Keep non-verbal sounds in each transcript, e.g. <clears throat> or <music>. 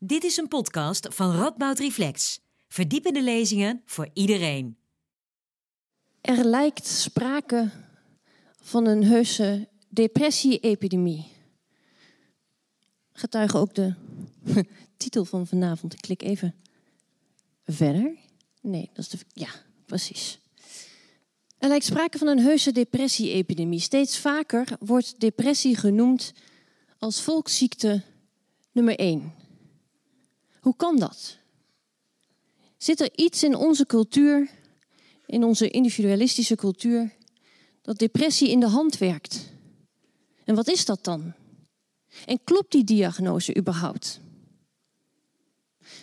Dit is een podcast van Radboud Reflex. Verdiepende lezingen voor iedereen. Er lijkt sprake van een heuse depressie-epidemie. Getuige ook de <laughs> titel van vanavond. Ik klik even verder. Nee, dat is de. Ja, precies. Er lijkt sprake van een heuse depressie-epidemie. Steeds vaker wordt depressie genoemd als volksziekte nummer één. Hoe kan dat? Zit er iets in onze cultuur, in onze individualistische cultuur, dat depressie in de hand werkt? En wat is dat dan? En klopt die diagnose überhaupt?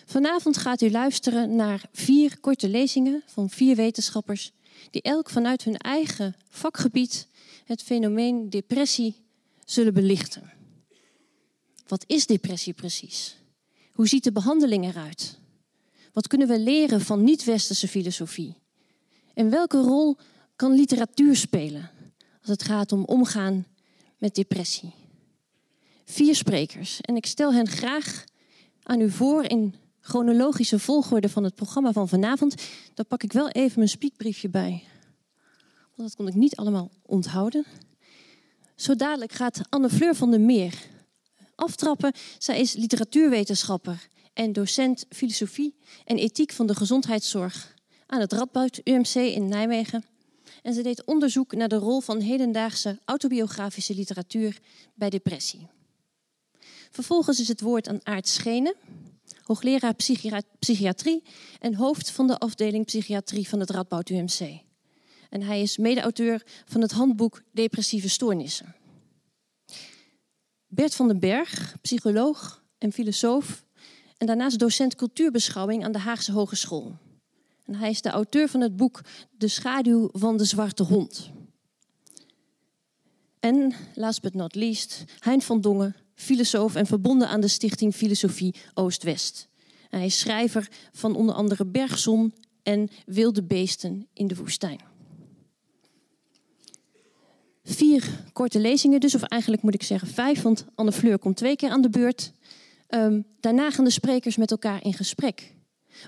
Vanavond gaat u luisteren naar vier korte lezingen van vier wetenschappers die elk vanuit hun eigen vakgebied het fenomeen depressie zullen belichten. Wat is depressie precies? Hoe ziet de behandeling eruit? Wat kunnen we leren van niet-westerse filosofie? En welke rol kan literatuur spelen als het gaat om omgaan met depressie? Vier sprekers en ik stel hen graag aan u voor in chronologische volgorde van het programma van vanavond. Daar pak ik wel even mijn spiekbriefje bij. Want dat kon ik niet allemaal onthouden. Zo dadelijk gaat Anne Fleur van der Meer aftrappen. Zij is literatuurwetenschapper en docent filosofie en ethiek van de gezondheidszorg aan het Radboud UMC in Nijmegen. En ze deed onderzoek naar de rol van hedendaagse autobiografische literatuur bij depressie. Vervolgens is het woord aan Aart Schenen, hoogleraar psychiatrie en hoofd van de afdeling psychiatrie van het Radboud UMC. En hij is mede-auteur van het handboek Depressieve Stoornissen. Bert van den Berg, psycholoog en filosoof en daarnaast docent cultuurbeschouwing aan de Haagse Hogeschool. En hij is de auteur van het boek De schaduw van de zwarte hond. En, last but not least, Hein van Dongen, filosoof en verbonden aan de stichting Filosofie Oost-West. Hij is schrijver van onder andere Bergzon en Wilde beesten in de woestijn. Vier korte lezingen dus, of eigenlijk moet ik zeggen vijf, want Anne Fleur komt twee keer aan de beurt. Um, daarna gaan de sprekers met elkaar in gesprek.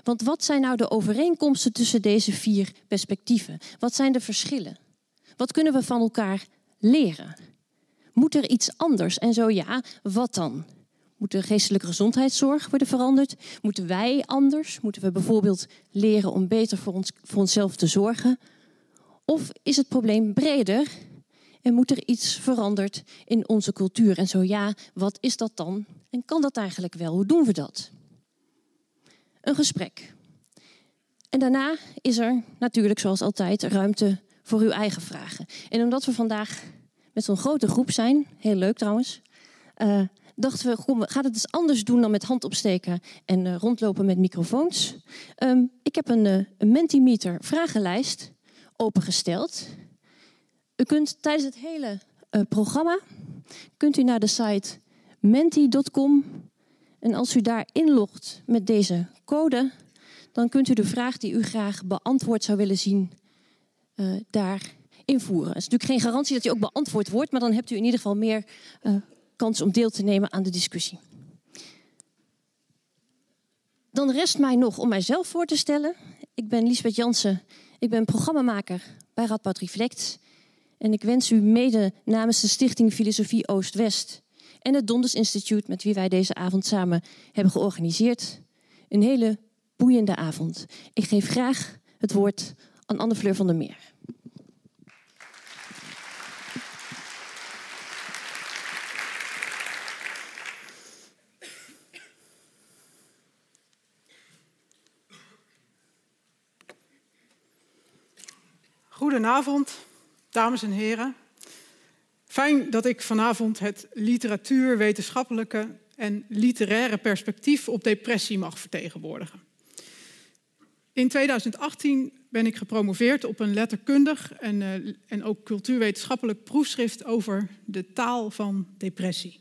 Want wat zijn nou de overeenkomsten tussen deze vier perspectieven? Wat zijn de verschillen? Wat kunnen we van elkaar leren? Moet er iets anders? En zo ja, wat dan? Moet de geestelijke gezondheidszorg worden veranderd? Moeten wij anders? Moeten we bijvoorbeeld leren om beter voor, ons, voor onszelf te zorgen? Of is het probleem breder en moet er iets veranderd in onze cultuur? En zo ja, wat is dat dan? En kan dat eigenlijk wel? Hoe doen we dat? Een gesprek. En daarna is er natuurlijk, zoals altijd, ruimte voor uw eigen vragen. En omdat we vandaag met zo'n grote groep zijn, heel leuk trouwens, uh, dachten we, kom, het eens anders doen dan met hand opsteken en uh, rondlopen met microfoons. Um, ik heb een, uh, een Mentimeter vragenlijst opengesteld. U kunt tijdens het hele uh, programma kunt u naar de site menti.com en als u daar inlogt met deze code, dan kunt u de vraag die u graag beantwoord zou willen zien uh, daar invoeren. Het is natuurlijk geen garantie dat die ook beantwoord wordt, maar dan hebt u in ieder geval meer uh, kans om deel te nemen aan de discussie. Dan rest mij nog om mijzelf voor te stellen. Ik ben Lisbeth Jansen. Ik ben programmamaker bij Radboud Reflect. En ik wens u mede namens de Stichting Filosofie Oost-West en het Donders Instituut, met wie wij deze avond samen hebben georganiseerd, een hele boeiende avond. Ik geef graag het woord aan Anne Fleur van der Meer. Goedenavond, dames en heren. Fijn dat ik vanavond het literatuurwetenschappelijke en literaire perspectief op depressie mag vertegenwoordigen. In 2018 ben ik gepromoveerd op een letterkundig en, uh, en ook cultuurwetenschappelijk proefschrift over de taal van depressie.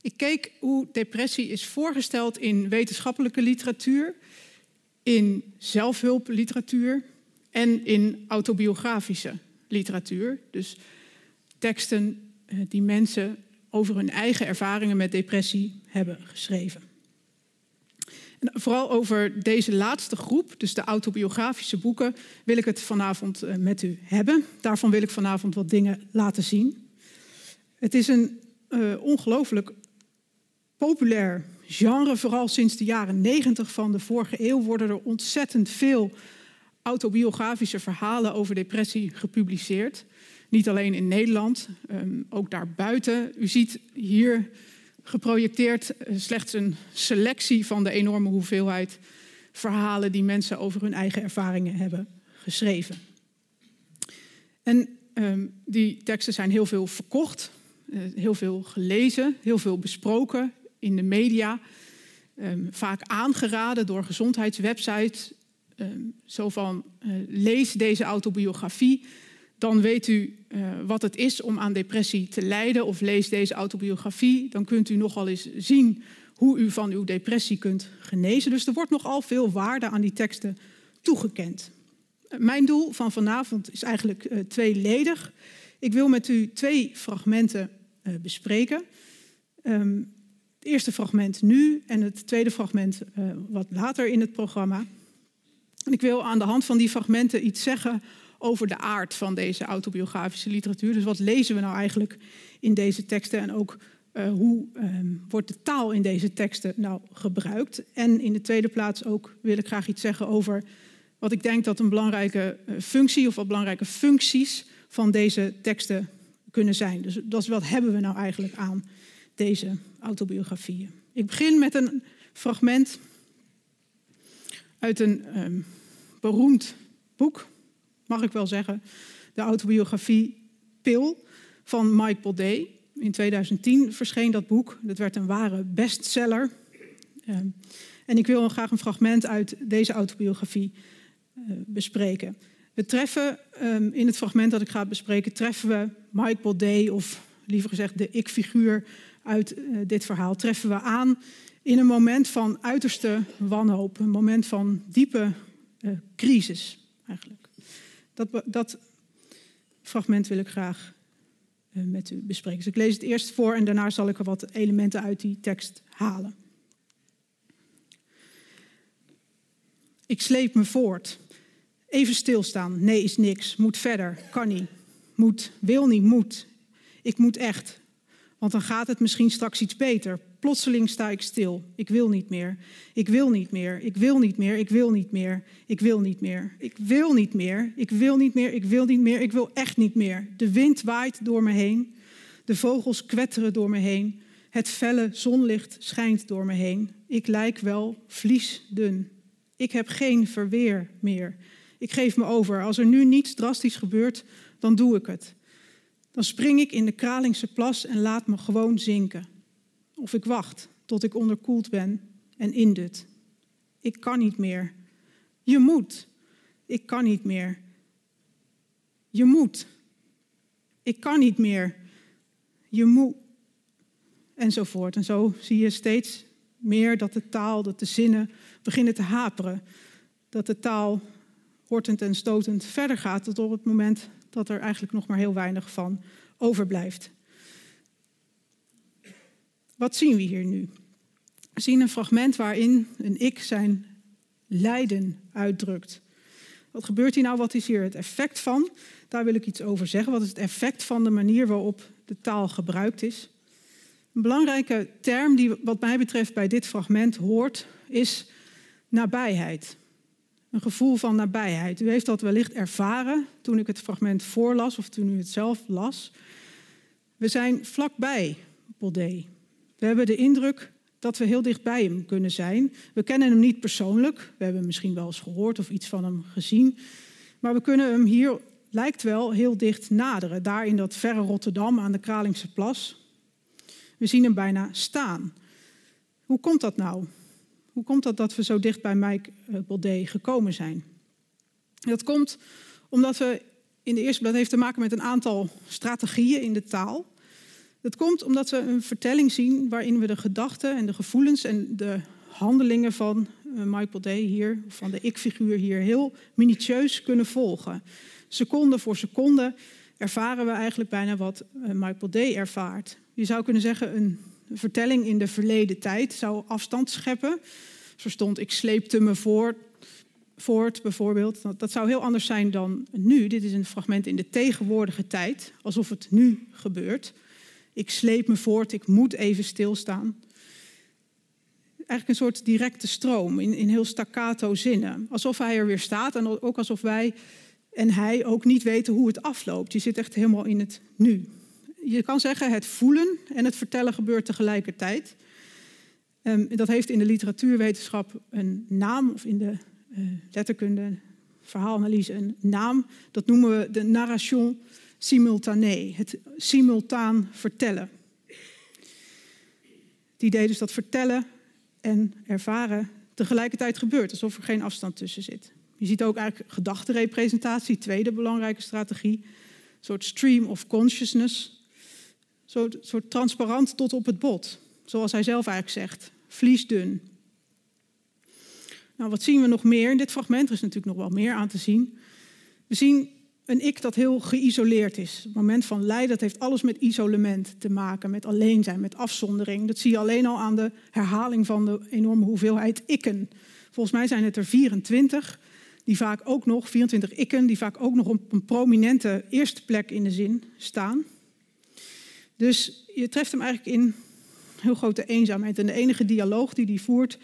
Ik keek hoe depressie is voorgesteld in wetenschappelijke literatuur, in zelfhulpliteratuur en in autobiografische literatuur. Dus teksten die mensen over hun eigen ervaringen met depressie hebben geschreven. vooral over deze laatste groep, dus de autobiografische boeken, wil ik het vanavond eh, met u hebben. Daarvan wil ik vanavond wat dingen laten zien. Het is een uh, ongelooflijk populair genre. Vooral sinds de jaren negentig van de vorige eeuw worden er ontzettend veel autobiografische verhalen over depressie gepubliceerd. Niet alleen in Nederland, um, ook daarbuiten. U ziet hier geprojecteerd eh, slechts een selectie van de enorme hoeveelheid verhalen die mensen over hun eigen ervaringen hebben geschreven. En um, die teksten zijn heel veel verkocht, uh, heel veel gelezen, heel veel besproken in de media. Um, vaak aangeraden door gezondheidswebsites. Um, zo van uh, lees deze autobiografie dan weet u uh, wat het is om aan depressie te lijden of lees deze autobiografie. Dan kunt u nogal eens zien hoe u van uw depressie kunt genezen. Dus er wordt nogal veel waarde aan die teksten toegekend. Mijn doel van vanavond is eigenlijk tweeledig. Ik wil met u twee fragmenten bespreken. Um, het eerste fragment nu en het tweede fragment wat later in het programma. Ik wil aan de hand van die fragmenten iets zeggen over de aard van deze autobiografische literatuur. Dus wat lezen we nou eigenlijk in deze teksten en ook uh, hoe um, wordt de taal in deze teksten nou gebruikt? En in de tweede plaats ook wil ik graag iets zeggen over wat ik denk dat een belangrijke uh, functie of wat belangrijke functies van deze teksten kunnen zijn. Dus dat is wat hebben we nou eigenlijk aan deze autobiografieën. Ik begin met een fragment uit een um, beroemd boek mag ik wel zeggen, de autobiografie Pil van Mike Baudet. In 2010 verscheen dat boek. Dat werd een ware bestseller. Ehm, en ik wil graag een fragment uit deze autobiografie uh, bespreken. We treffen um, in het fragment dat ik ga bespreken, treffen we Mike Baudet, of liever gezegd de ik-figuur uit uh, dit verhaal, treffen we aan in een moment van uiterste wanhoop, een moment van diepe uh, crisis eigenlijk. Dat, dat fragment wil ik graag uh, met u bespreken. Dus ik lees het eerst voor en daarna zal ik er wat elementen uit die tekst halen. Ik sleep me voort. Even stilstaan. Nee is niks. Moet verder. Kan niet. Moet. Wil niet. Moet. Ik moet echt. Want dan gaat het misschien straks iets beter. Plotseling sta ik stil. Ik wil niet meer. Ik wil niet meer. Ik wil niet meer. Ik wil niet meer. Ik wil niet meer. Ik wil niet meer. Ik wil niet meer. Ik wil niet meer. Ik wil echt niet meer. De wind waait door me heen. De vogels kwetteren door me heen. Het felle zonlicht schijnt door me heen. Ik lijk wel vliesdun. Ik heb geen verweer meer. Ik geef me over. Als er nu niets drastisch gebeurt, dan doe ik het. Dan spring ik in de Kralingse plas en laat me gewoon zinken. Of ik wacht tot ik onderkoeld ben en indut. Ik kan niet meer. Je moet. Ik kan niet meer. Je moet. Ik kan niet meer. Je moet. Enzovoort. En zo zie je steeds meer dat de taal, dat de zinnen beginnen te haperen. Dat de taal hortend en stotend verder gaat tot op het moment dat er eigenlijk nog maar heel weinig van overblijft. Wat zien we hier nu? We zien een fragment waarin een ik zijn lijden uitdrukt. Wat gebeurt hier nou? Wat is hier het effect van? Daar wil ik iets over zeggen. Wat is het effect van de manier waarop de taal gebruikt is? Een belangrijke term die wat mij betreft bij dit fragment hoort, is nabijheid. Een gevoel van nabijheid. U heeft dat wellicht ervaren toen ik het fragment voorlas of toen u het zelf las. We zijn vlakbij Baudet. We hebben de indruk dat we heel dicht bij hem kunnen zijn. We kennen hem niet persoonlijk. We hebben misschien wel eens gehoord of iets van hem gezien. Maar we kunnen hem hier, lijkt wel, heel dicht naderen. Daar in dat verre Rotterdam aan de Kralingse Plas. We zien hem bijna staan. Hoe komt dat nou? Hoe komt dat dat we zo dicht bij Mike eh, Baudet gekomen zijn? Dat komt omdat we in de eerste, dat heeft te maken met een aantal strategieën in de taal. Dat komt omdat we een vertelling zien waarin we de gedachten en de gevoelens en de handelingen van uh, Michael Day hier, van de ik-figuur hier, heel minutieus kunnen volgen. Seconde voor seconde ervaren we eigenlijk bijna wat uh, Michael Day ervaart. Je zou kunnen zeggen, een vertelling in de verleden tijd zou afstand scheppen Zo stond ik sleepte me voort, voort bijvoorbeeld. Dat zou heel anders zijn dan nu. Dit is een fragment in de tegenwoordige tijd, alsof het nu gebeurt. Ik sleep me voort, ik moet even stilstaan. Eigenlijk een soort directe stroom in, in heel staccato zinnen. Alsof hij er weer staat en ook alsof wij en hij ook niet weten hoe het afloopt. Je zit echt helemaal in het nu. Je kan zeggen het voelen en het vertellen gebeurt tegelijkertijd. Um, dat heeft in de literatuurwetenschap een naam, of in de uh, letterkunde, verhaalanalyse een naam. Dat noemen we de narration simultanee, het simultaan vertellen. Het idee dus dat vertellen en ervaren tegelijkertijd gebeurt, alsof er geen afstand tussen zit. Je ziet ook eigenlijk gedachtenrepresentatie, tweede belangrijke strategie. Een soort stream of consciousness. Zo soort transparant tot op het bot. Zoals hij zelf eigenlijk zegt, vliesdun. Nou, wat zien we nog meer in dit fragment? Er is natuurlijk nog wel meer aan te zien. We zien een ik dat heel geïsoleerd is. Het moment van lijden dat heeft alles met isolement te maken, met alleen zijn, met afzondering. Dat zie je alleen al aan de herhaling van de enorme hoeveelheid ikken. Volgens mij zijn het er 24 die vaak ook nog, 24 ikken, die vaak ook nog op een prominente eerste plek in de zin staan. Dus je treft hem eigenlijk in heel grote eenzaamheid. En de enige dialoog die hij voert,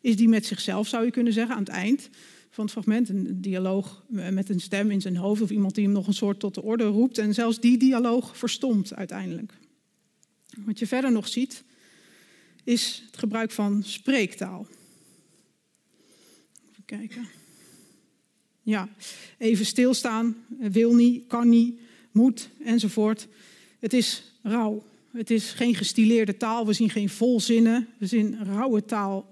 is die met zichzelf, zou je kunnen zeggen, aan het eind van het fragment. Een dialoog met een stem in zijn hoofd of iemand die hem nog een soort tot de orde roept. En zelfs die dialoog verstomt uiteindelijk. Wat je verder nog ziet, is het gebruik van spreektaal. Even kijken. Ja, even stilstaan, wil niet, kan niet, moet enzovoort. Het is rauw. Het is geen gestileerde taal. We zien geen volzinnen. We zien rauwe taal.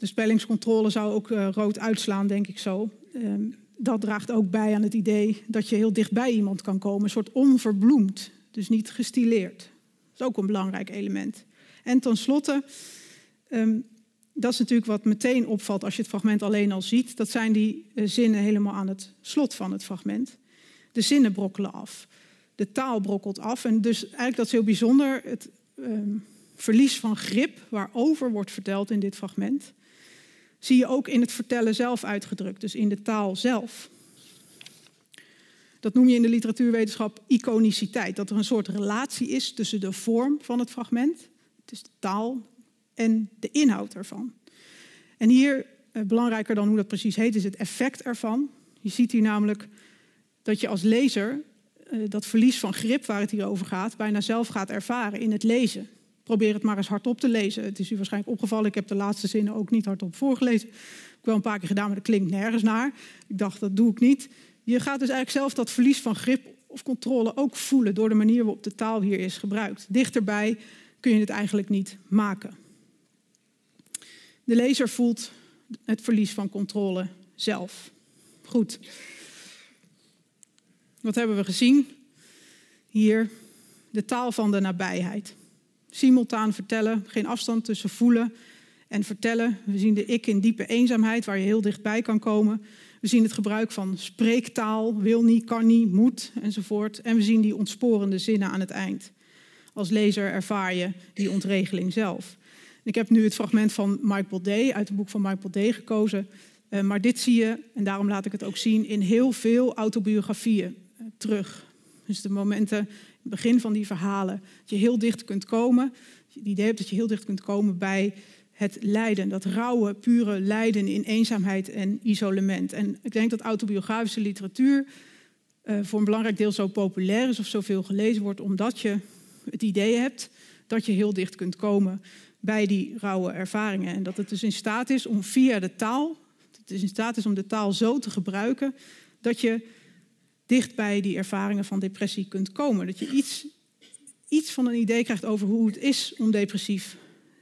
De spellingscontrole zou ook uh, rood uitslaan, denk ik zo. Um, dat draagt ook bij aan het idee dat je heel dichtbij iemand kan komen. Een soort onverbloemd, dus niet gestileerd. Dat is ook een belangrijk element. En tenslotte, um, dat is natuurlijk wat meteen opvalt als je het fragment alleen al ziet. Dat zijn die eh, zinnen helemaal aan het slot van het fragment. De zinnen brokkelen af. De taal brokkelt af. En dus eigenlijk dat is heel bijzonder. Het ehm, verlies van grip waarover wordt verteld in dit fragment. Zie je ook in het vertellen zelf uitgedrukt. Dus in de taal zelf. Dat noem je in de literatuurwetenschap iconiciteit. Dat er een soort relatie is tussen de vorm van het fragment. Is de taal, en de inhoud ervan. En hier, eh, belangrijker dan hoe dat precies heet, is het effect ervan. Je ziet hier namelijk dat je als lezer eh, dat verlies van grip waar het hier over gaat, bijna zelf gaat ervaren in het lezen. Probeer het maar eens hardop te lezen. Het is u waarschijnlijk opgevallen, ik heb de laatste zinnen ook niet hardop voorgelezen. Ik heb wel een paar keer gedaan, maar dat klinkt nergens naar. Ik dacht, dat doe ik niet. Je gaat dus eigenlijk zelf dat verlies van grip of controle ook voelen door de manier waarop de taal hier is gebruikt. Dichterbij kun je het eigenlijk niet maken. De lezer voelt het verlies van controle zelf. Goed. Wat hebben we gezien? Hier de taal van de nabijheid. Simultaan vertellen, geen afstand tussen voelen en vertellen. We zien de ik in diepe eenzaamheid, waar je heel dichtbij kan komen. We zien het gebruik van spreektaal, wil niet, kan niet, moet enzovoort. En we zien die ontsporende zinnen aan het eind. Als lezer ervaar je die ontregeling zelf. Ik heb nu het fragment van Mike Baudet uit het boek van Mike Baudet gekozen. Uh, maar dit zie je, en daarom laat ik het ook zien, in heel veel autobiografieën uh, terug. Dus de momenten, het begin van die verhalen, dat je heel dicht kunt komen. Het idee hebt dat je heel dicht kunt komen bij het lijden, dat rauwe, pure lijden in eenzaamheid en isolement. En ik denk dat autobiografische literatuur uh, voor een belangrijk deel zo populair is of zoveel gelezen wordt, omdat je het idee hebt dat je heel dicht kunt komen bij die rauwe ervaringen. En dat het dus in staat is om via de taal, het dus in staat is om de taal zo te gebruiken dat je dicht bij die ervaringen van depressie kunt komen. Dat je iets, iets van een idee krijgt over hoe het is om depressief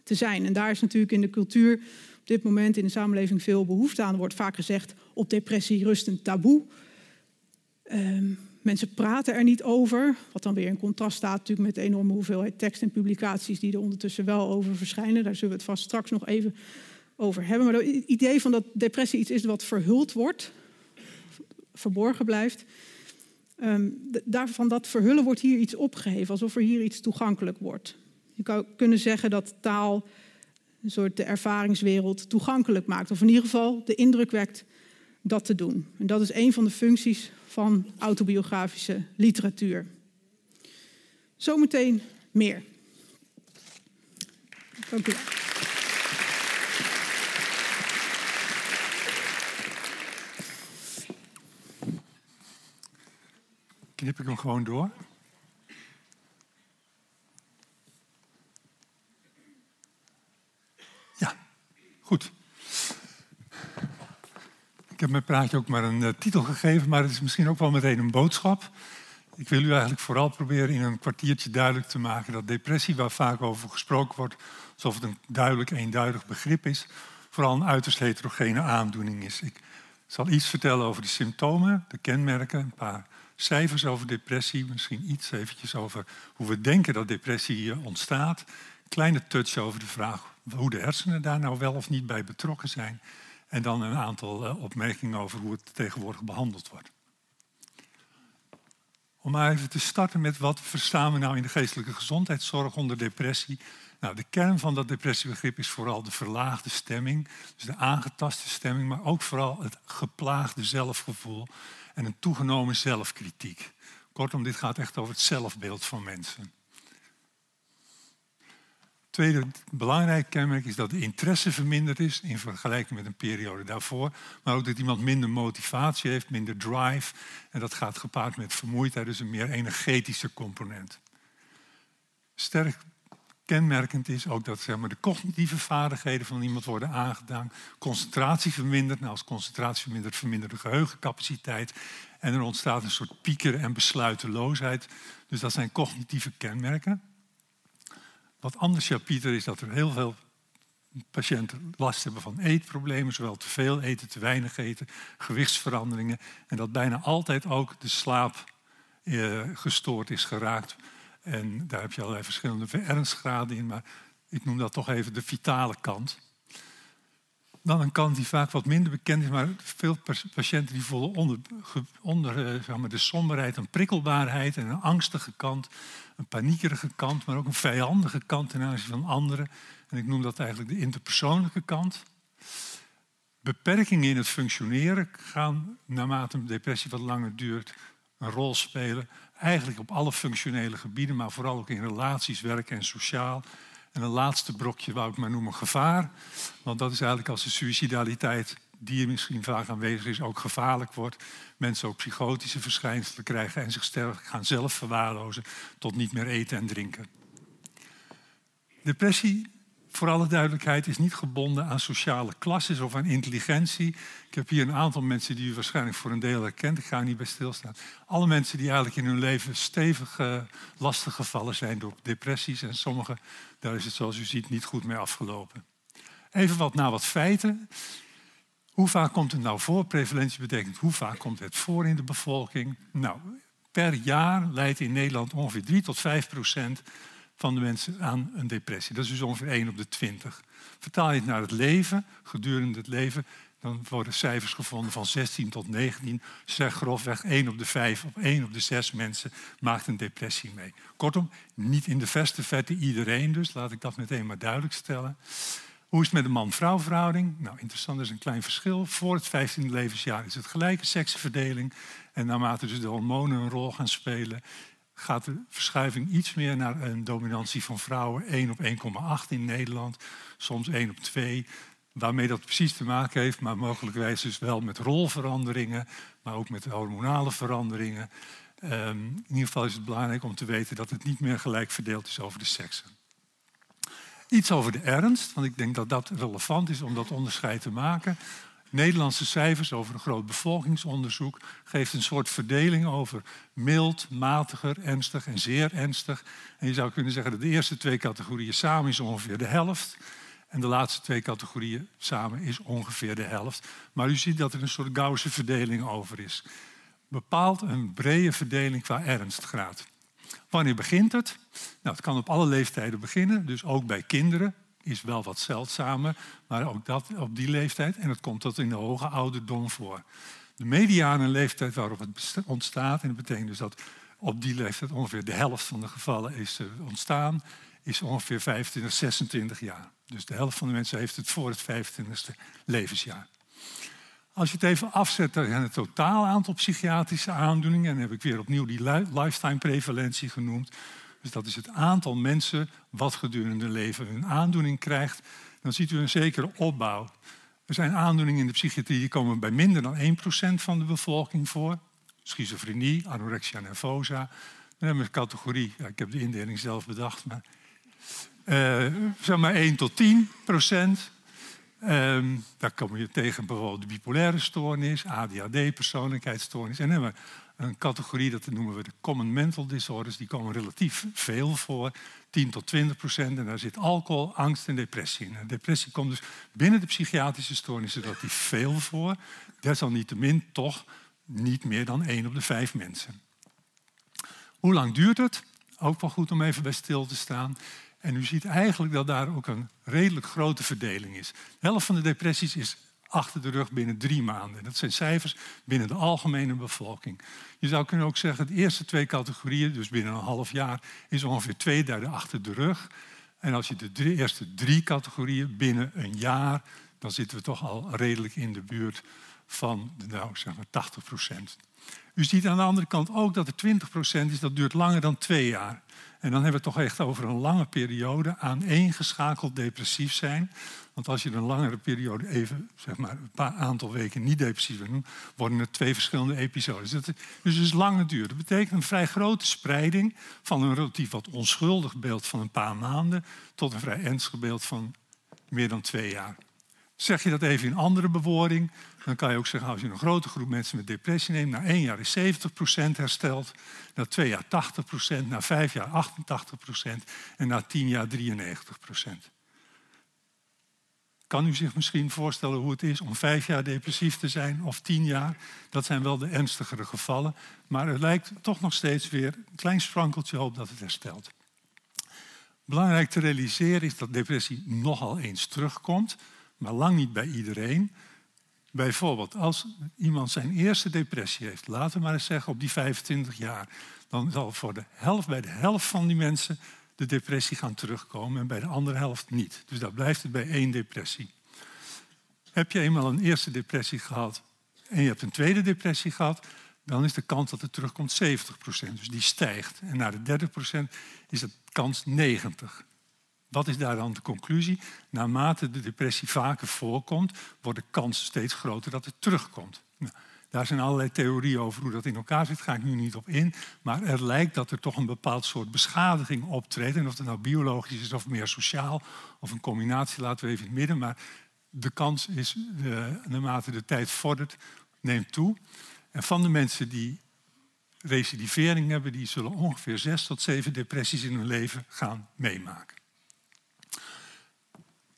te zijn. En daar is natuurlijk in de cultuur op dit moment in de samenleving veel behoefte aan. Er wordt vaak gezegd, op depressie rust een taboe. Um, Mensen praten er niet over, wat dan weer in contrast staat natuurlijk met de enorme hoeveelheid tekst en publicaties die er ondertussen wel over verschijnen. Daar zullen we het vast straks nog even over hebben. Maar het idee van dat depressie iets is wat verhuld wordt, verborgen blijft, um, daarvan dat verhullen wordt hier iets opgeheven, alsof er hier iets toegankelijk wordt. Je zou kunnen zeggen dat taal een soort de ervaringswereld toegankelijk maakt. Of in ieder geval de indruk wekt dat te doen. En dat is een van de functies van autobiografische literatuur. Zometeen meer. Dank u wel. Knip ik hem gewoon door? Ja, goed. Ik heb mijn praatje ook maar een uh, titel gegeven, maar het is misschien ook wel meteen een boodschap. Ik wil u eigenlijk vooral proberen in een kwartiertje duidelijk te maken dat depressie, waar vaak over gesproken wordt, alsof het een duidelijk, eenduidig begrip is, vooral een uiterst heterogene aandoening is. Ik zal iets vertellen over de symptomen, de kenmerken, een paar cijfers over depressie, misschien iets eventjes over hoe we denken dat depressie ontstaat. Kleine touch over de vraag hoe de hersenen daar nou wel of niet bij betrokken zijn. En dan een aantal eh, opmerkingen over hoe het tegenwoordig behandeld wordt. Om maar even te starten met wat verstaan we nou in de geestelijke gezondheidszorg onder depressie. Nou, de kern van dat depressiebegrip is vooral de verlaagde stemming, dus de aangetaste stemming, maar ook vooral het geplaagde zelfgevoel en een toegenomen zelfkritiek. Kortom, dit gaat echt over het zelfbeeld van mensen. Tweede belangrijk kenmerk is dat de interesse verminderd is in vergelijking met een periode daarvoor. Maar ook dat iemand minder motivatie heeft, minder drive. En dat gaat gepaard met vermoeidheid, dus een meer energetische component. Sterk kenmerkend is ook dat zeg maar, de cognitieve vaardigheden van iemand worden aangedaan. Concentratie vermindert. Nou, als concentratie vermindert, vermindert de geheugencapaciteit. En er ontstaat een soort piekeren en besluiteloosheid. Dus dat zijn cognitieve kenmerken. Wat anders, ja, Pieter, is dat er heel veel patiënten last hebben van eetproblemen, zowel te veel eten, te weinig eten, gewichtsveranderingen. En dat bijna altijd ook de slaap eh, gestoord is geraakt. En daar heb je allerlei verschillende ernstgraden in, maar ik noem dat toch even de vitale kant. Dan een kant die vaak wat minder bekend is, maar veel patiënten die voelen onder, onder eh, zeg maar, de somberheid een prikkelbaarheid en een angstige kant, een paniekerige kant, maar ook een vijandige kant ten aanzien van anderen. En ik noem dat eigenlijk de interpersoonlijke kant. Beperkingen in het functioneren gaan naarmate een depressie wat langer duurt een rol spelen. Eigenlijk op alle functionele gebieden, maar vooral ook in relaties, werk en sociaal. En een laatste brokje wou ik maar noemen gevaar. Want dat is eigenlijk als de suicidaliteit, die er misschien vaak aanwezig is, ook gevaarlijk wordt. Mensen ook psychotische verschijnselen krijgen en zich gaan zelf verwaarlozen tot niet meer eten en drinken. Depressie voor alle duidelijkheid, is niet gebonden aan sociale klasses of aan intelligentie. Ik heb hier een aantal mensen die u waarschijnlijk voor een deel herkent. Ik ga niet bij stilstaan. Alle mensen die eigenlijk in hun leven stevig lastig gevallen zijn door depressies. En sommigen, daar is het zoals u ziet niet goed mee afgelopen. Even wat naar wat feiten. Hoe vaak komt het nou voor? Prevalentie betekent hoe vaak komt het voor in de bevolking? Nou, per jaar leidt in Nederland ongeveer 3 tot 5 procent van de mensen aan een depressie. Dat is dus ongeveer 1 op de 20. Vertaal je het naar het leven, gedurende het leven, dan worden cijfers gevonden van 16 tot 19. Zeg grofweg 1 op de 5 of 1 op de 6 mensen maakt een depressie mee. Kortom, niet in de verste vette iedereen dus, laat ik dat meteen maar duidelijk stellen. Hoe is het met de man-vrouw verhouding? Nou, interessant, er is een klein verschil. Voor het 15e levensjaar is het gelijke seksverdeling. En naarmate dus de hormonen een rol gaan spelen, gaat de verschuiving iets meer naar een dominantie van vrouwen. 1 op 1,8 in Nederland, soms 1 op 2. Waarmee dat precies te maken heeft, maar mogelijkwijs dus wel met rolveranderingen, maar ook met hormonale veranderingen. Um, in ieder geval is het belangrijk om te weten dat het niet meer gelijk verdeeld is over de seksen. Iets over de ernst, want ik denk dat dat relevant is om dat onderscheid te maken. Nederlandse cijfers over een groot bevolkingsonderzoek geeft een soort verdeling over mild, matiger, ernstig en zeer ernstig. En je zou kunnen zeggen dat de eerste twee categorieën samen is ongeveer de helft. En de laatste twee categorieën samen is ongeveer de helft. Maar u ziet dat er een soort Gaussische verdeling over is. Bepaalt een brede verdeling qua ernstgraad. Wanneer begint het? Nou, het kan op alle leeftijden beginnen, dus ook bij kinderen is wel wat zeldzamer, maar ook dat op die leeftijd. En het komt tot in de hoge ouderdom voor. De mediane leeftijd waarop het ontstaat, en dat betekent dus dat op die leeftijd ongeveer de helft van de gevallen is eh, ontstaan, is ongeveer 25, 26 jaar. Dus de helft van de mensen heeft het voor het 25ste levensjaar. Als je het even afzet tegen het totaal aantal psychiatrische aandoeningen, en dan heb ik weer opnieuw die lifetime prevalentie genoemd. Dus dat is het aantal mensen wat gedurende hun leven een aandoening krijgt. Dan ziet u een zekere opbouw. Er zijn aandoeningen in de psychiatrie die komen bij minder dan 1% van de bevolking voor. Schizofrenie, anorexia nervosa. Dan hebben we een categorie, ik heb de indeling zelf bedacht, maar uh, zeg maar 1 tot 10 procent. Um, daar kom je tegen bijvoorbeeld de bipolaire stoornis, ADHD, persoonlijkheidsstoornis. En dan hebben een categorie, dat noemen we de common mental disorders. Die komen relatief veel voor, 10 tot 20 procent. En daar zit alcohol, angst en depressie in. En depressie komt dus binnen de psychiatrische stoornissen relatief veel voor. Desalniettemin toch niet meer dan 1 op de 5 mensen. Hoe lang duurt het? Ook wel goed om even bij stil te staan. En u ziet eigenlijk dat daar ook een redelijk grote verdeling is. De helft van de depressies is achter de rug binnen drie maanden. Dat zijn cijfers binnen de algemene bevolking. Je zou kunnen ook zeggen, de eerste twee categorieën, dus binnen een half jaar, is ongeveer twee derde achter de rug. En als je de eerste drie categorieën binnen een jaar, dan zitten we toch al redelijk in de buurt van nou, zeg maar 80 procent. U ziet aan de andere kant ook dat er 20 procent is, dat duurt langer dan twee jaar. En dan hebben we het toch echt over een lange periode aan geschakeld depressief zijn. Want als je een langere periode even, zeg maar, een paar aantal weken niet depressief bent, worden het twee verschillende episodes. dus het is lange duur. Dat betekent een vrij grote spreiding van een relatief wat onschuldig beeld van een paar maanden tot een vrij ernstig beeld van meer dan twee jaar. Zeg je dat even in andere bewoording, dan kan je ook zeggen, als je een grote groep mensen met depressie neemt, na één jaar is 70% hersteld, na twee jaar 80%, na vijf jaar 88% en na tien jaar 93%. Kan u zich misschien voorstellen hoe het is om vijf jaar depressief te zijn of tien jaar? Dat zijn wel de ernstigere gevallen, maar het lijkt toch nog steeds weer een klein sprankeltje hoop dat het herstelt. Belangrijk te realiseren is dat depressie nogal eens terugkomt maar lang niet bij iedereen. Bijvoorbeeld, als iemand zijn eerste depressie heeft, laten we maar eens zeggen op die 25 jaar, dan zal voor de helft, bij de helft van die mensen de depressie gaan terugkomen en bij de andere helft niet. Dus daar blijft het bij één depressie. Heb je eenmaal een eerste depressie gehad en je hebt een tweede depressie gehad, dan is de kans dat het terugkomt 70%. Dus die stijgt. En naar de 30% is de kans 90%. Wat is daar dan de conclusie? Naarmate de depressie vaker voorkomt, wordt de kans steeds groter dat het terugkomt. Nou, daar zijn allerlei theorieën over hoe dat in elkaar zit, ga ik nu niet op in. Maar er lijkt dat er toch een bepaald soort beschadiging optreedt. En of het nou biologisch is of meer sociaal, of een combinatie, laten we even in het midden. Maar de kans is, naarmate de tijd vordert, neemt toe. En van de mensen die recidivering hebben, die zullen ongeveer zes tot zeven depressies in hun leven gaan meemaken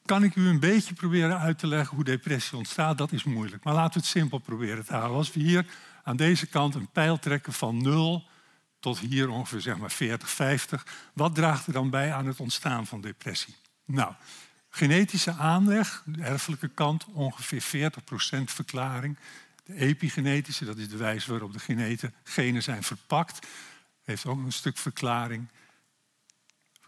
kan ik u een beetje proberen uit te leggen hoe depressie ontstaat. Dat is moeilijk. Maar laten we het simpel proberen te houden. Als we hier aan deze kant een pijl trekken van 0 tot hier ongeveer zeg maar 40, 50. Wat draagt er dan bij aan het ontstaan van depressie? Nou, genetische aanleg, de erfelijke kant, ongeveer 40% verklaring. De epigenetische, dat is de wijze waarop de genen zijn verpakt, heeft ook een stuk verklaring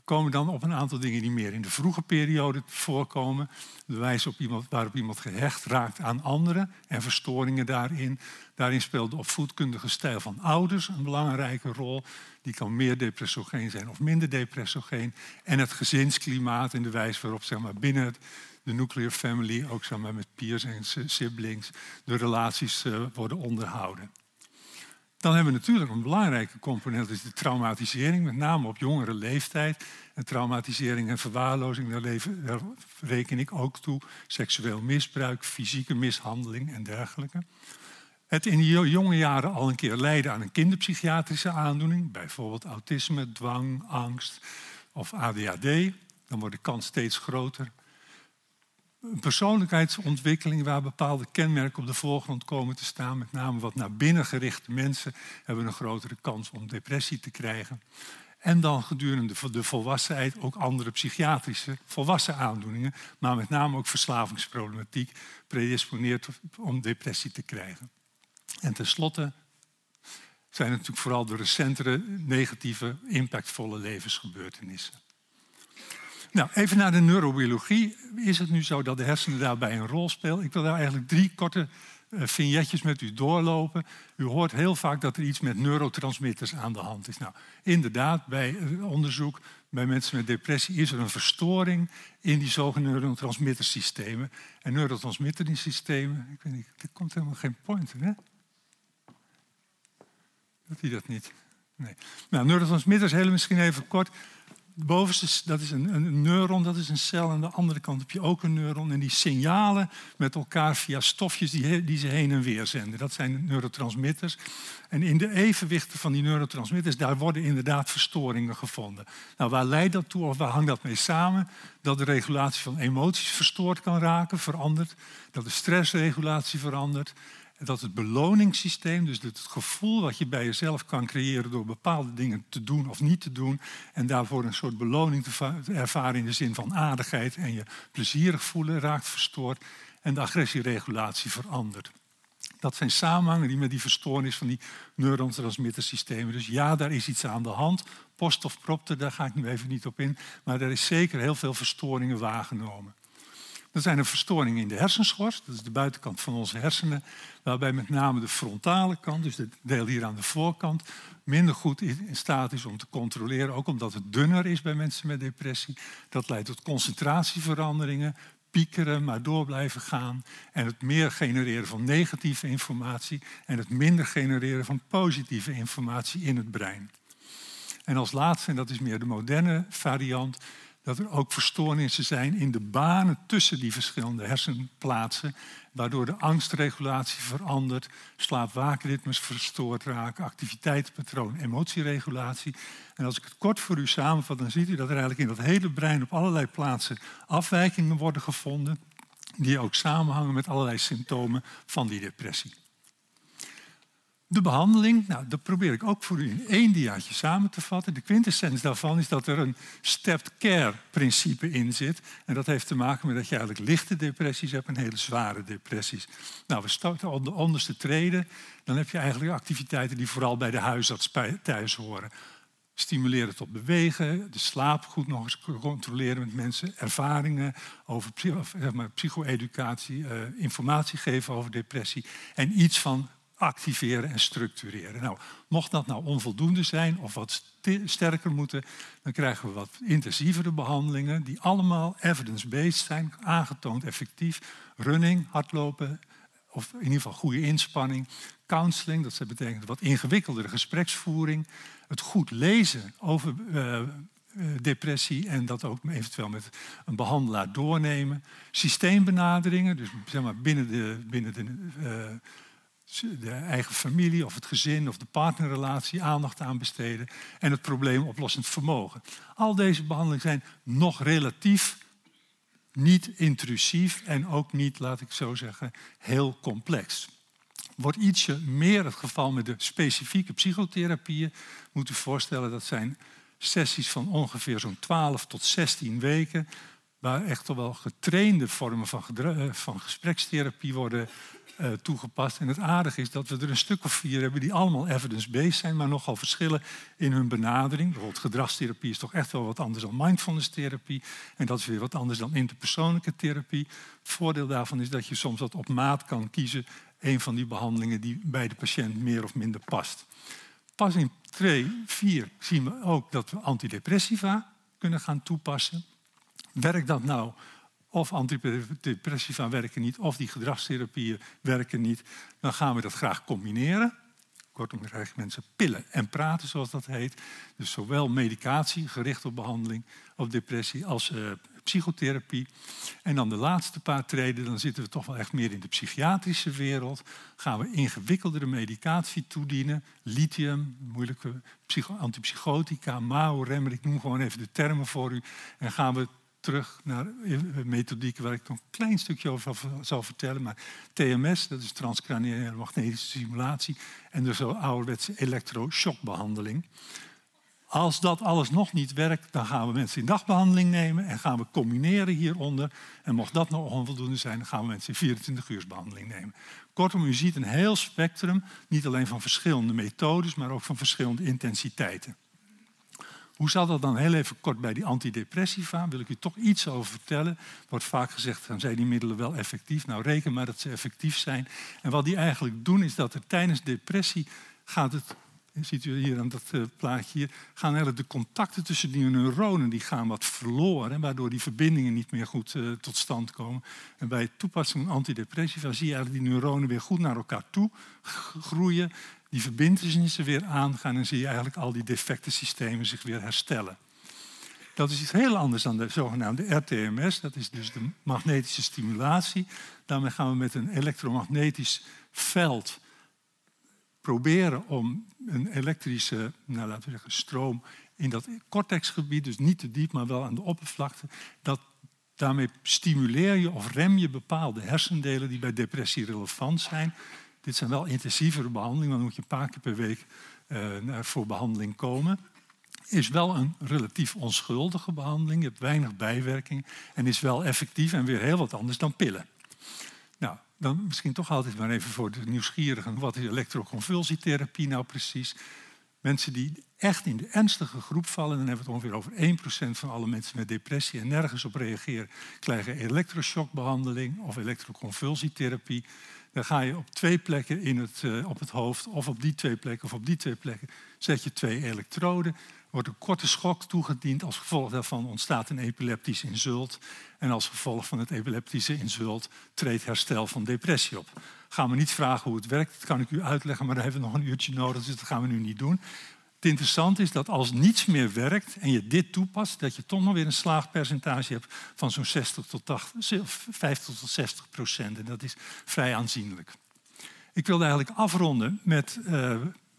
komen dan op een aantal dingen die meer in de vroege periode voorkomen. De wijze op iemand, waarop iemand gehecht raakt aan anderen en verstoringen daarin. Daarin speelt de opvoedkundige stijl van ouders een belangrijke rol. Die kan meer depressogeen zijn of minder depressogeen. En het gezinsklimaat en de wijze waarop zeg maar, binnen de nuclear family, ook zeg maar, met peers en siblings, de relaties uh, worden onderhouden. Dan hebben we natuurlijk een belangrijke component, is de traumatisering, met name op jongere leeftijd. En traumatisering en verwaarlozing, daar, leven, reken ik ook toe. Seksueel misbruik, fysieke mishandeling en dergelijke. Het in die jonge jaren al een keer lijden aan een kinderpsychiatrische aandoening, bijvoorbeeld autisme, dwang, angst of ADHD, dan wordt de kans steeds groter een persoonlijkheidsontwikkeling waar bepaalde kenmerken op de voorgrond komen te staan. Met name wat naar binnen gerichte mensen hebben een grotere kans om depressie te krijgen. En dan gedurende de volwassenheid ook andere psychiatrische volwassen aandoeningen, maar met name ook verslavingsproblematiek predisponeert om depressie te krijgen. En tenslotte zijn natuurlijk vooral de recentere negatieve, impactvolle levensgebeurtenissen. Nou, even naar de neurobiologie. Is het nu zo dat de hersenen daarbij een rol spelen? Ik wil daar eigenlijk drie korte uh, vignetjes met u doorlopen. U hoort heel vaak dat er iets met neurotransmitters aan de hand is. Nou, inderdaad, bij onderzoek bij mensen met depressie is er een verstoring in die zogenaamde neurotransmittersystemen. En neurotransmittersystemen, ik weet niet, er komt helemaal geen pointer, hè? Doet hij dat niet? Nee. Nou, neurotransmitters, heel misschien even kort. De bovenste, dat is een, een, neuron, dat is een cel. Aan de andere kant heb je ook een neuron. En die signalen met elkaar via stofjes die, die ze heen en weer zenden. Dat zijn neurotransmitters. En in de evenwichten van die neurotransmitters, daar worden inderdaad verstoringen gevonden. Nou, waar leidt dat toe of waar hangt dat mee samen? Dat de regulatie van emoties verstoord kan raken, verandert. Dat de stressregulatie verandert dat het beloningssysteem, dus het gevoel wat je bij jezelf kan creëren door bepaalde dingen te doen of niet te doen, en daarvoor een soort beloning te ervaren in de zin van aardigheid en je plezierig voelen, raakt verstoord en de agressieregulatie verandert. Dat zijn samenhangen die met die verstoornis van die neurotransmittersystemen. Dus ja, daar is iets aan de hand. Post of propte, daar ga ik nu even niet op in. Maar er is zeker heel veel verstoringen waargenomen. Er zijn er verstoringen in de hersenschors, dat is de buitenkant van onze hersenen, waarbij met name de frontale kant, dus het deel hier aan de voorkant, minder goed in staat is om te controleren, ook omdat het dunner is bij mensen met depressie. Dat leidt tot concentratieveranderingen, piekeren, maar door blijven gaan. En het meer genereren van negatieve informatie en het minder genereren van positieve informatie in het brein. En als laatste, en dat is meer de moderne variant, dat er ook verstoornissen zijn in de banen tussen die verschillende hersenplaatsen, waardoor de angstregulatie verandert, slaap-waakritmes verstoord raken, activiteitspatroon, emotieregulatie. En als ik het kort voor u samenvat, dan ziet u dat er eigenlijk in dat hele brein op allerlei plaatsen afwijkingen worden gevonden, die ook samenhangen met allerlei symptomen van die depressie. De behandeling, nou, dat probeer ik ook voor u in één diaatje samen te vatten. De quintessentie daarvan is dat er een stepped care principe in zit. En dat heeft te maken met dat je eigenlijk lichte depressies hebt en hele zware depressies. Nou, we starten op de onderste treden. Dan heb je eigenlijk activiteiten die vooral bij de huisarts thuis horen. Stimuleren tot bewegen, de slaap goed nog eens controleren met mensen, ervaringen over maar, psycho-educatie, uh, informatie geven over depressie en iets van activeren en structureren. Nou, mocht dat nou onvoldoende zijn of wat sterker moeten, dan krijgen we wat intensievere behandelingen die allemaal evidence-based zijn, aangetoond effectief. Running, hardlopen, of in ieder geval goede inspanning. Counseling, dat betekent wat ingewikkeldere gespreksvoering. Het goed lezen over uh, depressie en dat ook eventueel met een behandelaar doornemen. Systeembenaderingen, dus zeg maar binnen de, binnen de uh, de eigen familie of het gezin of de partnerrelatie aandacht aan besteden en het probleem oplossend vermogen. Al deze behandelingen zijn nog relatief niet intrusief en ook niet, laat ik zo zeggen, heel complex. Wordt ietsje meer het geval met de specifieke psychotherapieën. Moet u voorstellen, dat zijn sessies van ongeveer zo'n 12 tot 16 weken, waar echt wel getrainde vormen van, eh, van gesprekstherapie worden uh, toegepast. En het aardige is dat we er een stuk of vier hebben die allemaal evidence-based zijn, maar nogal verschillen in hun benadering. Bijvoorbeeld gedragstherapie is toch echt wel wat anders dan mindfulness-therapie. En dat is weer wat anders dan interpersoonlijke therapie. Het voordeel daarvan is dat je soms wat op maat kan kiezen. Een van die behandelingen die bij de patiënt meer of minder past. Pas in 2, 4 zien we ook dat we antidepressiva kunnen gaan toepassen. Werkt dat nou of antidepressiva werken niet, of die gedragstherapieën werken niet, dan gaan we dat graag combineren. Kortom, krijgen mensen pillen en praten, zoals dat heet. Dus zowel medicatie, gericht op behandeling op depressie, als uh, psychotherapie. En dan de laatste paar treden, dan zitten we toch wel echt meer in de psychiatrische wereld. Gaan we ingewikkeldere medicatie toedienen. Lithium, moeilijke antipsychotica, MAO, remmer, ik noem gewoon even de termen voor u. En gaan we terug naar methodieken waar ik nog een klein stukje over zal vertellen. Maar TMS, dat is transcraniële magnetische simulatie. En dus zo ouderwetse elektroshockbehandeling. Als dat alles nog niet werkt, dan gaan we mensen in dagbehandeling nemen en gaan we combineren hieronder. En mocht dat nog onvoldoende zijn, dan gaan we mensen in 24 uur behandeling nemen. Kortom, u ziet een heel spectrum, niet alleen van verschillende methodes, maar ook van verschillende intensiteiten. Hoe zal dat dan heel even kort bij die antidepressiva? Wil ik u toch iets over vertellen. Wordt vaak gezegd, dan zijn die middelen wel effectief. Nou, reken maar dat ze effectief zijn. En wat die eigenlijk doen, is dat er tijdens depressie gaat het ziet u hier aan dat uh, plaatje gaan eigenlijk de contacten tussen die neuronen die gaan wat verloren, waardoor die verbindingen niet meer goed uh, tot stand komen. En bij het toepassen van antidepressiva zie je eigenlijk die neuronen weer goed naar elkaar toe groeien, die verbindenissen weer aangaan en zie je eigenlijk al die defecte systemen zich weer herstellen. Dat is iets heel anders dan de zogenaamde RTMS, dat is dus de magnetische stimulatie. Daarmee gaan we met een elektromagnetisch veld proberen om een elektrische nou, laten we zeggen, stroom in dat cortexgebied, dus niet te diep, maar wel aan de oppervlakte, dat daarmee stimuleer je of rem je bepaalde hersendelen die bij depressie relevant zijn. Dit zijn wel intensievere behandelingen, dan moet je een paar keer per week uh, voor behandeling komen. Is wel een relatief onschuldige behandeling, je hebt weinig bijwerking en is wel effectief en weer heel wat anders dan pillen. Nou, dan misschien toch altijd maar even voor de nieuwsgierigen. Wat is elektroconvulsietherapie nou precies? Mensen die echt in de ernstige groep vallen, dan hebben we het ongeveer over 1% van alle mensen met depressie en nergens op reageren, krijgen elektroshockbehandeling of elektroconvulsietherapie. Dan ga je op twee plekken in het, uh, op het hoofd, of op die twee plekken of op die twee plekken, zet je twee elektroden wordt een korte schok toegediend. Als gevolg daarvan ontstaat een epileptisch insult. En als gevolg van het epileptische insult treedt herstel van depressie op. Gaan we niet vragen hoe het werkt, dat kan ik u uitleggen, maar daar hebben we nog een uurtje nodig, dus dat gaan we nu niet doen. Het interessante is dat als niets meer werkt en je dit toepast, dat je toch nog weer een slaagpercentage hebt van zo'n 60 tot 80, 50 tot 60 procent. En dat is vrij aanzienlijk. Ik wilde eigenlijk afronden met uh,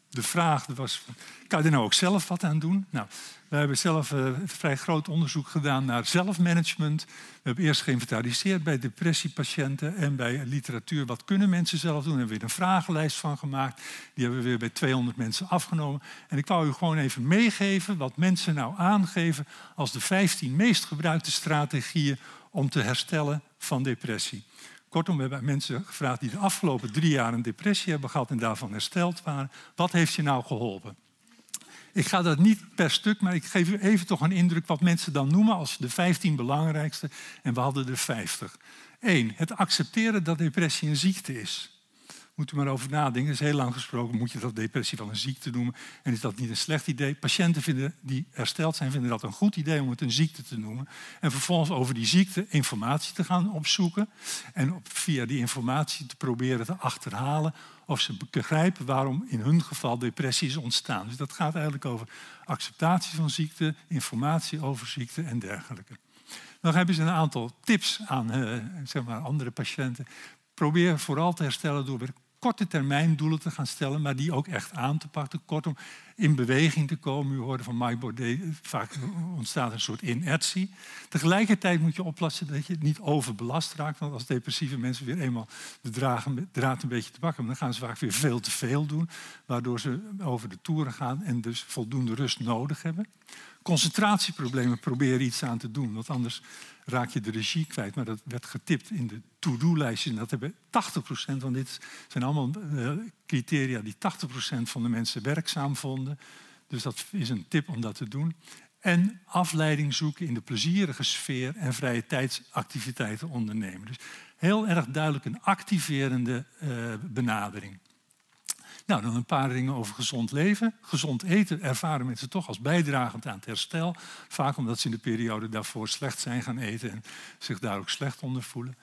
de vraag was, kan je er nou ook zelf wat aan doen? Nou, we hebben zelf uh, vrij groot onderzoek gedaan naar zelfmanagement. We hebben eerst geïnventariseerd bij depressiepatiënten en bij literatuur. Wat kunnen mensen zelf doen? Daar hebben we weer een vragenlijst van gemaakt. Die hebben we weer bij 200 mensen afgenomen. En ik wou u gewoon even meegeven wat mensen nou aangeven als de 15 meest gebruikte strategieën om te herstellen van depressie. Kortom, we hebben mensen gevraagd die de afgelopen drie jaar een depressie hebben gehad en daarvan hersteld waren. Wat heeft je nou geholpen? Ik ga dat niet per stuk, maar ik geef u even toch een indruk wat mensen dan noemen als de 15 belangrijkste. En we hadden er 50. Eén, het accepteren dat depressie een ziekte is. Moet u maar over nadenken. Dat is heel lang gesproken. Moet je dat depressie wel een ziekte noemen? En is dat niet een slecht idee? Patiënten vinden, die hersteld zijn, vinden dat een goed idee om het een ziekte te noemen. En vervolgens over die ziekte informatie te gaan opzoeken. En via die informatie te proberen te achterhalen of ze begrijpen waarom in hun geval depressie is ontstaan. Dus dat gaat eigenlijk over acceptatie van ziekte, informatie over ziekte en dergelijke. Dan hebben ze een aantal tips aan uh, zeg maar andere patiënten. Probeer vooral te herstellen door weer korte termijn doelen te gaan stellen, maar die ook echt aan te pakken. Kortom, in beweging te komen. U hoorde van Mike Baudet, vaak ontstaat een soort inertie. Tegelijkertijd moet je oppassen dat je niet overbelast raakt. Want als depressieve mensen weer eenmaal de draad een beetje te pakken dan gaan ze vaak weer veel te veel doen. Waardoor ze over de toeren gaan en dus voldoende rust nodig hebben. Concentratieproblemen proberen iets aan te doen, want anders raak je de regie kwijt. Maar dat werd getipt in de to-do-lijstjes. En dat hebben 80% van dit zijn allemaal uh, criteria die 80% van de mensen werkzaam vonden. Dus dat is een tip om dat te doen. En afleiding zoeken in de plezierige sfeer en vrije tijdsactiviteiten ondernemen. Dus heel erg duidelijk een activerende uh, benadering. Nou, dan een paar dingen over gezond leven. Gezond eten ervaren mensen toch als bijdragend aan het herstel. Vaak omdat ze in de periode daarvoor slecht zijn gaan eten en zich daar ook slecht onder voelen.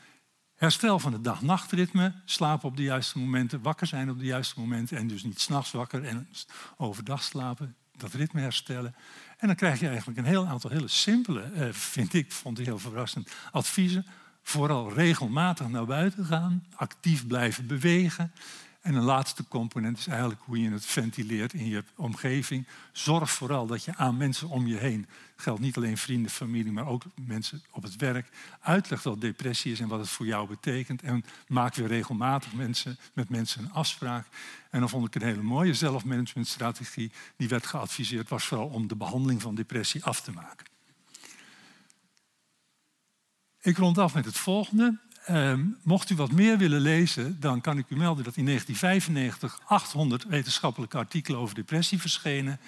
Herstel van het dag-nachtritme, slapen op de juiste momenten, wakker zijn op de juiste momenten en dus niet s'nachts wakker en overdag slapen, dat ritme herstellen. En dan krijg je eigenlijk een heel aantal hele simpele, eh, vind ik, vond ik heel verrassend, adviezen. Vooral regelmatig naar buiten gaan, actief blijven bewegen. En een laatste component is eigenlijk hoe je het ventileert in je omgeving. Zorg vooral dat je aan mensen om je heen, geldt niet alleen vrienden, familie, maar ook mensen op het werk, uitlegt wat depressie is en wat het voor jou betekent. En maak weer regelmatig mensen, met mensen een afspraak. En dan vond ik een hele mooie zelfmanagementstrategie. Die werd geadviseerd, was vooral om de behandeling van depressie af te maken. Ik rond af met het volgende. Ehm, mocht u wat meer willen lezen, dan kan ik u melden dat in 1995 800 wetenschappelijke artikelen over depressie verschenen.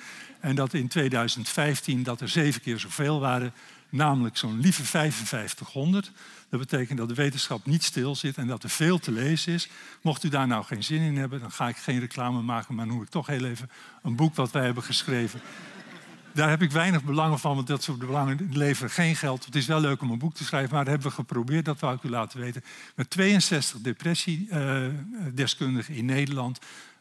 En dat in 2015 dat er zeven keer zoveel waren, namelijk zo'n lieve 5500. Dat betekent dat de wetenschap niet stil zit en dat er veel te lezen is. Mocht u daar nou geen zin in hebben, dan ga ik geen reclame maken, maar noem ik toch heel even een boek wat wij hebben geschreven. Daar heb ik weinig belangen van, want dat soort belangen leveren geen geld. Het is wel leuk om een boek te schrijven, maar dat hebben we geprobeerd, dat wou ik u laten weten. Met 62 depressiedeskundigen in Nederland.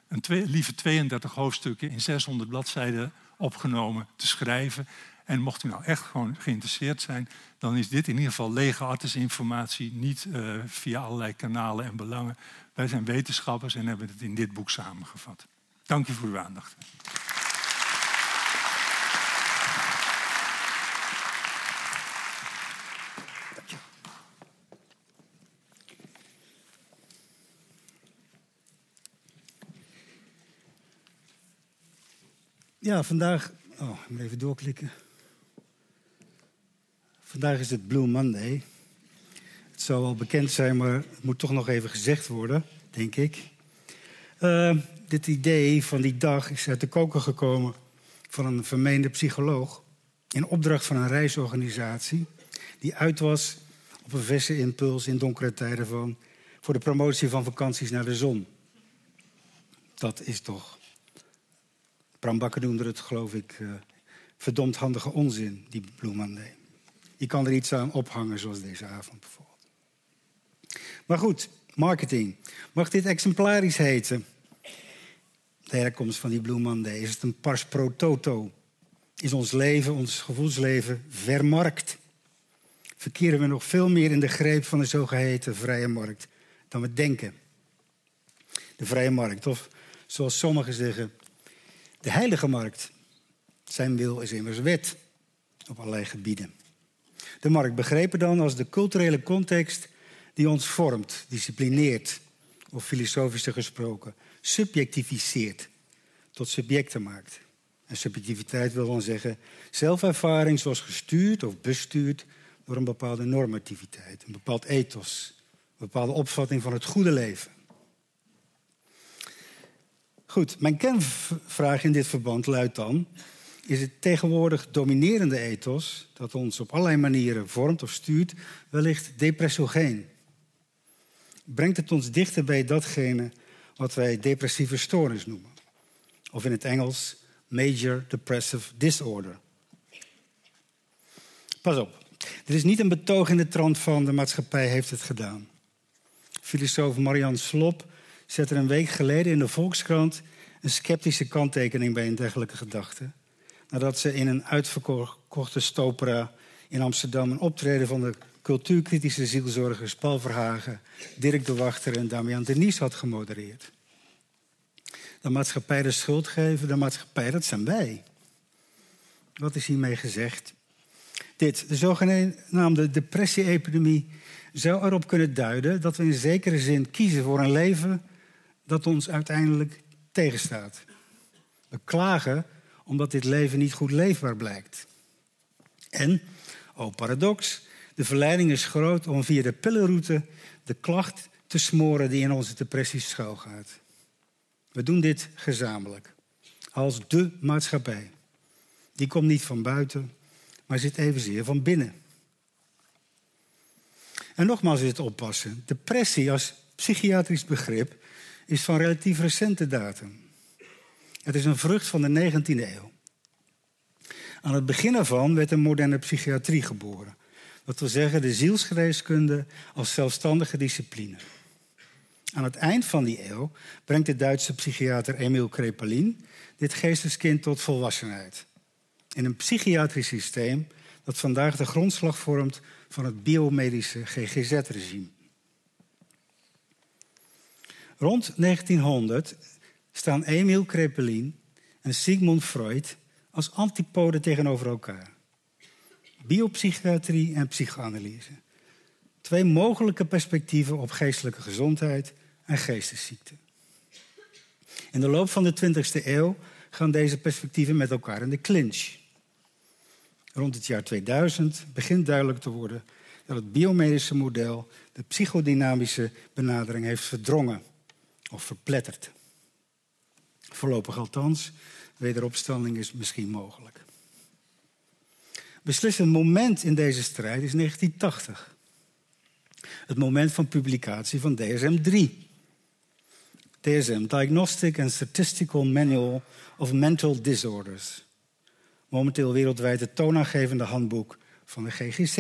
Een twee, lieve 32 hoofdstukken in 600 bladzijden opgenomen te schrijven. En mocht u nou echt gewoon geïnteresseerd zijn, dan is dit in ieder geval lege artseninformatie, niet uh, via allerlei kanalen en belangen. Wij zijn wetenschappers en hebben het in dit boek samengevat. Dank u voor uw aandacht. Ja, vandaag. Oh, even doorklikken. Vandaag is het Blue Monday. Het zou wel bekend zijn, maar het moet toch nog even gezegd worden, denk ik. Uh, dit idee van die dag is uit de koker gekomen van een vermeende psycholoog. In opdracht van een reisorganisatie die uit was op een verse impuls in donkere tijden van, voor de promotie van vakanties naar de zon. Dat is toch. Bram Bakker noemde het, geloof ik, uh, verdomd handige onzin, die Blue Monday. Je kan er iets aan ophangen, zoals deze avond bijvoorbeeld. Maar goed, marketing. Mag dit exemplarisch heten? De herkomst van die Blue Monday. Is het een pars pro toto? Is ons leven, ons gevoelsleven vermarkt? Verkeren we nog veel meer in de greep van de zogeheten vrije markt dan we denken? De vrije markt, of zoals sommigen zeggen, de heilige markt. Zijn wil is immers wet op allerlei gebieden. De markt begrepen dan als de culturele context die ons vormt, disciplineert, of filosofischer gesproken, subjectificeert, tot subjecten maakt. En subjectiviteit wil dan zeggen zelfervaring zoals gestuurd of bestuurd door een bepaalde normativiteit, een bepaald ethos, een bepaalde opvatting van het goede leven. Goed, mijn kernvraag in dit verband luidt dan: is het tegenwoordig dominerende ethos, dat ons op allerlei manieren vormt of stuurt, wellicht depressogeen? Brengt het ons dichter bij datgene wat wij depressieve stoornis noemen? Of in het Engels Major Depressive Disorder. Pas op, er is niet een betoog in de trant van de maatschappij heeft het gedaan. Filosoof Marianne Slop zet er een week geleden in de Volkskrant een sceptische kanttekening bij een dergelijke gedachte nadat ze in een uitverkochte stopera in Amsterdam een optreden van de cultuurkritische zielzorgers Paul Verhagen, Dirk de Wachter en Damian Denies had gemodereerd. De maatschappij de schuld geven, de maatschappij, dat zijn wij. Wat is hiermee gezegd? Dit, de zogenaamde depressie-epidemie, zou erop kunnen duiden dat we in zekere zin kiezen voor een leven dat ons uiteindelijk tegenstaat. We klagen omdat dit leven niet goed leefbaar blijkt. En, oh paradox, de verleiding is groot om via de pillenroute de klacht te smoren die in onze depressies schuilgaat. We doen dit gezamenlijk, als de maatschappij. Die komt niet van buiten, maar zit evenzeer van binnen. En nogmaals is het oppassen. Depressie als psychiatrisch begrip is van relatief recente datum. Het is een vrucht van de 19e eeuw. Aan het begin ervan werd een moderne psychiatrie geboren. Dat wil zeggen de zielsgeneeskunde als zelfstandige discipline. Aan het eind van die eeuw brengt de Duitse psychiater Emil Krepelin dit geesteskind tot volwassenheid. In een psychiatrisch systeem dat vandaag de grondslag vormt van het biomedische GGZ-regime. Rond 1900 staan Emil Krepelin en Sigmund Freud als antipoden tegenover elkaar. Biopsychiatrie en psychoanalyse. Twee mogelijke perspectieven op geestelijke gezondheid en geestesziekte. In de loop van de 20e eeuw gaan deze perspectieven met elkaar in de clinch. Rond het jaar 2000 begint duidelijk te worden dat het biomedische model de psychodynamische benadering heeft verdrongen of verpletterd. Voorlopig althans, wederopstanding is misschien mogelijk. Beslissend moment in deze strijd is 1980. Het moment van publicatie van DSM-3. DSM, Diagnostic and Statistical Manual of Mental Disorders. Momenteel wereldwijd het toonaangevende handboek van de GGZ.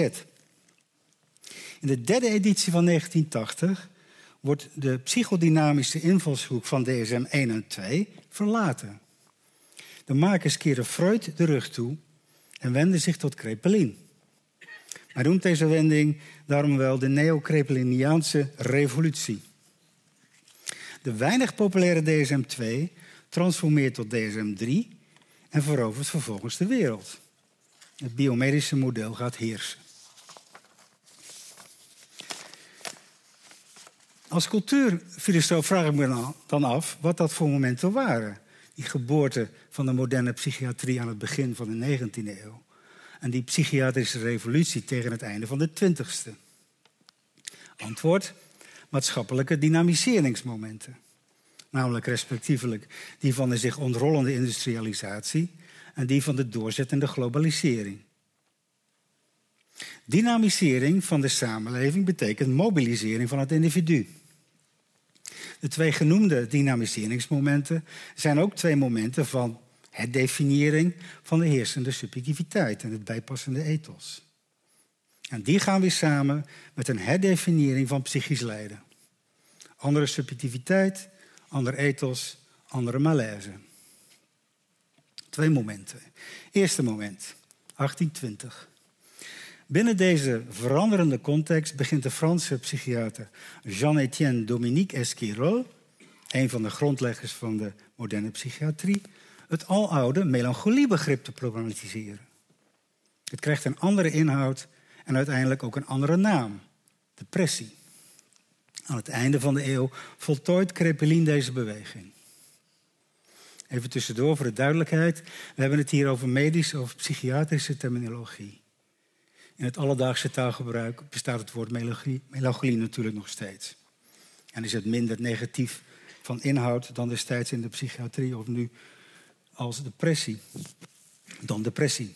In de derde editie van 1980 wordt de psychodynamische invalshoek van DSM 1 en 2 verlaten. De makers keren Freud de rug toe en wenden zich tot Krepelin. Hij noemt deze wending daarom wel de neo-Krepeliniaanse revolutie. De weinig populaire DSM-2 transformeert tot DSM-3 en verovert vervolgens de wereld. Het biomedische model gaat heersen. Als cultuurfilosoof vraag ik me dan af wat dat voor momenten waren. Die geboorte van de moderne psychiatrie aan het begin van de 19e eeuw. En die psychiatrische revolutie tegen het einde van de 20e. Antwoord: maatschappelijke dynamiseringsmomenten. Namelijk respectievelijk die van de zich ontrollende industrialisatie en die van de doorzettende globalisering. Dynamisering van de samenleving betekent mobilisering van het individu. De twee genoemde dynamiseringsmomenten zijn ook twee momenten van herdefiniëring van de heersende subjectiviteit en het bijpassende ethos. En die gaan weer samen met een herdefiniëring van psychisch lijden. Andere subjectiviteit, ander ethos, andere malaise. Twee momenten. Eerste moment, 1820. Binnen deze veranderende context begint de Franse psychiater Jean-Étienne Dominique Esquirol, een van de grondleggers van de moderne psychiatrie, het aloude melancholiebegrip te problematiseren. Het krijgt een andere inhoud en uiteindelijk ook een andere naam: depressie. Aan het einde van de eeuw voltooit Krepelin deze beweging. Even tussendoor voor de duidelijkheid: we hebben het hier over medische of psychiatrische terminologie. In het alledaagse taalgebruik bestaat het woord melancholie, melancholie natuurlijk nog steeds. En is het minder negatief van inhoud dan destijds in de psychiatrie of nu als depressie. Dan depressie.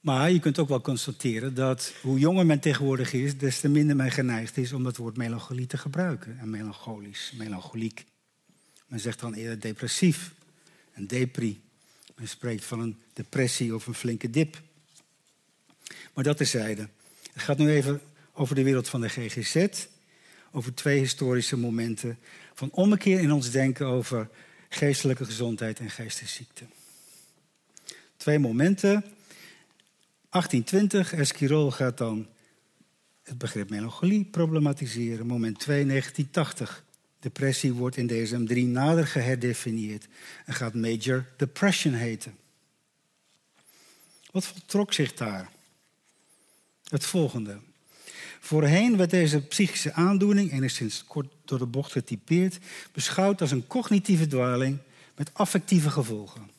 Maar je kunt ook wel constateren dat hoe jonger men tegenwoordig is, des te minder men geneigd is om dat woord melancholie te gebruiken. En melancholisch, melancholiek. Men zegt dan eerder depressief en depri. Men spreekt van een depressie of een flinke dip. Maar dat terzijde. Het gaat nu even over de wereld van de GGZ. Over twee historische momenten van ommekeer in ons denken over geestelijke gezondheid en geestesziekte. Twee momenten. 1820, Esquirol gaat dan het begrip melancholie problematiseren. Moment 2, 1980. Depressie wordt in DSM-3 nader geherdefinieerd en gaat major depression heten. Wat voltrok zich daar? Het volgende. Voorheen werd deze psychische aandoening, enigszins kort door de bocht getypeerd, beschouwd als een cognitieve dwaling met affectieve gevolgen.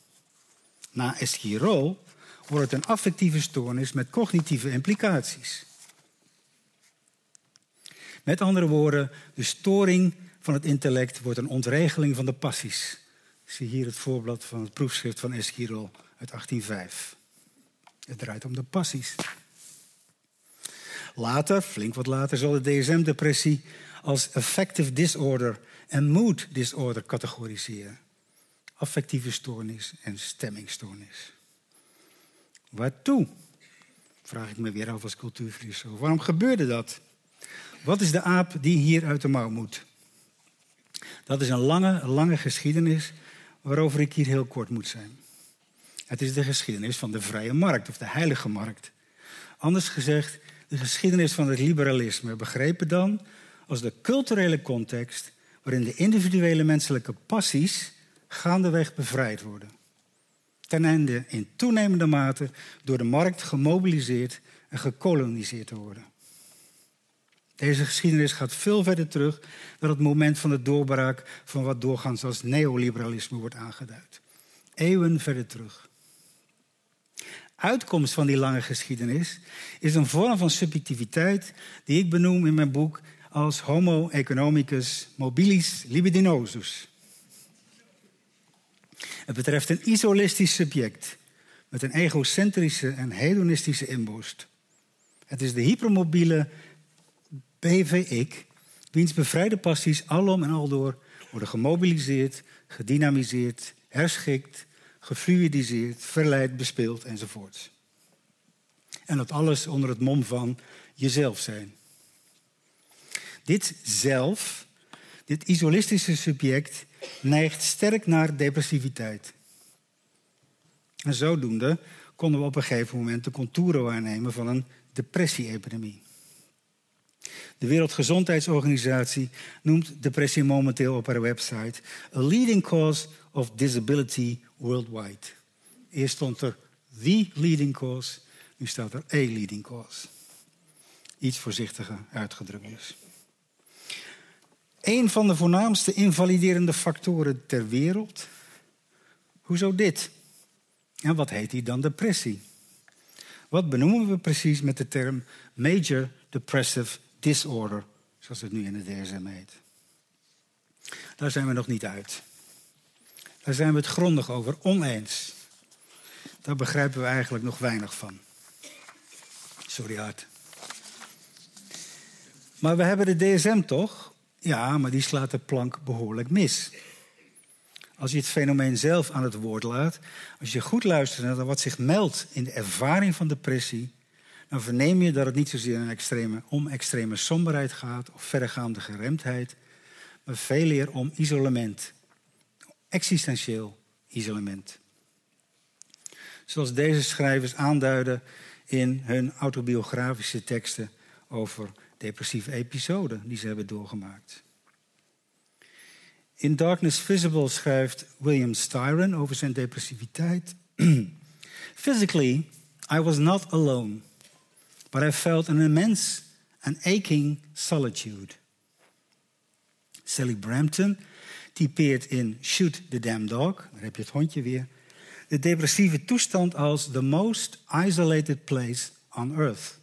Na Esquirol wordt het een affectieve stoornis met cognitieve implicaties. Met andere woorden, de storing van het intellect wordt een ontregeling van de passies. zie hier het voorblad van het proefschrift van Esquirol uit 1805. Het draait om de passies. Later, flink wat later, zal de DSM-depressie als affective disorder en mood disorder categoriseren. Affectieve stoornis en stemmingstoornis. Waartoe? Vraag ik me weer af als cultuurfilosoof. Waarom gebeurde dat? Wat is de aap die hier uit de mouw moet? Dat is een lange, lange geschiedenis waarover ik hier heel kort moet zijn. Het is de geschiedenis van de vrije markt of de heilige markt. Anders gezegd, de geschiedenis van het liberalisme begrepen dan als de culturele context waarin de individuele menselijke passies gaandeweg bevrijd worden. Ten einde in toenemende mate door de markt gemobiliseerd en gekoloniseerd te worden. Deze geschiedenis gaat veel verder terug dan het moment van de doorbraak van wat doorgaans als neoliberalisme wordt aangeduid. Eeuwen verder terug. Uitkomst van die lange geschiedenis is een vorm van subjectiviteit die ik benoem in mijn boek als Homo economicus mobilis libidinosus. Het betreft een isolistisch subject met een egocentrische en hedonistische inborst. Het is de hypermobiele BV-ik, wiens bevrijde passies alom en aldoor worden gemobiliseerd, gedynamiseerd, herschikt, gefluidiseerd, verleid, bespeeld enzovoort. En dat alles onder het mom van jezelf zijn. Dit zelf, dit isolistische subject, neigt sterk naar depressiviteit. En zodoende konden we op een gegeven moment de contouren waarnemen van een depressie-epidemie. De Wereldgezondheidsorganisatie noemt depressie momenteel op haar website a leading cause of disability worldwide. Eerst stond er the leading cause, nu staat er a leading cause. Iets voorzichtiger uitgedrukt dus. Een van de voornaamste invaliderende factoren ter wereld. Hoezo dit? En wat heet die dan depressie? Wat benoemen we precies met de term Major Depressive Disorder, zoals het nu in de DSM heet? Daar zijn we nog niet uit. Daar zijn we het grondig over oneens. Daar begrijpen we eigenlijk nog weinig van. Sorry, hart. Maar we hebben de DSM toch? Ja, maar die slaat de plank behoorlijk mis. Als je het fenomeen zelf aan het woord laat, als je goed luistert naar wat zich meldt in de ervaring van depressie, dan verneem je dat het niet zozeer extreme, om extreme somberheid gaat of verregaande geremdheid, maar veel meer om isolement. Existentieel isolement. Zoals deze schrijvers aanduiden in hun autobiografische teksten over depressieve episoden die ze hebben doorgemaakt. In Darkness Visible schrijft William Styron over zijn depressiviteit. <clears throat> Physically, I was not alone, but I felt an immense and aching solitude. Sally Brampton typeert in Shoot the Damn Dog, daar heb je het hondje weer, de depressieve toestand als the most isolated place on earth.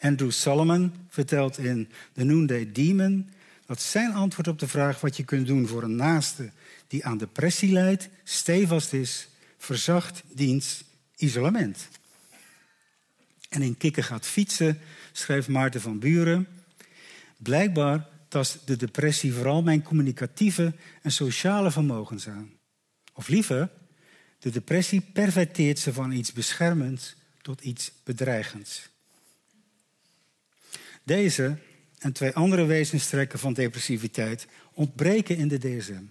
Andrew Solomon vertelt in The Noonday Demon dat zijn antwoord op de vraag wat je kunt doen voor een naaste die aan depressie lijdt, stevast is, verzacht dienst, isolement. En in Kikker gaat fietsen schrijft Maarten van Buren. Blijkbaar tast de depressie vooral mijn communicatieve en sociale vermogens aan. Of liever, de depressie perverteert ze van iets beschermends tot iets bedreigends. Deze en twee andere wezenstrekken van depressiviteit ontbreken in de DSM.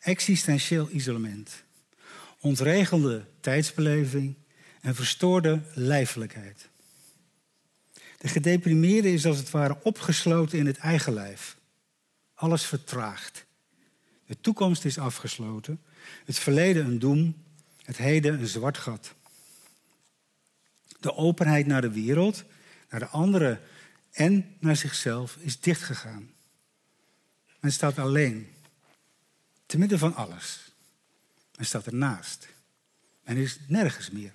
Existentieel isolement, ontregelde tijdsbeleving en verstoorde lijfelijkheid. De gedeprimeerde is als het ware opgesloten in het eigen lijf. Alles vertraagt. De toekomst is afgesloten, het verleden een doem, het heden een zwart gat. De openheid naar de wereld, naar de andere en naar zichzelf is dichtgegaan. Men staat alleen, te midden van alles. Men staat ernaast. Men is nergens meer.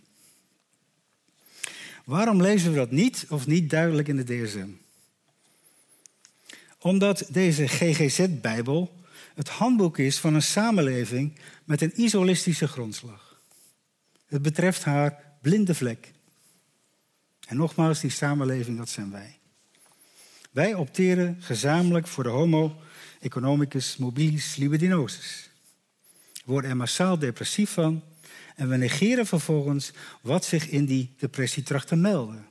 Waarom lezen we dat niet of niet duidelijk in de DSM? Omdat deze GGZ-bijbel het handboek is van een samenleving met een isolistische grondslag. Het betreft haar blinde vlek. En nogmaals, die samenleving, dat zijn wij. Wij opteren gezamenlijk voor de homo economicus mobilis libidinosus. We worden er massaal depressief van en we negeren vervolgens wat zich in die depressie tracht te melden.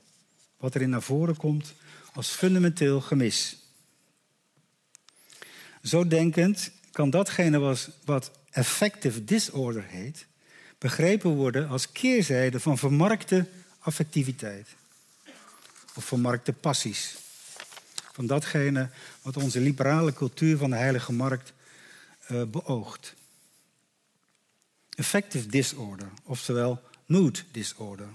Wat erin naar voren komt als fundamenteel gemis. Zo denkend kan datgene wat affective disorder heet, begrepen worden als keerzijde van vermarkte affectiviteit. Of vermarkte passies van datgene wat onze liberale cultuur van de heilige markt uh, beoogt. Affective disorder, oftewel mood disorder.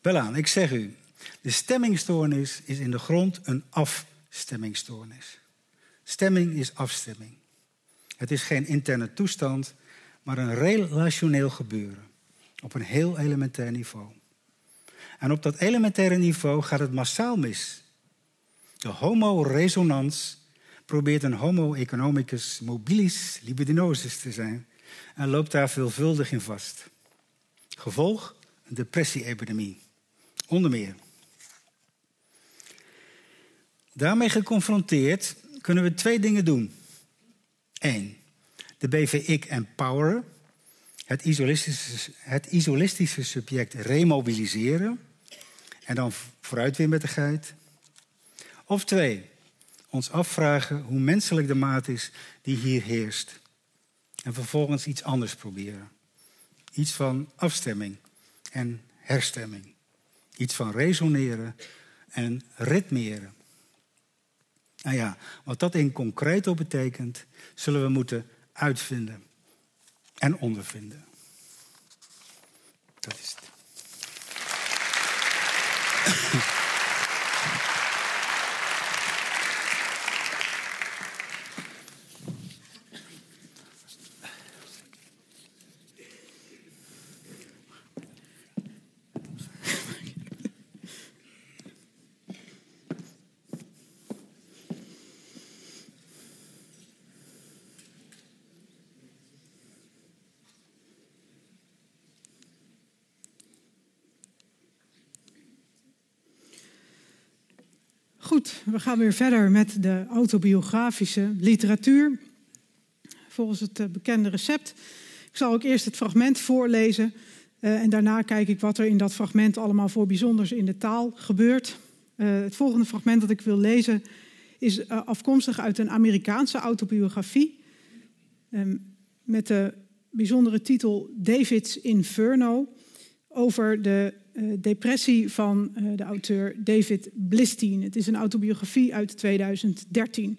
Welaan, ik zeg u, de stemmingstoornis is in de grond een afstemmingstoornis. Stemming is afstemming. Het is geen interne toestand, maar een relationeel gebeuren. Op een heel elementair niveau. En op dat elementaire niveau gaat het massaal mis. De homo resonans probeert een homo economicus mobilis libidinosus te zijn en loopt daar veelvuldig in vast. Gevolg? Een depressie-epidemie. Onder meer. Daarmee geconfronteerd kunnen we twee dingen doen. Eén, de BVIC empoweren, het isolistische, het isolistische subject remobiliseren en dan vooruit weer met de geit. Of twee, ons afvragen hoe menselijk de maat is die hier heerst. En vervolgens iets anders proberen. Iets van afstemming en herstemming. Iets van resoneren en ritmeren. Nou ja, wat dat in concreto betekent, zullen we moeten uitvinden en ondervinden. Dat is het. Goed, we gaan weer verder met de autobiografische literatuur. Volgens het eh, bekende recept. Ik zal ook eerst het fragment voorlezen. Uh, en daarna kijk ik wat er in dat fragment allemaal voor bijzonders in de taal gebeurt. Uh, het volgende fragment dat ik wil lezen is afkomstig uit een Amerikaanse autobiografie. Um, met de bijzondere titel David's Inferno. Over de depressie van uh, de auteur David Blistine. Het is een autobiografie uit 2013.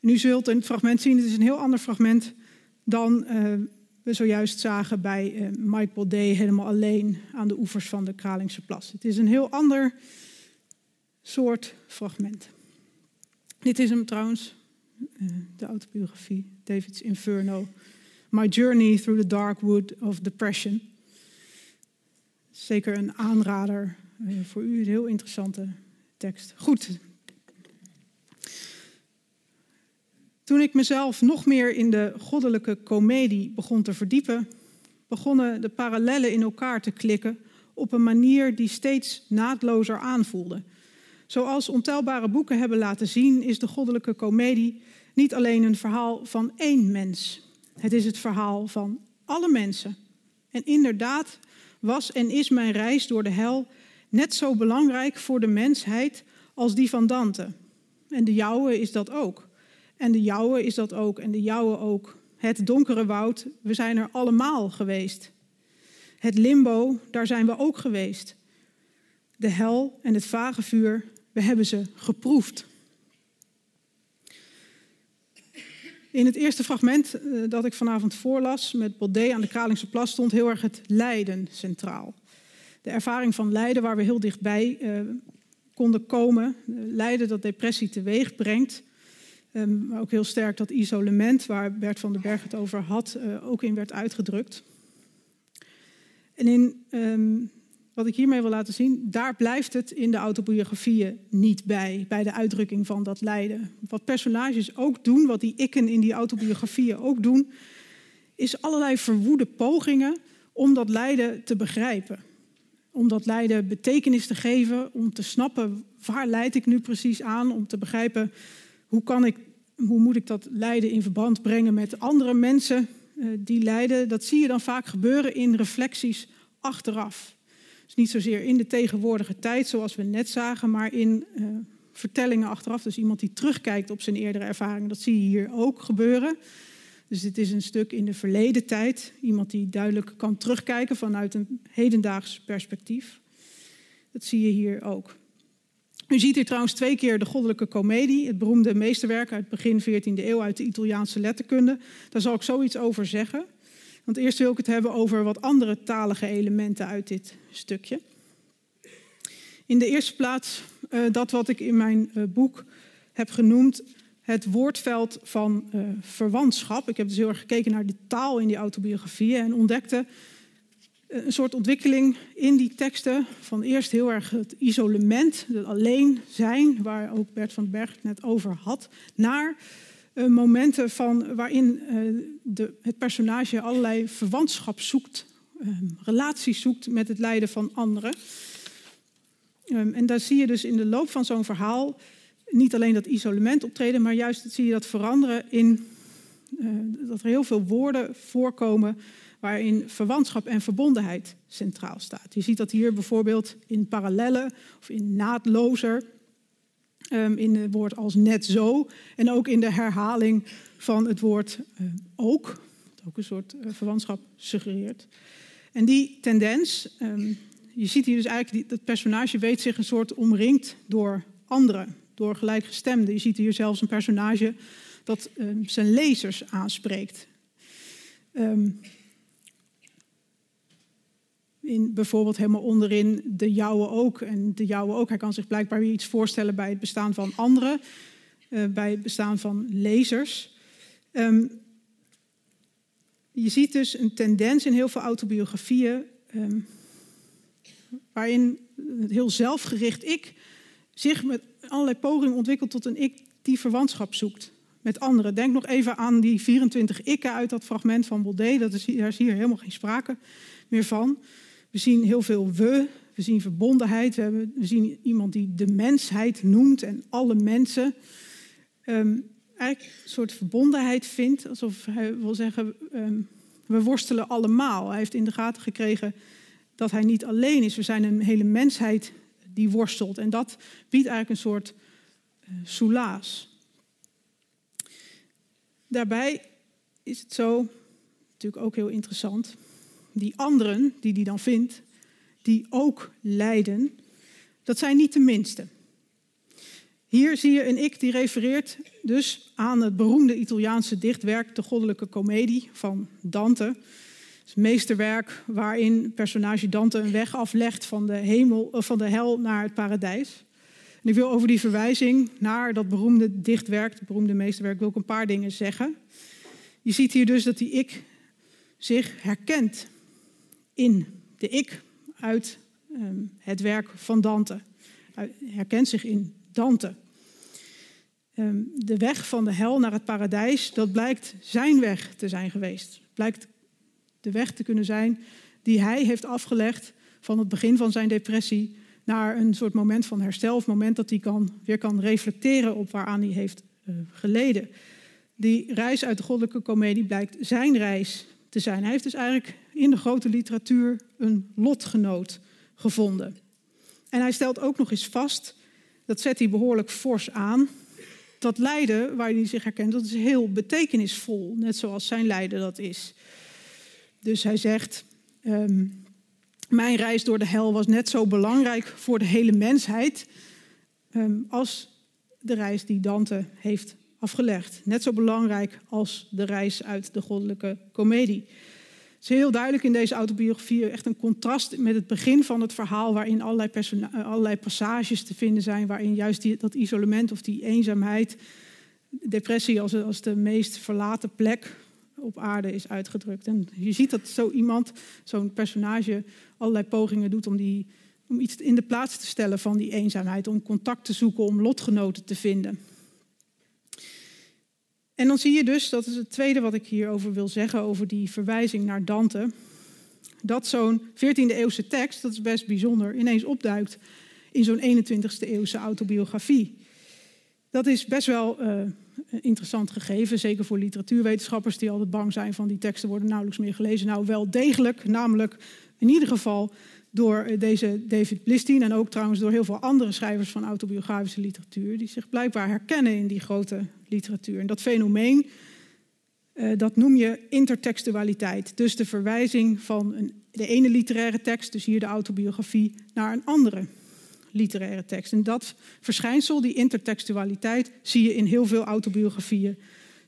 En u zult het fragment zien, het is een heel ander fragment dan uh, we zojuist zagen bij Mike Baudet helemaal alleen aan de oevers van de Kralingse Plas. Het is een heel ander soort fragment. Dit is hem trouwens, de autobiografie, David's Inferno. My Journey Through the Dark Wood of Depression. Zeker een aanrader voor u, een heel interessante tekst. Goed. Toen ik mezelf nog meer in de goddelijke komedie begon te verdiepen, begonnen de parallellen in elkaar te klikken op een manier die steeds naadlozer aanvoelde. Zoals ontelbare boeken hebben laten zien, is de goddelijke komedie niet alleen een verhaal van één mens. Het is het verhaal van alle mensen. En inderdaad was en is mijn reis door de hel net zo belangrijk voor de mensheid als die van Dante. En de jouwe is dat ook. En de jouwe is dat ook. En de jouwe ook. Het donkere woud, we zijn er allemaal geweest. Het limbo, daar zijn we ook geweest. De hel en het vage vuur, we hebben ze geproefd. In het eerste fragment uh, dat ik vanavond voorlas met Baudet aan de Kralingse Plas stond heel erg het lijden centraal. De ervaring van lijden waar we heel dichtbij uh, konden komen. lijden dat depressie teweeg brengt. Um, maar ook heel sterk dat isolement waar Bert van den Berg het over had, ook in werd uitgedrukt. En in um, wat ik hiermee wil laten zien, daar blijft het in de autobiografieën niet bij, bij de uitdrukking van dat lijden. Wat personages ook doen, wat die ikken in die autobiografieën ook doen, is allerlei verwoede pogingen om dat lijden te begrijpen. Om dat lijden betekenis te geven, om te snappen waar leid ik nu precies aan, om te begrijpen hoe, kan ik, hoe moet ik dat lijden in verband brengen met andere mensen uh, die lijden. Dat zie je dan vaak gebeuren in reflecties achteraf. Dus niet zozeer in de tegenwoordige tijd, zoals we net zagen, maar in uh, vertellingen achteraf. Dus iemand die terugkijkt op zijn eerdere ervaringen. Dat zie je hier ook gebeuren. Dus dit is een stuk in de verleden tijd. Iemand die duidelijk kan terugkijken vanuit een hedendaags perspectief. Dat zie je hier ook. U ziet hier trouwens twee keer de goddelijke komedie, het beroemde meesterwerk uit begin 14e eeuw uit de Italiaanse letterkunde. Daar zal ik zoiets over zeggen. Want eerst wil ik het hebben over wat andere talige elementen uit dit stukje. In de eerste plaats uh, dat wat ik in mijn uh, boek heb genoemd het woordveld van uh, verwantschap. Ik heb dus heel erg gekeken naar de taal in die autobiografieën en ontdekte een soort ontwikkeling in die teksten. Van eerst heel erg het isolement, het alleen zijn, waar ook Bert van Berg net over had, naar uh, momenten van, waarin uh, de, het personage allerlei verwantschap zoekt, um, relaties zoekt met het lijden van anderen. Um, en daar zie je dus in de loop van zo'n verhaal niet alleen dat isolement optreden, maar juist zie je dat veranderen in uh, dat er heel veel woorden voorkomen waarin verwantschap en verbondenheid centraal staat. Je ziet dat hier bijvoorbeeld in parallellen of in naadlozer, um, in het woord als net zo, en ook in de herhaling van het woord uh, ook, dat ook een soort uh, verwantschap suggereert. En die tendens, um, je ziet hier dus eigenlijk, die, dat personage weet zich een soort omringd door anderen, door gelijkgestemden. Je ziet hier zelfs een personage dat zijn lezers aanspreekt. In bijvoorbeeld helemaal onderin de jouwe ook. En de jouwe ook, hij kan zich blijkbaar weer iets voorstellen bij het bestaan van anderen, uh, bij het bestaan van lezers. Um, je ziet dus een tendens in heel veel autobiografieën, um, waarin het heel zelfgericht ik zich met allerlei pogingen ontwikkelt tot een ik die verwantschap zoekt met anderen. Denk nog even aan die 24 ikken uit dat fragment van Baudet. Dat is, daar is hier helemaal geen sprake meer van. We zien heel veel we, we zien verbondenheid, we, hebben, we zien iemand die de mensheid noemt en alle mensen. Um, eigenlijk een soort verbondenheid vindt, alsof hij wil zeggen, um, we worstelen allemaal. Hij heeft in de gaten gekregen dat hij niet alleen is. We zijn een hele mensheid die worstelt. En dat biedt eigenlijk een soort uh, soelaas. Daarbij is het zo, natuurlijk ook heel interessant, die anderen die hij dan vindt, die ook lijden, dat zijn niet de minste. Hier zie je een ik die refereert dus aan het beroemde Italiaanse dichtwerk De Goddelijke Comedie van Dante. Het meesterwerk waarin personage Dante een weg aflegt van de, hemel, van de hel naar het paradijs. En ik wil over die verwijzing naar dat beroemde dichtwerk, het beroemde meesterwerk, wil ik een paar dingen zeggen. Je ziet hier dus dat die ik zich herkent in de ik uit um, het werk van Dante. Hij herkent zich in Dante. Um, de weg van de hel naar het paradijs, dat blijkt zijn weg te zijn geweest. Blijkt de weg te kunnen zijn die hij heeft afgelegd van het begin van zijn depressie naar een soort moment van herstel, of moment dat hij kan, weer kan reflecteren op waaraan hij heeft uh, geleden. Die reis uit de goddelijke komedie blijkt zijn reis te zijn. Hij heeft dus eigenlijk in de grote literatuur een lotgenoot gevonden. En hij stelt ook nog eens vast, dat zet hij behoorlijk fors aan, dat lijden waar hij zich herkent, dat is heel betekenisvol, net zoals zijn lijden dat is. Dus hij zegt, um, mijn reis door de hel was net zo belangrijk voor de hele mensheid um, als de reis die Dante heeft afgelegd. Net zo belangrijk als de reis uit de goddelijke komedie. Het is heel duidelijk in deze autobiografie echt een contrast met het begin van het verhaal, waarin allerlei, allerlei passages te vinden zijn, waarin juist die, dat isolement of die eenzaamheid, depressie als, als de meest verlaten plek op aarde is uitgedrukt. En je ziet dat zo iemand, zo'n personage, allerlei pogingen doet om, die, om iets in de plaats te stellen van die eenzaamheid, om contact te zoeken, om lotgenoten te vinden. En dan zie je dus, dat is het tweede wat ik hierover wil zeggen, over die verwijzing naar Dante, dat zo'n 14e eeuwse tekst, dat is best bijzonder, ineens opduikt in zo'n 21e eeuwse autobiografie. Dat is best wel uh, interessant gegeven, zeker voor literatuurwetenschappers die altijd bang zijn van die teksten worden nauwelijks meer gelezen. Nou, wel degelijk, namelijk in ieder geval door deze David Blistien en ook trouwens door heel veel andere schrijvers van autobiografische literatuur, die zich blijkbaar herkennen in die grote literatuur. En dat fenomeen, uh, dat noem je intertextualiteit. Dus de verwijzing van een, de ene literaire tekst, dus hier de autobiografie, naar een andere literaire tekst. En dat verschijnsel, die intertextualiteit, zie je in heel veel autobiografieën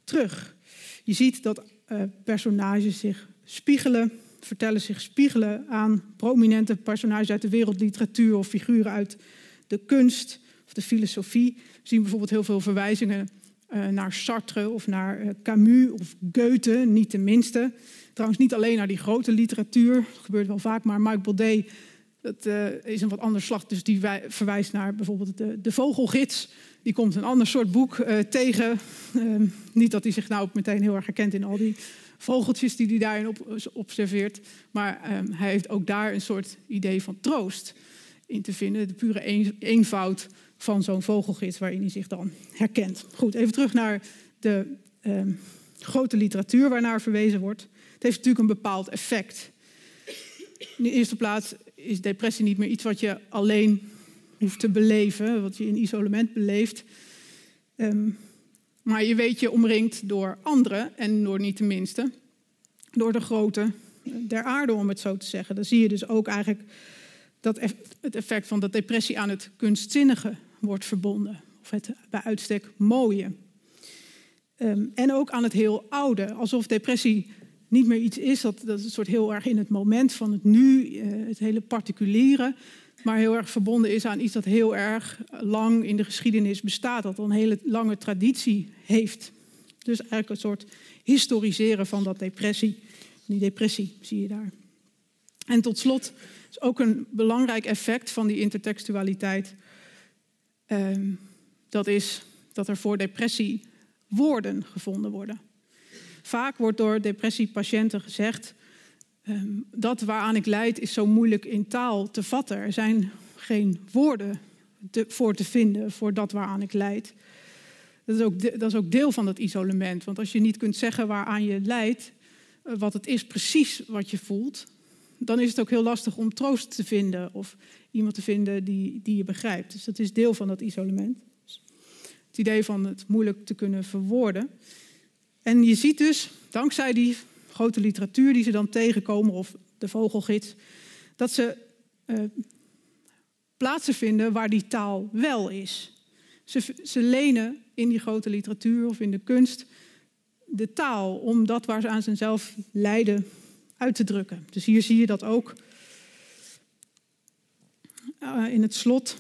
terug. Je ziet dat uh, personages zich spiegelen, vertellen zich spiegelen aan prominente personages uit de wereldliteratuur of figuren uit de kunst of de filosofie. We zien bijvoorbeeld heel veel verwijzingen uh, naar Sartre of naar uh, Camus of Goethe, niet de minste. Trouwens, niet alleen naar die grote literatuur, dat gebeurt wel vaak, maar Mike Baudet dat, uh, is een wat ander slag. Dus die verwijst naar bijvoorbeeld de, de Vogelgids. Die komt een ander soort boek tegen. Ehm, niet dat hij zich nou ook meteen heel erg herkent in al die vogeltjes die hij daarin observeert. Maar um, hij heeft ook daar een soort idee van troost in te vinden. De pure een, eenvoud van zo'n vogelgids waarin hij zich dan herkent. Goed, even terug naar de uh, grote literatuur waarnaar verwezen wordt. Het heeft natuurlijk een bepaald effect. In de eerste plaats is depressie niet meer iets wat je alleen hoeft te beleven, wat je in isolement beleeft. Um, maar je weet je omringd door anderen en door niet de minste, door de grote der aarde, om het zo te zeggen. Dan zie je dus ook eigenlijk dat het effect van dat depressie aan het kunstzinnige wordt verbonden. Of het bij uitstek mooie. Um, en ook aan het heel oude. Alsof depressie niet meer iets is dat, dat een soort heel erg in het moment van het nu, uh, het hele particuliere, maar heel erg verbonden is aan iets dat heel erg lang in de geschiedenis bestaat, dat een hele lange traditie heeft. Dus eigenlijk een soort historiseren van dat depressie. Die depressie zie je daar. En tot slot is ook een belangrijk effect van die intertextualiteit. Um, dat is dat er voor depressie woorden gevonden worden. Vaak wordt door depressiepatiënten gezegd: um, dat waaraan ik leid is zo moeilijk in taal te vatten. Er zijn geen woorden te, voor te vinden voor dat waaraan ik leid. Dat is, ook dat is ook deel van dat isolement. Want als je niet kunt zeggen waaraan je lijdt, uh, wat het is precies wat je voelt, dan is het ook heel lastig om troost te vinden of iemand te vinden die, die je begrijpt. Dus dat is deel van dat isolement. Het idee van het moeilijk te kunnen verwoorden. En je ziet dus, dankzij die grote literatuur die ze dan tegenkomen, of de vogelgids, dat ze uh, plaatsen vinden waar die taal wel is. Ze, ze lenen in die grote literatuur of in de kunst de taal om dat waar ze aan zichzelf lijden uit te drukken. Dus hier zie je dat ook uh, in het slot.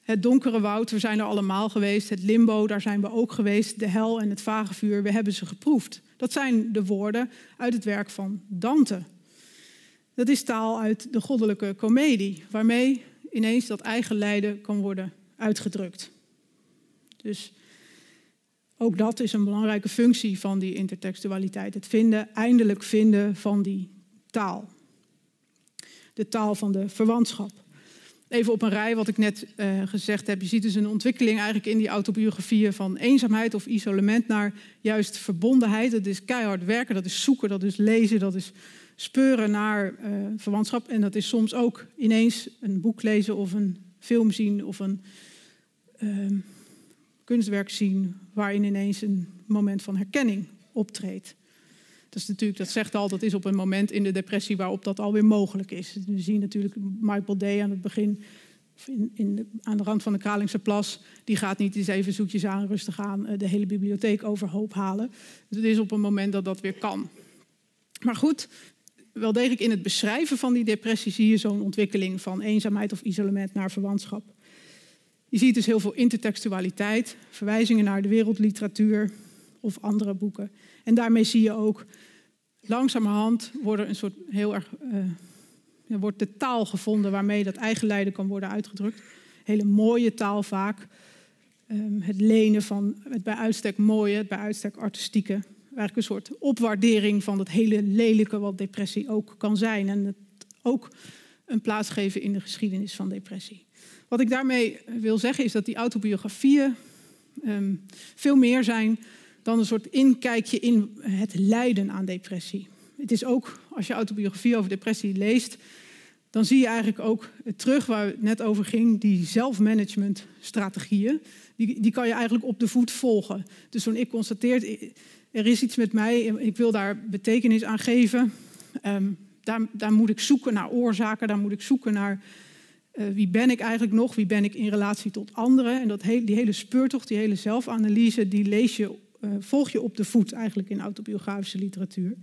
Het donkere woud, we zijn er allemaal geweest. Het limbo, daar zijn we ook geweest. De hel en het vage vuur, we hebben ze geproefd. Dat zijn de woorden uit het werk van Dante. Dat is taal uit de goddelijke komedie, waarmee ineens dat eigen lijden kan worden uitgedrukt. Dus ook dat is een belangrijke functie van die intertextualiteit. Het vinden, eindelijk vinden van die taal. De taal van de verwantschap. Even op een rij wat ik net uh, gezegd heb. Je ziet dus een ontwikkeling eigenlijk in die autobiografieën van eenzaamheid of isolement naar juist verbondenheid. Dat is keihard werken, dat is zoeken, dat is lezen, dat is speuren naar uh, verwantschap. En dat is soms ook ineens een boek lezen of een film zien of een uh, kunstwerk zien waarin ineens een moment van herkenning optreedt. Dat, is natuurlijk, dat zegt al, dat is op een moment in de depressie waarop dat alweer mogelijk is. We zien natuurlijk Michael Day aan het begin, in, in aan de rand van de Kralingse Plas, die gaat niet eens even zoetjes aan, rustig aan, de hele bibliotheek overhoop halen. Dus het is op een moment dat dat weer kan. Maar goed, wel degelijk in het beschrijven van die depressie zie je zo'n ontwikkeling van eenzaamheid of isolement naar verwantschap. Je ziet dus heel veel intertextualiteit, verwijzingen naar de wereldliteratuur of andere boeken. En daarmee zie je ook langzamerhand worden een soort heel erg, uh, wordt de taal gevonden waarmee dat eigen lijden kan worden uitgedrukt. Hele mooie taal vaak. Um, het lenen van het bij uitstek mooie, het bij uitstek artistieke. Eigenlijk een soort opwaardering van dat hele lelijke wat depressie ook kan zijn. En het ook een plaats geven in de geschiedenis van depressie. Wat ik daarmee wil zeggen is dat die autobiografieën um, veel meer zijn dan een soort inkijkje in het lijden aan depressie. Het is ook, als je autobiografie over depressie leest, dan zie je eigenlijk ook terug waar het net over ging, die zelfmanagementstrategieën. Die, die kan je eigenlijk op de voet volgen. Dus toen ik constateert, er is iets met mij, ik wil daar betekenis aan geven. Um, daar, daar moet ik zoeken naar oorzaken, daar moet ik zoeken naar uh, wie ben ik eigenlijk nog, wie ben ik in relatie tot anderen. En dat die hele speurtocht, die hele zelfanalyse, die lees je, uh, volg je op de voet eigenlijk in autobiografische literatuur.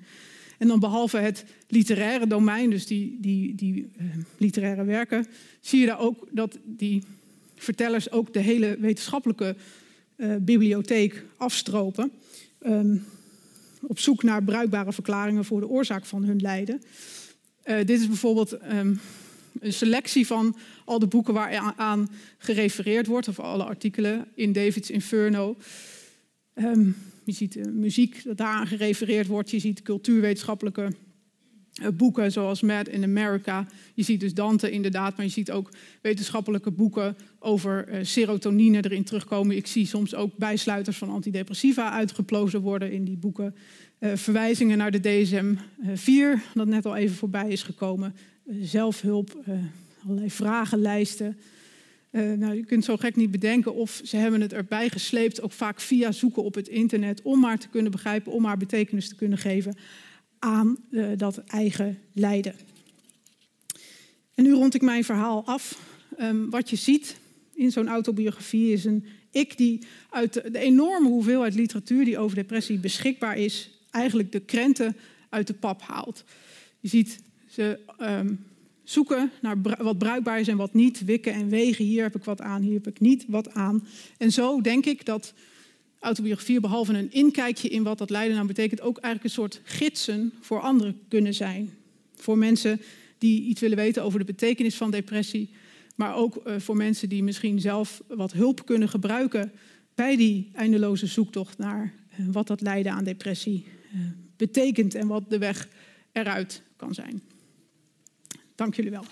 En dan behalve het literaire domein, dus die, die, die uh, literaire werken, zie je daar ook dat die vertellers ook de hele wetenschappelijke bibliotheek afstropen. Um, op zoek naar bruikbare verklaringen voor de oorzaak van hun lijden. Dit is bijvoorbeeld um, een selectie van al de boeken waar aan gerefereerd wordt, of alle artikelen in David's Inferno. Um, je ziet uh, muziek dat daaraan gerefereerd wordt, je ziet cultuurwetenschappelijke uh, boeken zoals Mad in America. Je ziet dus Dante inderdaad, maar je ziet ook wetenschappelijke boeken over uh, serotonine erin terugkomen. Ik zie soms ook bijsluiters van antidepressiva uitgeplozen worden in die boeken. verwijzingen naar de DSM-4, dat net al even voorbij is gekomen. Zelfhulp, allerlei vragenlijsten. Uh, nou, je kunt zo gek niet bedenken of ze hebben het erbij gesleept, ook vaak via zoeken op het internet, om maar te kunnen begrijpen, om maar betekenis te kunnen geven aan uh, dat eigen lijden. En nu rond ik mijn verhaal af. Um, wat je ziet in zo'n autobiografie is een ik die uit de, enorme hoeveelheid literatuur die over depressie beschikbaar is, eigenlijk de krenten uit de pap haalt. Je ziet ze um, zoeken naar wat bruikbaar is en wat niet. Wikken en wegen. Hier heb ik wat aan, hier heb ik niet wat aan. En zo denk ik dat autobiografie, behalve een inkijkje in wat dat lijden nou betekent, ook eigenlijk een soort gidsen voor anderen kunnen zijn. Voor mensen die iets willen weten over de betekenis van depressie. Maar ook uh, voor mensen die misschien zelf wat hulp kunnen gebruiken bij die eindeloze zoektocht naar uh, wat dat lijden aan depressie uh, betekent en wat de weg eruit kan zijn. Dank jullie wel.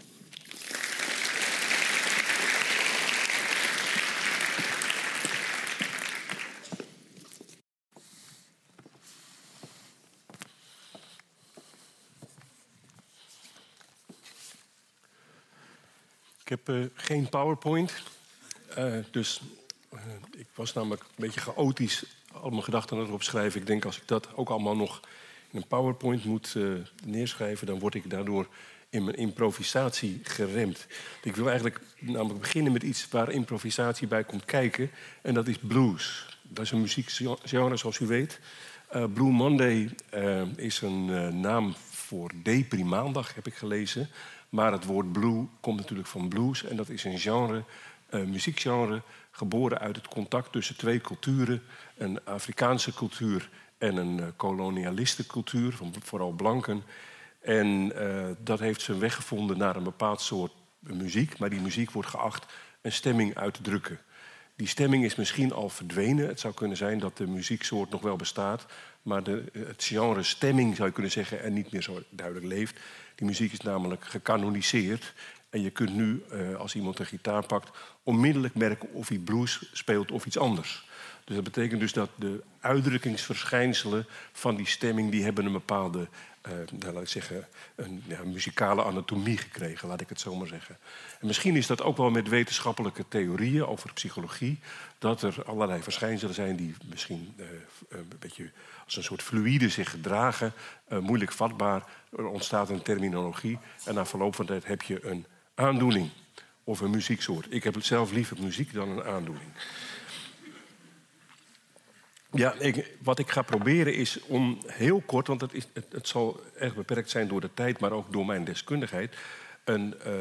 Ik heb uh, geen PowerPoint. Uh, dus uh, ik was namelijk een beetje chaotisch al mijn gedachten erop schrijven. Ik denk als ik dat ook allemaal nog in een PowerPoint moet neerschrijven, dan word ik daardoor in mijn improvisatie geremd. Ik wil eigenlijk namelijk beginnen met iets waar improvisatie bij komt kijken. En dat is blues. Dat is een muziekgenre, zoals u weet. Uh, Blue Monday uh, is een uh, naam voor deprimaandag, heb ik gelezen. Maar het woord blue komt natuurlijk van blues. En dat is een genre, muziekgenre, geboren uit het contact tussen twee culturen. Een Afrikaanse cultuur en een kolonialistencultuur, van vooral blanken. En uh, dat heeft zijn weg gevonden naar een bepaald soort muziek. Maar die muziek wordt geacht een stemming uit te drukken. Die stemming is misschien al verdwenen. Het zou kunnen zijn dat de muzieksoort nog wel bestaat. Maar de, het genre stemming zou je kunnen zeggen en niet meer zo duidelijk leeft. Die muziek is namelijk gecanoniseerd. En je kunt nu, uh, als iemand een gitaar pakt, onmiddellijk merken of hij blues speelt of iets anders. Dus dat betekent dus dat de uitdrukkingsverschijnselen van die stemming... die hebben een bepaalde nou, laat ik zeggen, een ja, muzikale anatomie gekregen, laat ik het zo maar zeggen. En misschien is dat ook wel met wetenschappelijke theorieën over psychologie, dat er allerlei verschijnselen zijn die misschien uh, een beetje als een soort fluïde zich gedragen, moeilijk vatbaar. Er ontstaat een terminologie en na verloop van tijd heb je een aandoening of een muzieksoort. Ik heb zelf liever muziek dan een aandoening. Ja, ik, wat ik ga proberen is om heel kort, want het, is, het, zal erg beperkt zijn door de tijd, maar ook door mijn deskundigheid, een uh,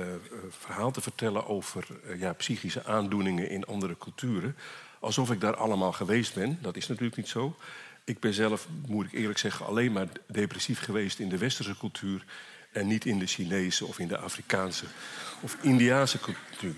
verhaal te vertellen over uh, ja, psychische aandoeningen in andere culturen. Alsof ik daar allemaal geweest ben. Dat is natuurlijk niet zo. Ik ben zelf, moet ik eerlijk zeggen, alleen maar depressief geweest in de westerse cultuur en niet in de Chinese of in de Afrikaanse of Indiaanse cultuur.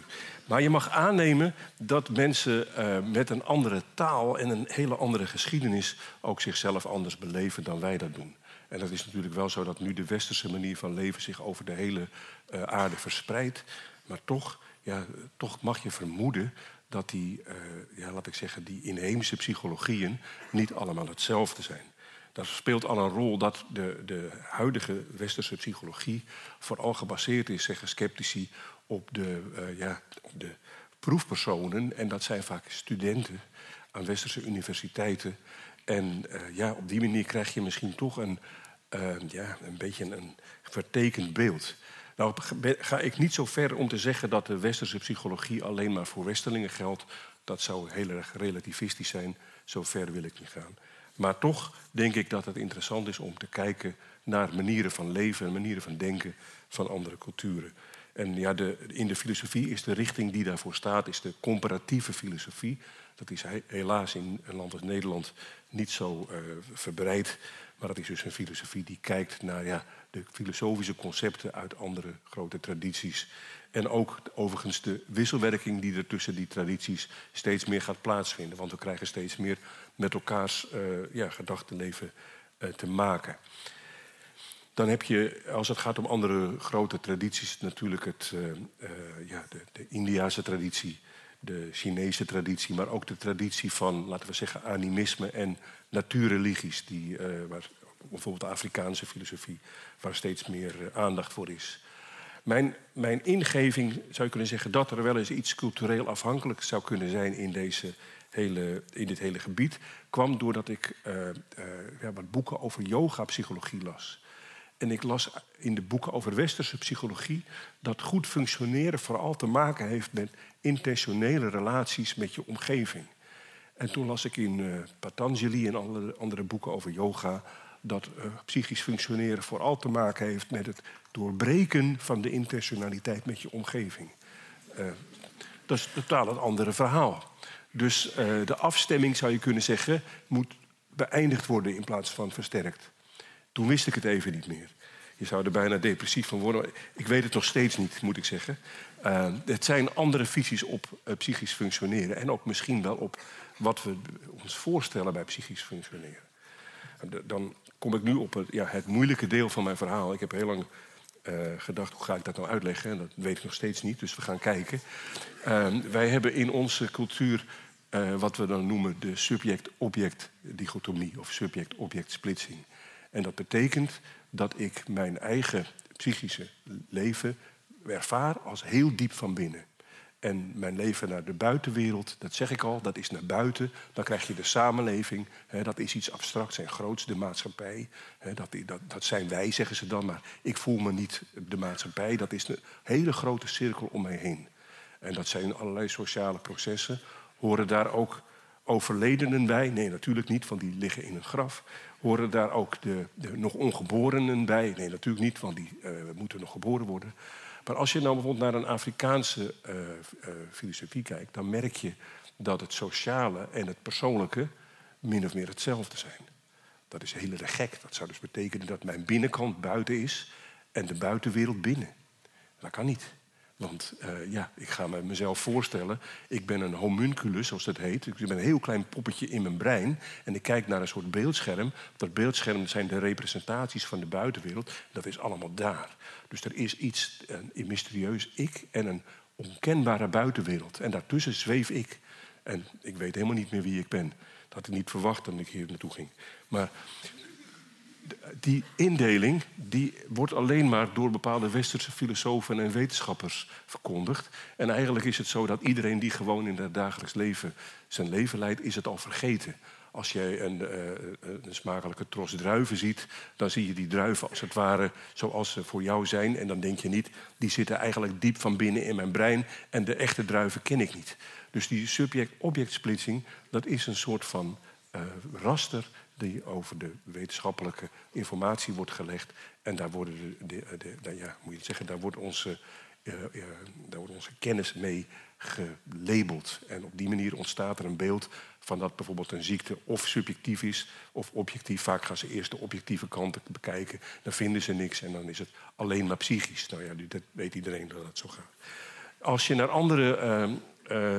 Maar je mag aannemen dat mensen uh, met een andere taal en een hele andere geschiedenis ook zichzelf anders beleven dan wij dat doen. En dat is natuurlijk wel zo dat nu de westerse manier van leven zich over de hele uh, aarde verspreidt. Maar toch, ja, toch mag je vermoeden dat die, uh, ja, laat ik zeggen, die inheemse psychologieën niet allemaal hetzelfde zijn. Dat speelt al een rol dat de, de huidige westerse psychologie vooral gebaseerd is, zeggen sceptici, op de, uh, ja, de proefpersonen. En dat zijn vaak studenten aan westerse universiteiten. En uh, ja, op die manier krijg je misschien toch een, uh, ja, een beetje een vertekend beeld. Nou ga ik niet zo ver om te zeggen dat de westerse psychologie alleen maar voor westerlingen geldt. Dat zou heel erg relativistisch zijn. Zo ver wil ik niet gaan. Maar toch denk ik dat het interessant is om te kijken naar manieren van leven en manieren van denken van andere culturen. En in de filosofie is de richting die daarvoor staat, is de comparatieve filosofie. Dat is helaas in een land als Nederland niet zo uh, verbreid. Maar dat is dus een filosofie die kijkt naar ja, de filosofische concepten uit andere grote tradities. En ook overigens de wisselwerking die er tussen die tradities steeds meer gaat plaatsvinden. Want we krijgen steeds meer met elkaars uh, ja, gedachtenleven uh, te maken. Dan heb je, als het gaat om andere grote tradities, natuurlijk het, uh, ja, de, de Indiase traditie, de Chinese traditie, maar ook de traditie van, laten we zeggen, animisme en natuurreligies, die, waar, bijvoorbeeld de Afrikaanse filosofie, waar steeds meer aandacht voor is. Mijn, mijn ingeving zou je kunnen zeggen dat er wel eens iets cultureel afhankelijk zou kunnen zijn in, deze hele, in dit hele gebied, kwam doordat ik ja, wat boeken over yoga-psychologie las. En ik las in de boeken over westerse psychologie dat goed functioneren vooral te maken heeft met intentionele relaties met je omgeving. En toen las ik in uh, Patanjali en andere, andere boeken over yoga dat uh, psychisch functioneren vooral te maken heeft met het doorbreken van de intentionaliteit met je omgeving. Uh, dat is totaal een andere verhaal. Dus de afstemming, zou je kunnen zeggen, moet beëindigd worden in plaats van versterkt. Toen wist ik het even niet meer. Je zou er bijna depressief van worden. Ik weet het nog steeds niet, moet ik zeggen. Uh, het zijn andere visies op uh, psychisch functioneren. En ook misschien wel op wat we ons voorstellen bij psychisch functioneren. Dan kom ik nu op het, ja, het moeilijke deel van mijn verhaal. Ik heb heel lang uh, gedacht, hoe ga ik dat nou uitleggen? En dat weet ik nog steeds niet, dus we gaan kijken. Uh, wij hebben in onze cultuur wat we dan noemen de subject-object-dichotomie of subject-object-splitsing. En dat betekent dat ik mijn eigen psychische leven ervaar als heel diep van binnen. En mijn leven naar de buitenwereld, dat zeg ik al, dat is naar buiten. Dan krijg je de samenleving, hè, dat is iets abstracts en groots, de maatschappij. Hè, dat, dat, dat zijn wij, zeggen ze dan, maar ik voel me niet de maatschappij. Dat is een hele grote cirkel om mij heen. En dat zijn allerlei sociale processen. Horen daar ook overledenen bij? Nee, natuurlijk niet, want die liggen in een graf. Horen daar ook de, de nog ongeborenen bij? Nee, natuurlijk niet, want die uh, moeten nog geboren worden. Maar als je nou bijvoorbeeld naar een Afrikaanse uh, uh, filosofie kijkt, dan merk je dat het sociale en het persoonlijke min of meer hetzelfde zijn. Dat is heel erg gek. Dat zou dus betekenen dat mijn binnenkant buiten is en de buitenwereld binnen. Dat kan niet. Want uh, ja, ik ga me mezelf voorstellen, ik ben een homunculus, zoals dat heet. Ik ben een heel klein poppetje in mijn brein. En ik kijk naar een soort beeldscherm. Dat beeldscherm zijn de representaties van de buitenwereld. Dat is allemaal daar. Dus er is iets, een mysterieus ik en een onkenbare buitenwereld. En daartussen zweef ik. En ik weet helemaal niet meer wie ik ben. Dat had ik niet verwacht toen ik hier naartoe ging. Maar die indeling die wordt alleen maar door bepaalde westerse filosofen en wetenschappers verkondigd. En eigenlijk is het zo dat iedereen die gewoon in het dagelijks leven zijn leven leidt, is het al vergeten. Als jij een, uh, een, smakelijke tros druiven ziet, dan zie je die druiven als het ware zoals ze voor jou zijn. En dan denk je niet, die zitten eigenlijk diep van binnen in mijn brein en de echte druiven ken ik niet. Dus die subject-object-splitsing, dat is een soort van uh, raster die over de wetenschappelijke informatie wordt gelegd. En daar, worden de, de, de, ja, moet je zeggen, daar wordt onze, uh, daar wordt onze kennis mee gelabeld. En op die manier ontstaat er een beeld van dat bijvoorbeeld een ziekte of subjectief is of objectief. Vaak gaan ze eerst de objectieve kant bekijken, dan vinden ze niks en dan is het alleen maar psychisch. Nou ja, dat weet iedereen dat het zo gaat. Als je naar andere uh,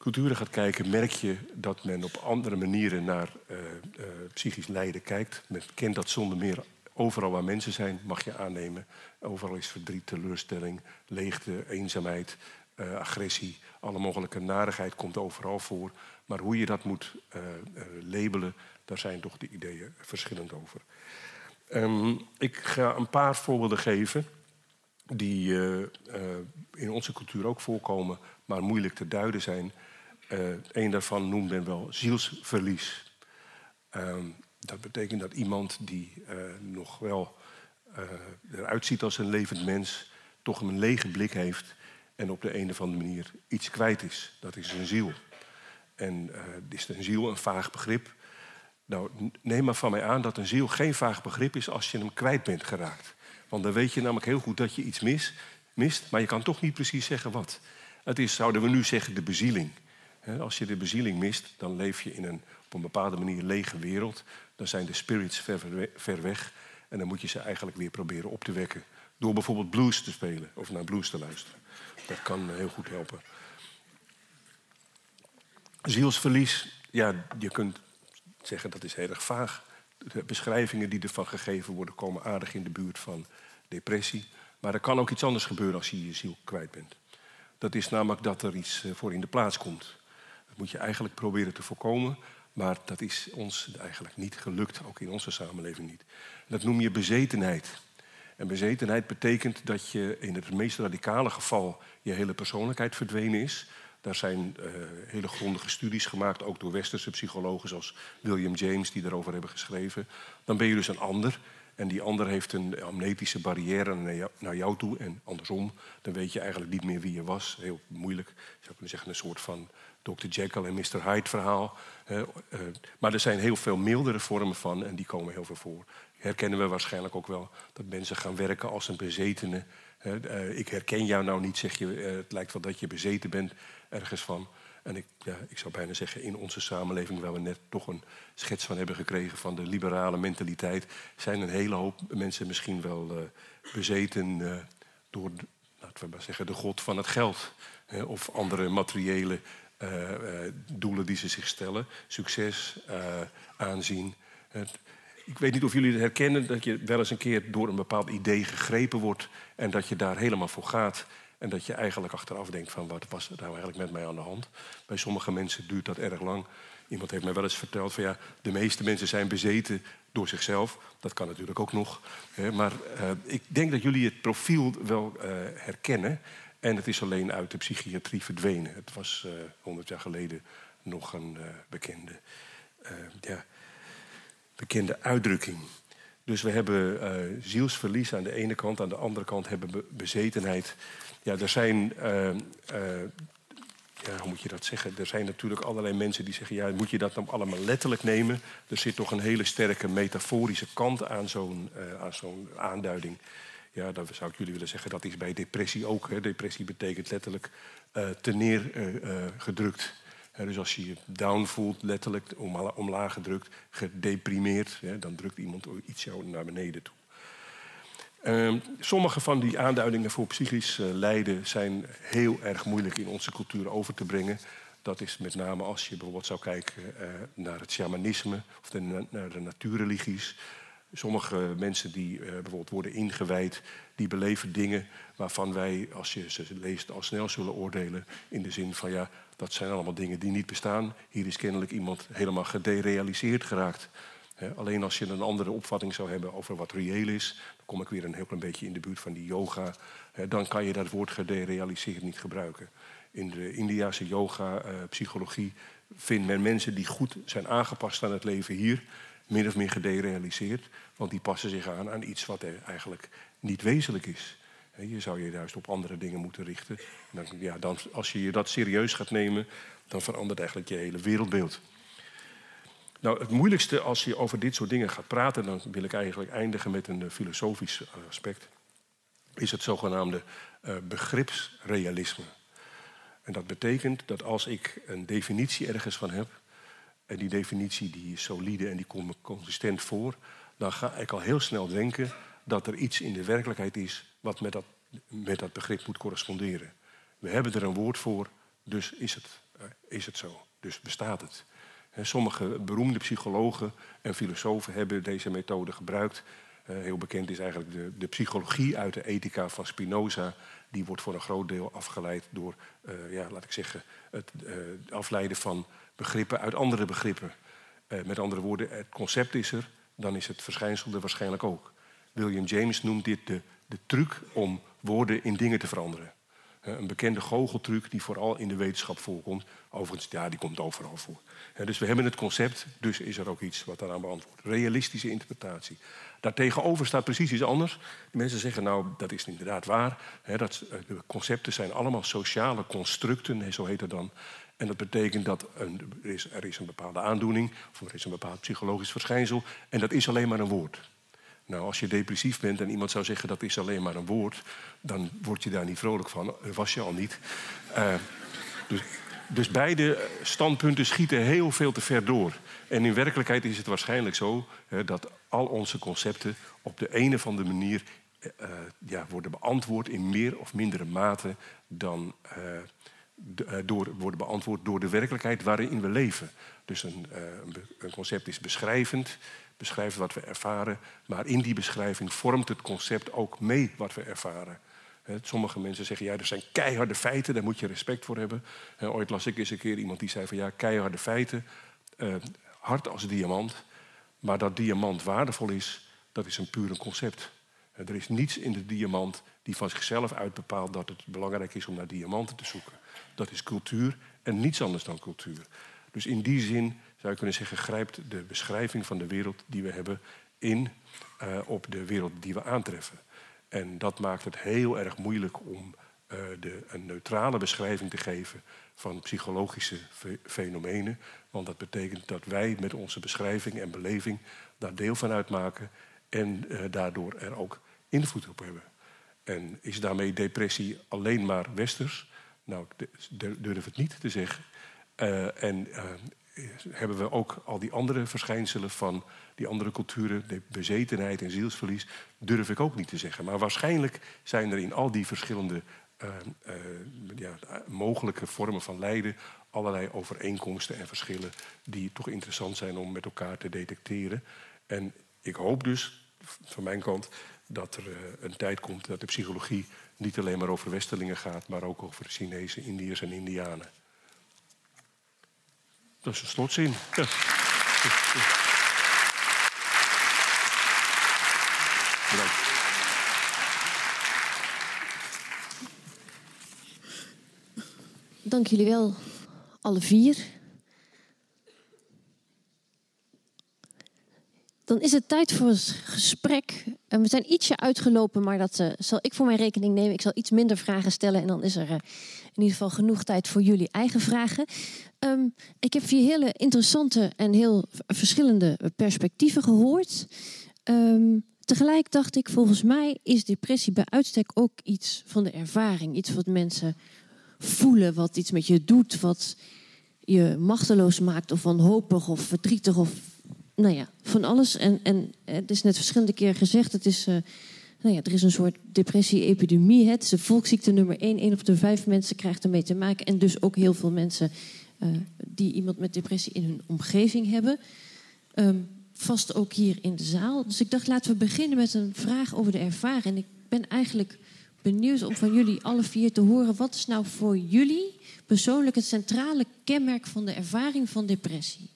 culturen gaat kijken, merk je dat men op andere manieren naar uh, uh, psychisch lijden kijkt. Men kent dat zonder meer overal waar mensen zijn, mag je aannemen. Overal is verdriet, teleurstelling, leegte, eenzaamheid, uh, agressie. Alle mogelijke narigheid komt overal voor. Maar hoe je dat moet labelen, daar zijn toch de ideeën verschillend over. Um, ik ga een paar voorbeelden geven die in onze cultuur ook voorkomen, maar moeilijk te duiden zijn. Een daarvan noemt men wel zielsverlies. Uh, dat betekent dat iemand die uh, nog wel uh, eruit ziet als een levend mens, toch een lege blik heeft en op de een of andere manier iets kwijt is. Dat is een ziel. En is een ziel een vaag begrip? Nou, neem maar van mij aan dat een ziel geen vaag begrip is als je hem kwijt bent geraakt. Want dan weet je namelijk heel goed dat je iets mis, mist, maar je kan toch niet precies zeggen wat. Het is, zouden we nu zeggen, de bezieling. Als je de bezieling mist, dan leef je in een op een bepaalde manier lege wereld. Dan zijn de spirits ver, weg. En dan moet je ze eigenlijk weer proberen op te wekken. Door bijvoorbeeld blues te spelen of naar blues te luisteren. Dat kan heel goed helpen. Zielsverlies, ja, je kunt zeggen dat is heel erg vaag. De beschrijvingen die ervan gegeven worden komen aardig in de buurt van depressie. Maar er kan ook iets anders gebeuren als je je ziel kwijt bent. Dat is namelijk dat er iets eh, voor in de plaats komt. Dat moet je eigenlijk proberen te voorkomen. Maar dat is ons eigenlijk niet gelukt, ook in onze samenleving niet. Dat noem je bezetenheid. En bezetenheid betekent dat je in het meest radicale geval je hele persoonlijkheid verdwenen is. Daar zijn uh, hele grondige studies gemaakt, ook door westerse psychologen zoals William James, die daarover hebben geschreven. Dan ben je dus een ander. En die ander heeft een amnetische barrière naar jou toe en andersom. Dan weet je eigenlijk niet meer wie je was. Heel moeilijk. Je zou kunnen zeggen een soort van Dr. Jekyll en Mr. Hyde verhaal. Uh, maar er zijn heel veel mildere vormen van en die komen heel veel voor. Herkennen we waarschijnlijk ook wel dat mensen gaan werken als een bezetene. Uh, ik herken jou nou niet, zeg je. het lijkt wel dat je bezeten bent ergens van. En ik, ja, ik zou bijna zeggen, in onze samenleving, waar we net toch een schets van hebben gekregen van de liberale mentaliteit, zijn een hele hoop mensen misschien wel bezeten door, laten we maar zeggen, de god van het geld. of andere materiële doelen die ze zich stellen. Succes, uh, aanzien. ik weet niet of jullie het herkennen dat je wel eens een keer door een bepaald idee gegrepen wordt en dat je daar helemaal voor gaat. En dat je eigenlijk achteraf denkt van wat was er nou eigenlijk met mij aan de hand. Bij sommige mensen duurt dat erg lang. Iemand heeft mij wel eens verteld van ja, de meeste mensen zijn bezeten door zichzelf. Dat kan natuurlijk ook nog. Maar ik denk dat jullie het profiel wel herkennen. En het is alleen uit de psychiatrie verdwenen. Het was uh, 100 jaar geleden nog een uh, bekende, uh, ja, bekende uitdrukking. Dus we hebben zielsverlies aan de ene kant, aan de andere kant hebben we bezetenheid. Ja, er zijn, ja, hoe moet je dat zeggen? Er zijn natuurlijk allerlei mensen die zeggen: ja, moet je dat dan allemaal letterlijk nemen? Er zit toch een hele sterke metaforische kant aan zo'n aan zo'n aanduiding. Ja, dan zou ik jullie willen zeggen, dat is bij depressie ook. Hè. Depressie betekent letterlijk uh, te neergedrukt. Uh, dus als je je down voelt, letterlijk omlaag gedrukt, gedeprimeerd, hè, dan drukt iemand iets jou naar beneden toe. Uh, sommige van die aanduidingen voor psychisch lijden zijn heel erg moeilijk in onze cultuur over te brengen. Dat is met name als je bijvoorbeeld zou kijken naar het shamanisme of de, naar de natuurreligies. Sommige mensen die uh, bijvoorbeeld worden ingewijd, die beleven dingen waarvan wij, als je ze leest, al snel zullen oordelen. In de zin van ja, dat zijn allemaal dingen die niet bestaan. Hier is kennelijk iemand helemaal gederealiseerd geraakt. Alleen als je een andere opvatting zou hebben over wat reëel is, dan kom ik weer een heel klein beetje in de buurt van die yoga. Dan kan je dat woord gederealiseerd niet gebruiken. In de Indiase yoga-psychologie uh, vindt men mensen die goed zijn aangepast aan het leven hier min of meer gederealiseerd. Want die passen zich aan aan iets wat eigenlijk niet wezenlijk is. Je zou je juist op andere dingen moeten richten. Dan, ja, dan, als je dat serieus gaat nemen, dan verandert eigenlijk je hele wereldbeeld. Nou, het moeilijkste als je over dit soort dingen gaat praten, dan wil ik eigenlijk eindigen met een filosofisch aspect, is het zogenaamde uh, begripsrealisme. En dat betekent dat als ik een definitie ergens van heb, en die definitie die is solide en die komt consistent voor, dan ga ik al heel snel denken dat er iets in de werkelijkheid is wat met dat, met dat begrip moet corresponderen. We hebben er een woord voor, dus is het, uh, is het zo. Dus bestaat het. Sommige beroemde psychologen en filosofen hebben deze methode gebruikt. Uh, heel bekend is eigenlijk de, de, psychologie uit de ethica van Spinoza. Die wordt voor een groot deel afgeleid door, uh, ja, laat ik zeggen, het afleiden van begrippen uit andere begrippen. Uh, met andere woorden, het concept is er, dan is het verschijnsel er waarschijnlijk ook. William James noemt dit de, de truc om woorden in dingen te veranderen. Uh, een bekende goocheltruc die vooral in de wetenschap voorkomt. Overigens, ja, die komt overal voor. Uh, dus we hebben het concept, dus is er ook iets wat daaraan beantwoordt. Realistische interpretatie. Daartegenover staat precies iets anders. De mensen zeggen, nou, dat is inderdaad waar. dat, de concepten zijn allemaal sociale constructen, zo heet het dan. En dat betekent dat een, er, is, er is een bepaalde aandoening, of er is een bepaald psychologisch verschijnsel, en dat is alleen maar een woord. Nou, als je depressief bent en iemand zou zeggen dat is alleen maar een woord, dan word je daar niet vrolijk van. Dat was je al niet. Uh, dus, dus beide standpunten schieten heel veel te ver door. En in werkelijkheid is het waarschijnlijk zo hè, dat al onze concepten op de een of andere manier uh, ja, worden beantwoord in meer of mindere mate dan de, door, worden beantwoord door de werkelijkheid waarin we leven. Dus een, een concept is beschrijvend, beschrijft wat we ervaren, maar in die beschrijving vormt het concept ook mee wat we ervaren. Sommige mensen zeggen, ja, er zijn keiharde feiten, daar moet je respect voor hebben. Ooit las ik eens een keer iemand die zei van, ja, keiharde feiten, uh, hard als diamant. Maar dat diamant waardevol is, dat is een puur concept. Er is niets in de diamant die van zichzelf uit bepaalt dat het belangrijk is om naar diamanten te zoeken. Dat is cultuur en niets anders dan cultuur. Dus in die zin zou je kunnen zeggen, grijpt de beschrijving van de wereld die we hebben in uh, op de wereld die we aantreffen. En dat maakt het heel erg moeilijk om uh, de, een neutrale beschrijving te geven van psychologische fenomenen. Want dat betekent dat wij met onze beschrijving en beleving daar deel van uitmaken en uh, daardoor er ook invloed op hebben. En is daarmee depressie alleen maar westers? Nou, ik durf het niet te zeggen. Uh, en uh, hebben we ook al die andere verschijnselen van die andere culturen, de bezetenheid en zielsverlies, durf ik ook niet te zeggen. Maar waarschijnlijk zijn er in al die verschillende uh, ja, mogelijke vormen van lijden allerlei overeenkomsten en verschillen die toch interessant zijn om met elkaar te detecteren. En ik hoop dus van mijn kant dat er een tijd komt dat de psychologie niet alleen maar over Westerlingen gaat, maar ook over Chinezen, Indiërs en Indianen. Dat is een slotzin. Dank jullie wel, alle vier. Dan is het tijd voor het gesprek. We zijn ietsje uitgelopen, maar dat uh, zal ik voor mijn rekening nemen. Ik zal iets minder vragen stellen en dan is er uh, in ieder geval genoeg tijd voor jullie eigen vragen. Um, ik heb vier hele interessante en heel verschillende perspectieven gehoord. Um, tegelijk dacht ik, volgens mij is depressie bij uitstek ook iets van de ervaring. Iets wat mensen voelen, wat iets met je doet, wat je machteloos maakt of wanhopig of verdrietig of nou ja, van alles. En, en het is net verschillende keren gezegd, het is, uh, nou ja, er is een soort depressie-epidemie. Het is een volksziekte nummer één. Eén op de vijf mensen krijgt ermee te maken. En dus ook heel veel mensen uh, die iemand met depressie in hun omgeving hebben. Um, vast ook hier in de zaal. Dus ik dacht, laten we beginnen met een vraag over de ervaring. En ik ben eigenlijk benieuwd om van jullie alle vier te horen... wat is nou voor jullie persoonlijk het centrale kenmerk van de ervaring van depressie?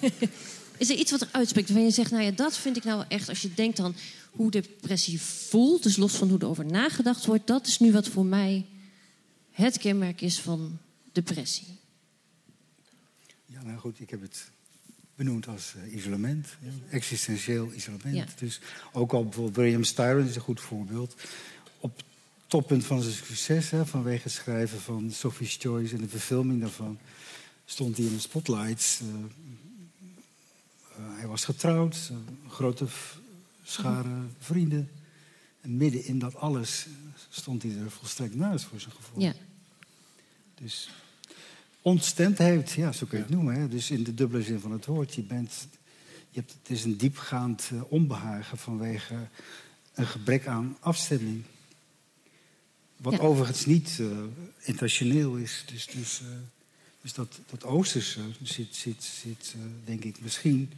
<laughs> is er iets wat er uitspreekt waarvan je zegt... nou ja, dat vind ik nou echt, als je denkt aan hoe depressie voelt... dus los van hoe erover nagedacht wordt... dat is nu wat voor mij het kenmerk is van depressie. Ja, nou goed, ik heb het benoemd als uh, isolement. Ja. Existentieel isolement. Ja. Dus ook al bijvoorbeeld William Styron is een goed voorbeeld. Op toppunt van zijn succes, hè, vanwege het schrijven van Sophie's Choice en de verfilming daarvan, stond hij in de spotlights. Uh, uh, hij was getrouwd, een grote schare vrienden. En midden in dat alles stond hij er volstrekt naast voor zijn gevoel. Ja. Dus ontstemdheid, ja, zo kun je het noemen. Hè? Dus in de dubbele zin van het woord. Je bent, je hebt, het is een diepgaand uh, onbehagen vanwege een gebrek aan afstemming. Wat ja. overigens niet uh, intentioneel is. Dus, dus, uh, dus dat, dat Oosterse zit, zit, zit denk ik misschien...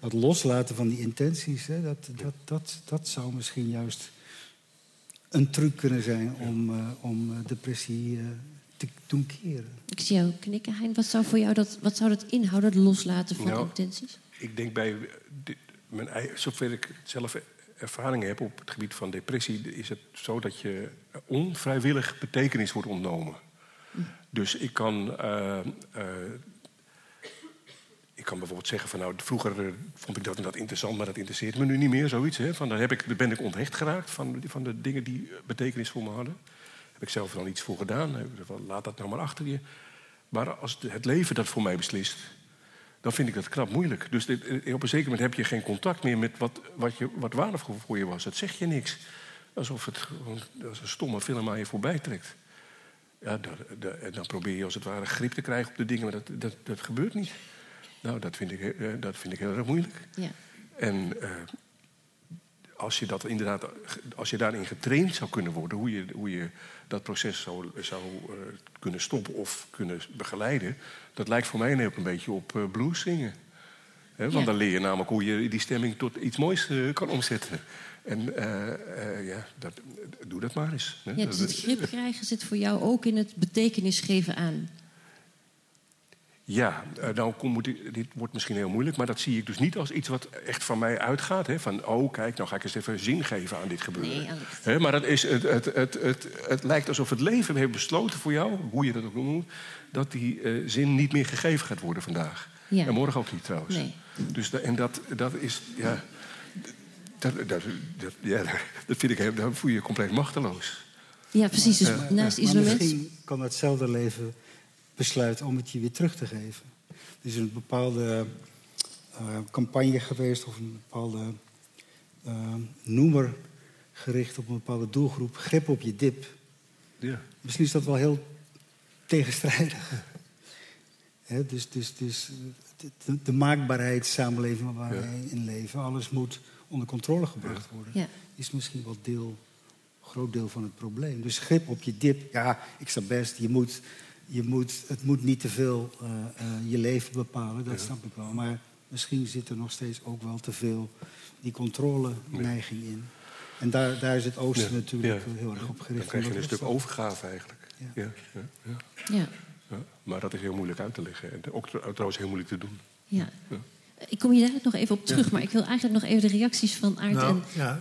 Dat loslaten van die intenties, hè, dat, dat, dat, dat zou misschien juist een truc kunnen zijn om, uh, om depressie uh, te doen keren. Ik zie jou knikken, Hein. Wat zou voor jou dat, wat zou dat inhouden, het loslaten van nou, intenties? Ik denk bij dit, mijn, zover ik zelf ervaring heb op het gebied van depressie, is het zo dat je onvrijwillig betekenis wordt ontnomen. Dus ik kan uh, ik kan bijvoorbeeld zeggen van nou, vroeger uh, vond ik dat en dat interessant, maar dat interesseert me nu niet meer, zoiets. Hè? Van, daar, heb ik, ben ik onthecht geraakt van, van de dingen die betekenis voor me hadden. Heb ik zelf dan iets voor gedaan, laat dat nou maar achter je. Maar als het leven dat voor mij beslist, dan vind ik dat knap moeilijk. Dus eh, op een zeker moment heb je geen contact meer met wat, wat, je, wat waardevol voor je was. Dat zegt je niks. Alsof het als een stomme film aan je voorbij trekt. Ja, en dan probeer je als het ware grip te krijgen op de dingen, maar dat, dat, dat gebeurt niet. Nou, dat vind ik, eh, dat vind ik heel erg moeilijk. Ja. En uh, als je dat inderdaad, als je daarin getraind zou kunnen worden, hoe je, hoe je dat proces zou, zou uh, kunnen stoppen of kunnen begeleiden, dat lijkt voor mij ook een beetje op uh, blues zingen. He, want ja. dan leer je namelijk hoe je die stemming tot iets moois kan omzetten. En ja, dat, doe dat maar eens. Ja, dus het grip krijgen zit voor jou ook in het betekenis geven aan ja, nou moet ik, dit wordt misschien heel moeilijk, maar dat zie ik dus niet als iets wat echt van mij uitgaat. Hè? Van, oh kijk, nou ga ik eens even zin geven aan dit gebeuren. Nee, maar dat is, het, het, het, het, het lijkt alsof het leven heeft besloten voor jou, hoe je dat ook noemt, dat die uh, zin niet meer gegeven gaat worden vandaag. Ja. En morgen ook niet trouwens. Nee. Dus en dat, dat is, ja, dat, dat, dat, ja, dat vind ik, dan voel je je compleet machteloos. Ja, precies. Dus uh, naast ja, isolement. Misschien kan hetzelfde leven besluit om het je weer terug te geven. Er is een bepaalde uh, campagne geweest of een bepaalde uh, noemer gericht op een bepaalde doelgroep. Grip op je dip. Ja. Misschien is dat wel heel tegenstrijdig. He, dus dus, dus de, de maakbaarheidssamenleving waar ja. wij in leven, alles moet onder controle gebracht worden, ja. is misschien wel deel, groot deel van het probleem. Dus grip op je dip, ja, ik snap best, je moet je moet, het moet niet te veel uh, uh, je leven bepalen, dat ja. snap ik wel. Maar misschien zit er nog steeds ook wel te veel die controle-neiging in. En daar, daar is het oosten ja. natuurlijk heel erg op gericht. Dan krijg je een stuk overgave eigenlijk. Ja. Ja, Maar dat is heel moeilijk uit te leggen. En ook trouwens heel moeilijk te doen. Ja. Ik kom hier nog even op terug, maar ik wil eigenlijk nog even de reacties van Aart nou, en... Ja,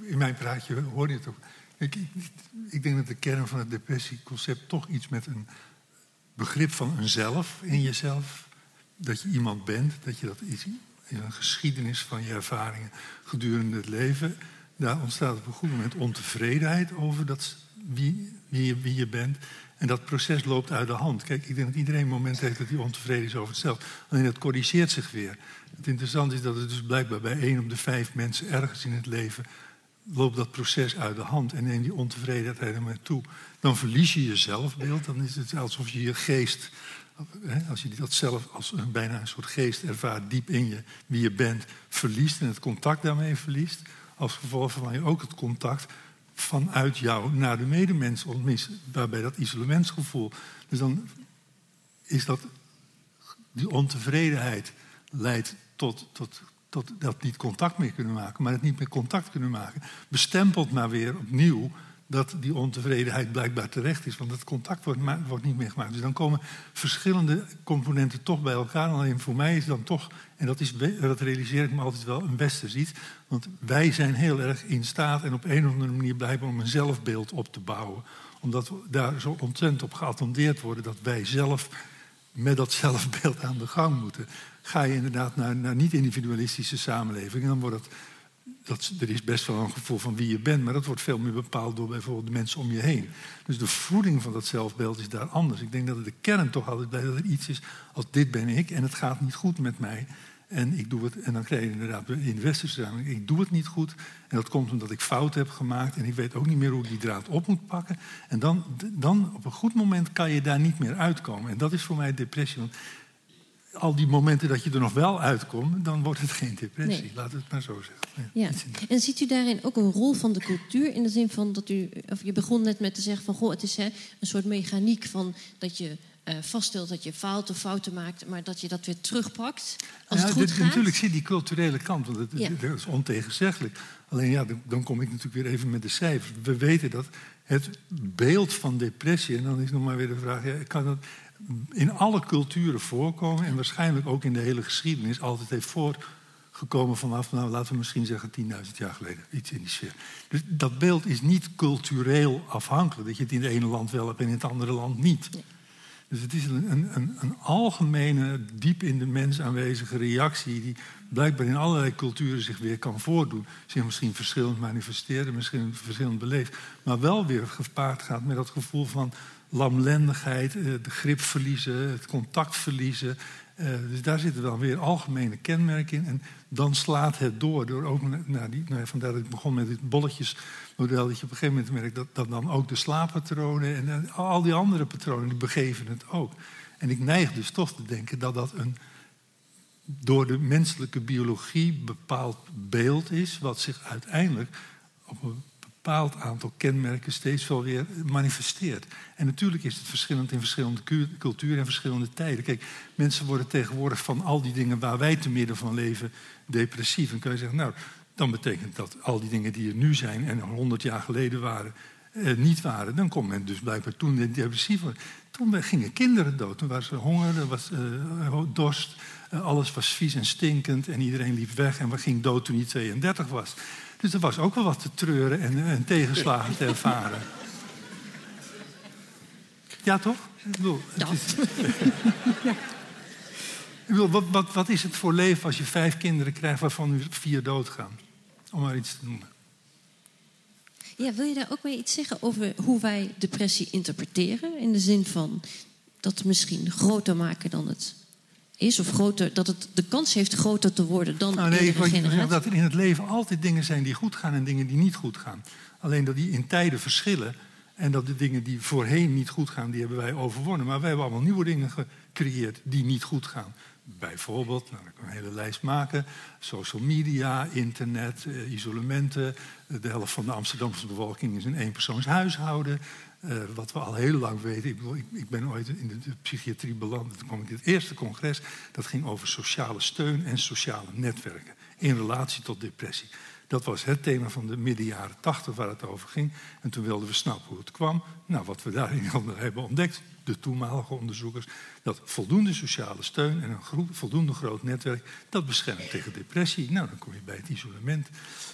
in mijn praatje hoor je het ook. Ik, ik, ik, denk dat de kern van het depressieconcept toch iets met een begrip van een zelf in jezelf. Dat je iemand bent, dat je dat iets in een geschiedenis van je ervaringen gedurende het leven. Daar ontstaat op een goed moment ontevredenheid over dat, wie, wie, wie je bent. En dat proces loopt uit de hand. Kijk, ik denk dat iedereen een moment heeft dat hij ontevreden is over het zelf. Alleen dat corrigeert zich weer. Het interessante is dat het dus blijkbaar bij één op de vijf mensen ergens in het leven loopt dat proces uit de hand en neem die ontevredenheid maar toe. Dan verlies je je zelfbeeld. Dan is het alsof je je geest, als je dat zelf als een, bijna een soort geest ervaart, diep in je, wie je bent, verliest en het contact daarmee verliest. Als gevolg van je ook het contact vanuit jou naar de medemens ontmist, waarbij dat isolementsgevoel. Dus dan is dat, die ontevredenheid leidt tot, tot tot dat niet contact meer kunnen maken, maar het niet meer contact kunnen maken, bestempelt maar weer opnieuw dat die ontevredenheid blijkbaar terecht is, want het contact wordt, wordt niet meer gemaakt. Dus dan komen verschillende componenten toch bij elkaar. Alleen voor mij is dan toch, en dat, is, dat realiseer ik me altijd wel, een westers iets. Want wij zijn heel erg in staat en op een of andere manier blijven om een zelfbeeld op te bouwen. Omdat we daar zo ontzettend op geattendeerd worden dat wij zelf met dat zelfbeeld aan de gang moeten ga je inderdaad naar, naar niet-individualistische samenlevingen. Dan wordt het, dat, er is best wel een gevoel van wie je bent, maar dat wordt veel meer bepaald door bijvoorbeeld de mensen om je heen. Dus de voeding van dat zelfbeeld is daar anders. Ik denk dat de kern toch altijd blijft dat er iets is als dit ben ik en het gaat niet goed met mij. En, ik doe het, en dan krijg je inderdaad in westerse ik doe het niet goed. En dat komt omdat ik fouten heb gemaakt en ik weet ook niet meer hoe ik die draad op moet pakken. En dan, dan op een goed moment kan je daar niet meer uitkomen. En dat is voor mij depressie. Al die momenten dat je er nog wel uitkomt, dan wordt het geen depressie. Nee. Laat het maar zo zeggen. Ja. En ziet u daarin ook een rol van de cultuur? In de zin van dat u, of je begon net met te zeggen van goh, het is hè, een soort mechaniek van dat je uh, vaststelt dat je faalt of fouten maakt, maar dat je dat weer terugpakt. Als ja, het goed dit, gaat. Natuurlijk zit die culturele kant, want Ja. dat is ontegenzeggelijk. Alleen ja, dan, dan kom ik natuurlijk weer even met de cijfers. We weten dat het beeld van depressie, en dan is nog maar weer de vraag, ja, kan dat in alle culturen voorkomen en waarschijnlijk ook in de hele geschiedenis altijd heeft voorgekomen vanaf, nou, laten we misschien zeggen 10.000 jaar geleden, iets in die sfeer. Dus dat beeld is niet cultureel afhankelijk, dat je het in het ene land wel hebt en in het andere land niet. Dus het is een, een, een, een algemene, diep in de mens aanwezige reactie die blijkbaar in allerlei culturen zich weer kan voordoen. Zich misschien verschillend manifesteren, misschien verschillend beleefd. Maar wel weer gepaard gaat met dat gevoel van lamlendigheid, eh, de grip verliezen, het contact verliezen. Eh, dus daar zitten wel weer algemene kenmerken in. En dan slaat het door. door ook, nou, nou, vandaar dat ik begon met dit bolletjesmodel. Dat je op een gegeven moment merkt dat, dat dan ook de slaappatronen en eh, al die andere patronen, die begeven het ook. En ik neig dus toch te denken dat dat een door de menselijke biologie bepaald beeld is, wat zich uiteindelijk op een bepaald aantal kenmerken steeds wel weer manifesteert. En natuurlijk is het verschillend in verschillende culturen en verschillende tijden. Kijk, mensen worden tegenwoordig van al die dingen waar wij te midden van leven depressief. En kun je zeggen, nou, dan betekent dat al die dingen die er nu zijn en honderd jaar geleden waren, eh, niet waren. Dan kon men dus blijkbaar toen depressief worden. Toen gingen kinderen dood. Toen was er honger, er was uh, dorst. Uh, alles was vies en stinkend. En iedereen liep weg en ging dood toen hij 32 was. Dus er was ook wel wat te treuren en, en tegenslagen te ervaren. Ja, toch? Ik bedoel, ja. Is... ja. Ik bedoel, wat, wat, wat is het voor leven als je vijf kinderen krijgt waarvan er vier doodgaan? Om maar iets te noemen. Ja, wil je daar ook weer iets zeggen over hoe wij depressie interpreteren? In de zin van dat misschien groter maken dan het is, of groter, dat het de kans heeft groter te worden dan nou, nee, in de generatie? dat er in het leven altijd dingen zijn die goed gaan en dingen die niet goed gaan. Alleen dat die in tijden verschillen en dat de dingen die voorheen niet goed gaan, die hebben wij overwonnen. Maar wij hebben allemaal nieuwe dingen gecreëerd die niet goed gaan. Bijvoorbeeld, nou, ik kan een hele lijst maken, social media, internet, eh, isolementen. De helft van de Amsterdamse bevolking is een eenpersoonshuishouden. Uh, wat we al heel lang weten. Ik, bedoel, ik, ik ben ooit in de, de, psychiatrie beland. Toen kwam ik in het eerste congres. Dat ging over sociale steun en sociale netwerken. In relatie tot depressie. Dat was het thema van de midden jaren tachtig waar het over ging. En toen wilden we snappen hoe het kwam. Nou, wat we daarin <laughs> hebben ontdekt, de toenmalige onderzoekers, dat voldoende sociale steun en een voldoende groot netwerk, dat beschermt tegen depressie. Nou, dan kom je bij het isolement.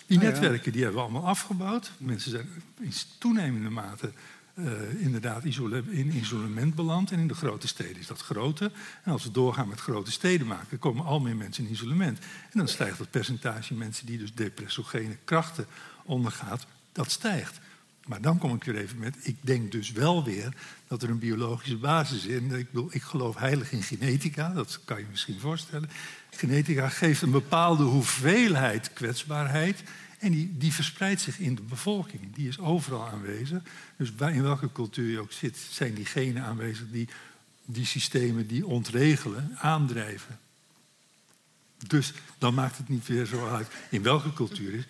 Die nou netwerken die hebben we allemaal afgebouwd. Mensen zijn in toenemende mate uh, inderdaad in isolement beland. En in de grote steden is dat groter. En als we doorgaan met grote steden maken, komen al meer mensen in isolement. En dan stijgt het percentage mensen die dus depressogene krachten ondergaat, dat stijgt. Maar dan kom ik weer even met, ik denk dus wel weer dat er een biologische basis is. Ik, bedoel, ik geloof heilig in genetica, dat kan je misschien voorstellen. Genetica geeft een bepaalde hoeveelheid kwetsbaarheid en die, die verspreidt zich in de bevolking. Die is overal aanwezig. Dus in welke cultuur je ook zit, zijn die genen aanwezig die die systemen die ontregelen, aandrijven. Dus dan maakt het niet weer zo uit in welke cultuur is.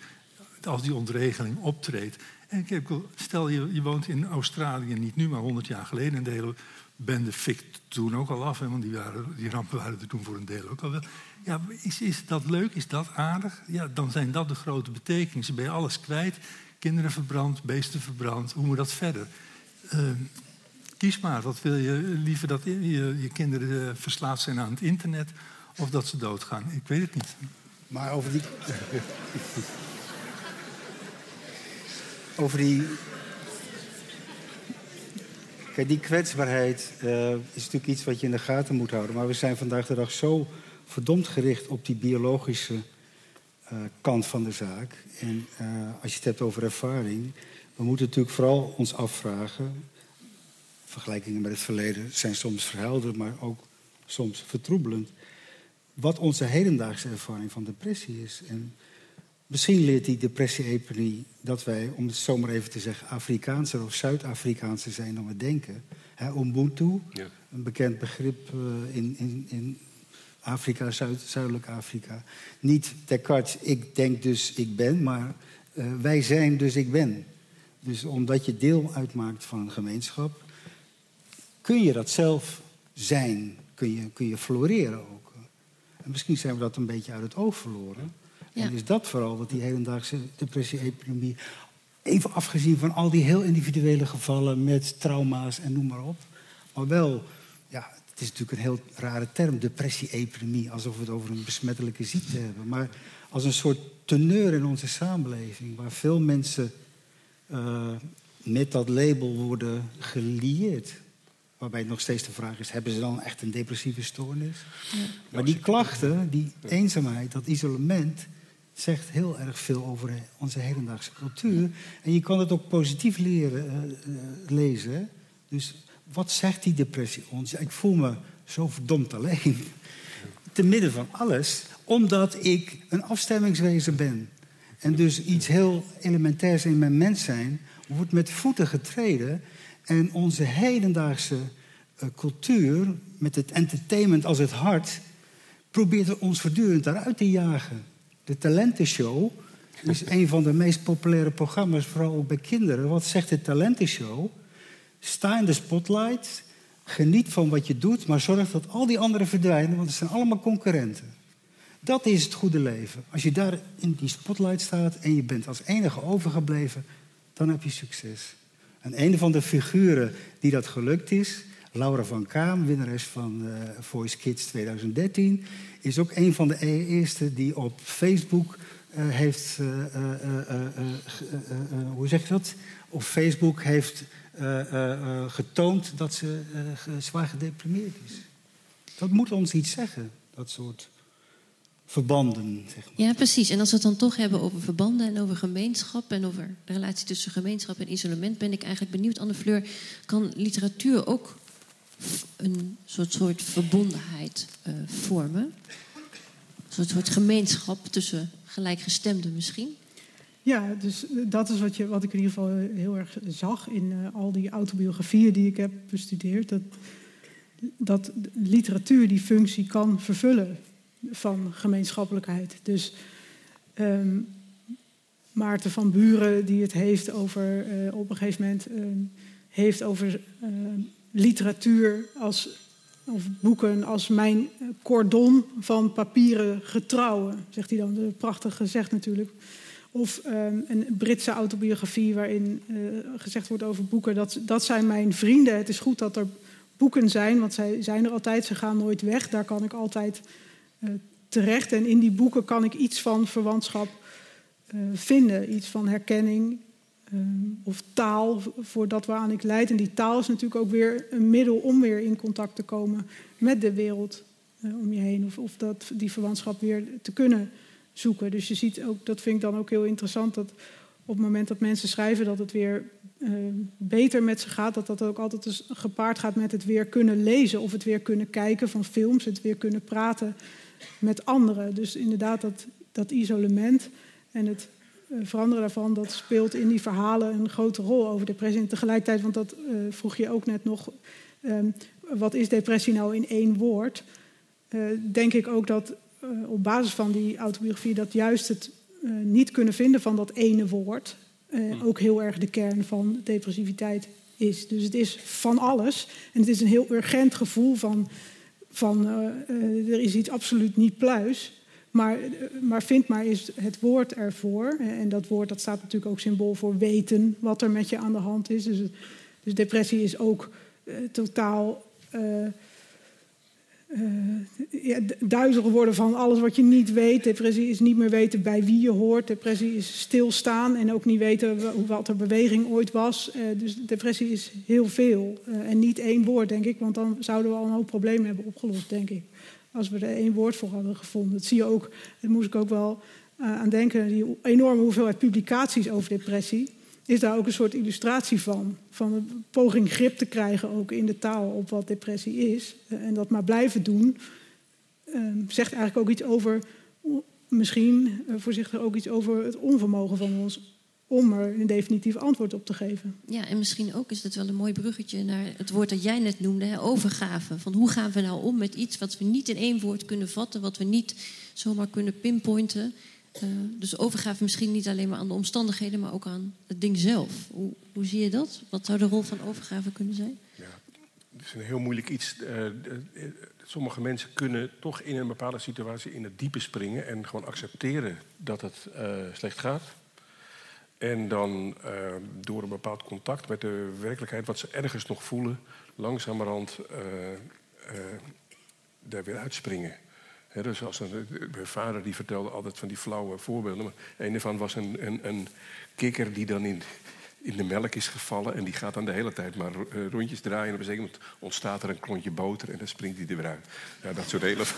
Als die ontregeling optreedt. En stel je, je woont in Australië, niet nu, maar 100 jaar geleden. En de hele bende fik toen ook al af, want die, waren, die rampen waren er toen voor een deel ook al wel. Ja, is, dat leuk? Is dat aardig? Ja, dan zijn dat de grote betekenissen. Ben je alles kwijt? Kinderen verbrand, beesten verbrand. Hoe moet dat verder? Uh, kies maar. Wat wil je liever dat je, je kinderen uh, verslaafd zijn aan het internet of dat ze doodgaan? Ik weet het niet. Maar over die. over die. Kijk, die kwetsbaarheid uh, is natuurlijk iets wat je in de gaten moet houden. Maar we zijn vandaag de dag zo verdomd gericht op die biologische uh, kant van de zaak. En uh, als je het hebt over ervaring, we moeten natuurlijk vooral ons afvragen. Vergelijkingen met het verleden zijn soms verhelderend, maar ook soms vertroebelend. Wat onze hedendaagse ervaring van depressie is. En misschien leert die depressie-epidemie dat wij, om het zomaar even te zeggen, Afrikaanse of Zuid-Afrikaanse zijn dan we denken. He, Ubuntu, ja. een bekend begrip uh, in, in, in Afrika, Zuid, Zuidelijk Afrika. Niet Descartes, ik denk dus ik ben, maar uh, wij zijn dus ik ben. Dus omdat je deel uitmaakt van een gemeenschap, kun je dat zelf zijn, kun je, kun je floreren ook. En misschien zijn we dat een beetje uit het oog verloren. Ja. En is dat vooral wat die hedendaagse depressie-epidemie... even afgezien van al die heel individuele gevallen met trauma's en noem maar op... maar wel ja, het is natuurlijk een heel rare term, depressie-epidemie, alsof we het over een besmettelijke ziekte hebben. Maar als een soort teneur in onze samenleving, waar veel mensen uh, met dat label worden gelieerd. Waarbij nog steeds de vraag is, hebben ze dan echt een depressieve stoornis? Maar die klachten, die eenzaamheid, dat isolement... zegt heel erg veel over onze hedendaagse cultuur. En je kan het ook positief leren uh, uh, lezen. Dus wat zegt die depressie ons? Ik voel me zo verdomd alleen. Te midden van alles, omdat ik een afstemmingswezen ben. En dus iets heel elementairs in mijn mens zijn wordt met voeten getreden. En onze hedendaagse uh, cultuur, met het entertainment als het hart, probeert ons voortdurend daaruit te jagen. De talentenshow is een van de meest populaire programma's, vooral ook bij kinderen. Wat zegt de talentenshow? Sta in de spotlight, geniet van wat je doet, maar zorg dat al die anderen verdwijnen, want het zijn allemaal concurrenten. Dat is het goede leven. Als je daar in die spotlight staat en je bent als enige overgebleven, dan heb je succes. En een van de figuren die dat gelukt is, Laura van Kaam, winnares van uh, Voice Kids 2013, is ook een van de eerste die op Facebook uh, heeft, uh, hoe zeg je dat? Op Facebook heeft getoond dat ze zwaar gedeprimeerd is. Dat moet ons iets zeggen, dat soort verbanden. Zeg maar. Ja, precies. En als we het dan toch hebben over verbanden en over gemeenschap en over de relatie tussen gemeenschap en isolement, ben ik eigenlijk benieuwd, Anne Fleur, kan literatuur ook een soort, soort verbondenheid vormen? Een soort, soort gemeenschap tussen gelijkgestemden misschien? Ja, dus dat is wat, je, wat ik in ieder geval heel erg zag in uh, al die autobiografieën die ik heb bestudeerd. Dat, dat literatuur die functie kan vervullen van gemeenschappelijkheid. Dus um, Maarten van Buren, die het heeft over, op een gegeven moment uh, heeft over uh, literatuur als, of boeken als mijn cordon van papieren getrouwen, zegt hij dan. Prachtig gezegd natuurlijk. Of um, een Britse autobiografie waarin gezegd wordt over boeken, dat, dat zijn mijn vrienden. Het is goed dat er boeken zijn, want zij zijn er altijd, ze gaan nooit weg. Daar kan ik altijd uh, terecht. En in die boeken kan ik iets van verwantschap uh, vinden. Iets van herkenning uh, of taal voor dat waaraan ik leid. En die taal is natuurlijk ook weer een middel om weer in contact te komen met de wereld om je heen. Of, of dat, die verwantschap weer te kunnen zoeken. Dus je ziet ook, dat vind ik dan ook heel interessant, dat op het moment dat mensen schrijven dat het weer uh, beter met ze gaat, dat dat ook altijd dus gepaard gaat met het weer kunnen lezen of het weer kunnen kijken van films, het weer kunnen praten met anderen. Dus inderdaad, dat, dat isolement en het uh, veranderen daarvan, dat speelt in die verhalen een grote rol over depressie. En tegelijkertijd, want dat uh, vroeg je ook net nog, um, wat is depressie nou in één woord? denk ik ook dat op basis van die autobiografie dat juist het niet kunnen vinden van dat ene woord, uh, ook heel erg de kern van depressiviteit is. Dus het is van alles. En het is een heel urgent gevoel van, van er is iets absoluut niet pluis. Maar, maar vind maar eens het woord ervoor. En dat woord dat staat natuurlijk ook symbool voor weten wat er met je aan de hand is. Dus, dus depressie is ook totaal ja, duizelig worden van alles wat je niet weet. Depressie is niet meer weten bij wie je hoort. Depressie is stilstaan en ook niet weten wat er beweging ooit was. Uh, dus depressie is heel veel. Uh, en niet één woord, denk ik, want dan zouden we al een hoop problemen hebben opgelost, denk ik. Als we er één woord voor hadden gevonden. Dat zie je ook, daar moest ik ook wel aan denken, die enorme hoeveelheid publicaties over depressie is daar ook een soort illustratie van. Van een poging grip te krijgen ook in de taal op wat depressie is. En dat maar blijven doen. Uh, zegt eigenlijk ook iets over, misschien uh, voorzichtig ook iets over het onvermogen van ons om er een definitief antwoord op te geven. Ja, en misschien ook is het wel een mooi bruggetje naar het woord dat jij net noemde, hè, overgave. Van hoe gaan we nou om met iets wat we niet in één woord kunnen vatten, wat we niet zomaar kunnen pinpointen. Uh, dus overgave misschien niet alleen maar aan de omstandigheden, maar ook aan het ding zelf. Hoe, hoe zie je dat? Wat zou de rol van overgave kunnen zijn? Ja, het is een heel moeilijk iets. Uh, sommige mensen kunnen toch in een bepaalde situatie in het diepe springen en gewoon accepteren dat het slecht gaat. En dan door een bepaald contact met de werkelijkheid, wat ze ergens nog voelen, langzamerhand daar weer uitspringen. Dus als mijn vader die vertelde altijd van die flauwe voorbeelden. Maar een ervan was een, een, een kikker die dan in, in de melk is gevallen. En die gaat dan de hele tijd maar eh, rondjes draaien. En op een zeker moment ontstaat er een klontje boter en dan springt hij er weer uit. Ja, dat soort hele <laughs>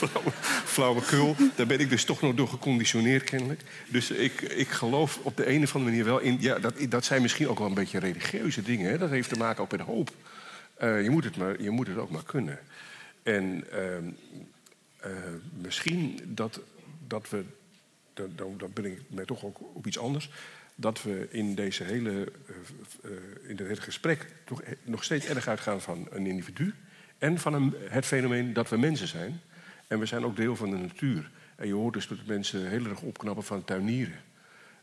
flauwe, flauwekul. Daar ben ik dus toch nog door geconditioneerd kennelijk. Dus ik, ik geloof op de een of andere manier wel in... Ja, dat, dat zijn misschien ook wel een beetje religieuze dingen. Dat heeft te maken ook met hoop. Uh, je, moet het maar, je moet het ook maar kunnen. En uh, uh, misschien dat, dat we... Dan, dan ben ik mij toch ook op iets anders dat we in, deze hele, uh, in dit hele gesprek toch nog steeds erg uitgaan van een individu en van een, het fenomeen dat we mensen zijn. En we zijn ook deel van de natuur. En je hoort dus dat mensen heel erg opknappen van tuinieren.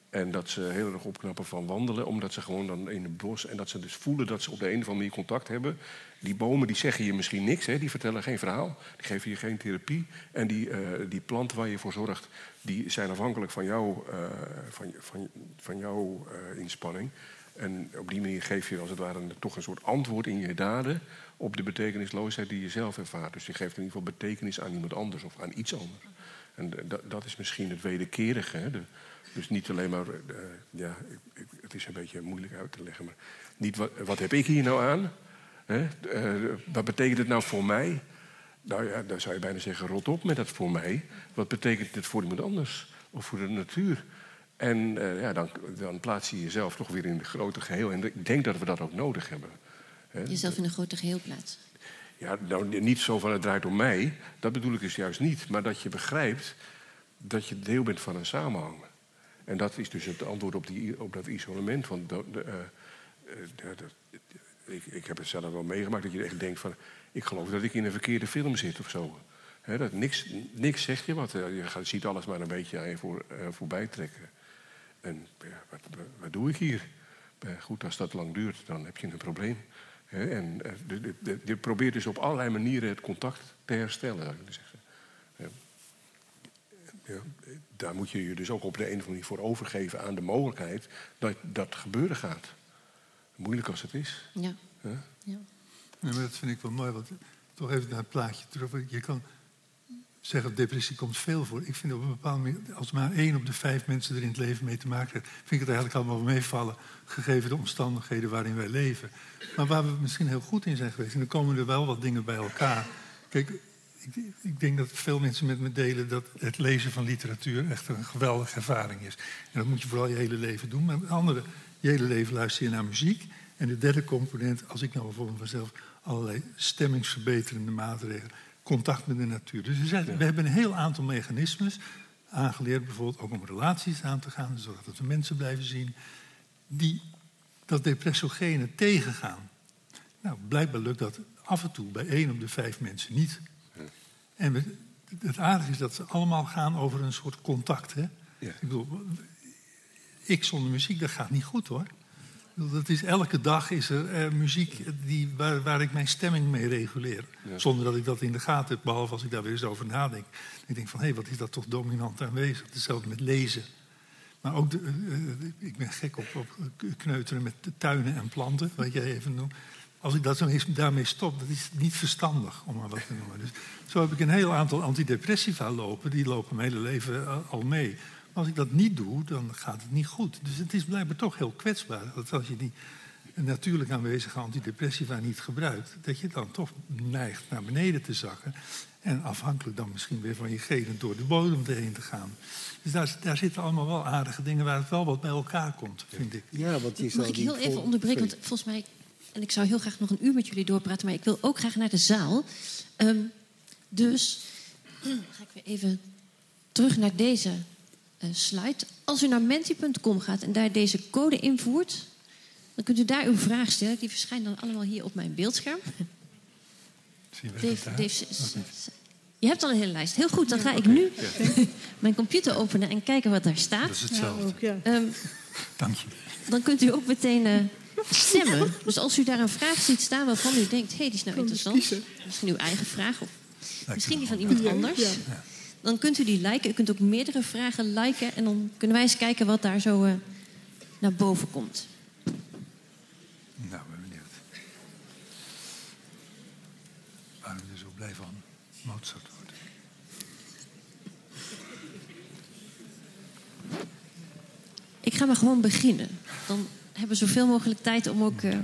En dat ze heel erg opknappen van wandelen, omdat ze gewoon dan in het bos... en dat ze dus voelen dat ze op de een of andere manier contact hebben. Die bomen die zeggen je misschien niks, hè? die vertellen geen verhaal. Die geven je geen therapie. En die, uh, die planten waar je voor zorgt, die zijn afhankelijk van, jou, uh, van, van, van jouw uh, inspanning. En op die manier geef je als het ware toch een soort antwoord in je daden... op de betekenisloosheid die je zelf ervaart. Dus je geeft in ieder geval betekenis aan iemand anders of aan iets anders. En dat is misschien het wederkerige, hè? Dus niet alleen maar, ja, het is een beetje moeilijk uit te leggen, maar niet wat heb ik hier nou aan? Hè? Uh, wat betekent het nou voor mij? Nou ja, dan zou je bijna zeggen, rot op met dat voor mij. Wat betekent het voor iemand anders? Of voor de natuur? En uh, ja, dan, dan plaats je jezelf toch weer in het grote geheel. En ik denk dat we dat ook nodig hebben. Hè? Jezelf in een grote geheel plaatsen? Ja, nou, niet zo van het draait om mij. Dat bedoel ik dus juist niet. Maar dat je begrijpt dat je deel bent van een samenhang. En dat is dus het antwoord op, die, op dat isolement. Want de, de, de, ik, ik, heb het zelf wel meegemaakt dat je echt denkt van... ik geloof dat ik in een verkeerde film zit of zo. Dat niks, niks zegt je wat. Je ziet alles maar een beetje aan je voor, uh, voorbij trekken. En wat, wat, doe ik hier? goed, als dat lang duurt, dan heb je een probleem. En je probeert dus op allerlei manieren het contact te herstellen, zou ik zeggen. Ja, daar moet je je dus ook op de een of andere manier voor overgeven aan de mogelijkheid dat dat gebeuren gaat. Moeilijk als het is. Ja. ja. ja. maar dat vind ik wel mooi, want toch even naar het plaatje terug. Je kan zeggen, depressie komt veel voor. Ik vind op een bepaalde manier, als maar één op de vijf mensen er in het leven mee te maken heeft, vind ik het eigenlijk allemaal meevallen, gegeven de omstandigheden waarin wij leven. Maar waar we misschien heel goed in zijn geweest, en dan komen er wel wat dingen bij elkaar. Kijk, ik, ik, denk dat veel mensen met me delen dat het lezen van literatuur echt een geweldige ervaring is. En dat moet je vooral je hele leven doen. Maar het andere, je hele leven luister je naar muziek. En de derde component, als ik nou bijvoorbeeld vanzelf allerlei stemmingsverbeterende maatregelen, contact met de natuur. Dus we, zijn, we hebben een heel aantal mechanismes aangeleerd, bijvoorbeeld ook om relaties aan te gaan, zodat we mensen blijven zien, die dat depressogene tegengaan. Nou, blijkbaar lukt dat af en toe bij één op de vijf mensen niet. En het aardige is dat ze allemaal gaan over een soort contact. Hè? Ja. Ik bedoel, ik zonder muziek, dat gaat niet goed hoor. Dat is, elke dag is er eh, muziek die, waar, waar, ik mijn stemming mee reguleer. Zonder dat ik dat in de gaten heb, behalve als ik daar weer eens over nadenk. Ik denk van, hé, hey, wat is dat toch dominant aanwezig? Hetzelfde met lezen. Maar ook, de, uh, ik ben gek op, op kneuteren met tuinen en planten, wat jij even noemt als ik dat zo eens daarmee stop, dat is niet verstandig, om maar wat te noemen. Dus zo heb ik een heel aantal antidepressiva lopen, die lopen mijn hele leven eh, al mee. Maar als ik dat niet doe, dan gaat het niet goed. Dus het is blijkbaar toch heel kwetsbaar. Dat als je die natuurlijk aanwezige antidepressiva niet gebruikt, dat je dan toch neigt naar beneden te zakken. En afhankelijk dan misschien weer van je genen door de bodem heen te gaan. Dus daar, daar, zitten allemaal wel aardige dingen waar het wel wat bij elkaar komt, vind ik. Ja, want je Mag ik heel even onderbreken? Want volgens mij en ik zou heel graag nog een uur met jullie doorpraten, maar ik wil ook graag naar de zaal. Um, dus <clears throat> ga ik weer even terug naar deze slide. Als u naar menti.com gaat en daar deze code invoert, dan kunt u daar uw vraag stellen. Die verschijnt dan allemaal hier op mijn beeldscherm. Zien we Dave, Dave, je hebt al een hele lijst. Heel goed, dan ga ik nu <laughs> mijn computer openen en kijken wat daar staat. Dat is hetzelfde. Ja, ja. Um, Dank je. Dan kunt u ook meteen uh, stemmen. Dus als u daar een vraag ziet staan waarvan u denkt: hé, hey, die is nou interessant. Misschien uw eigen vraag of misschien die van iemand anders. Dan kunt u die liken. U kunt ook meerdere vragen liken. En dan kunnen wij eens kijken wat daar zo uh, naar boven komt. Nou, ben benieuwd. Waarom je zo blij van Mozart wordt. Ik ga maar gewoon beginnen. Dan hebben we zoveel mogelijk tijd om ook uh,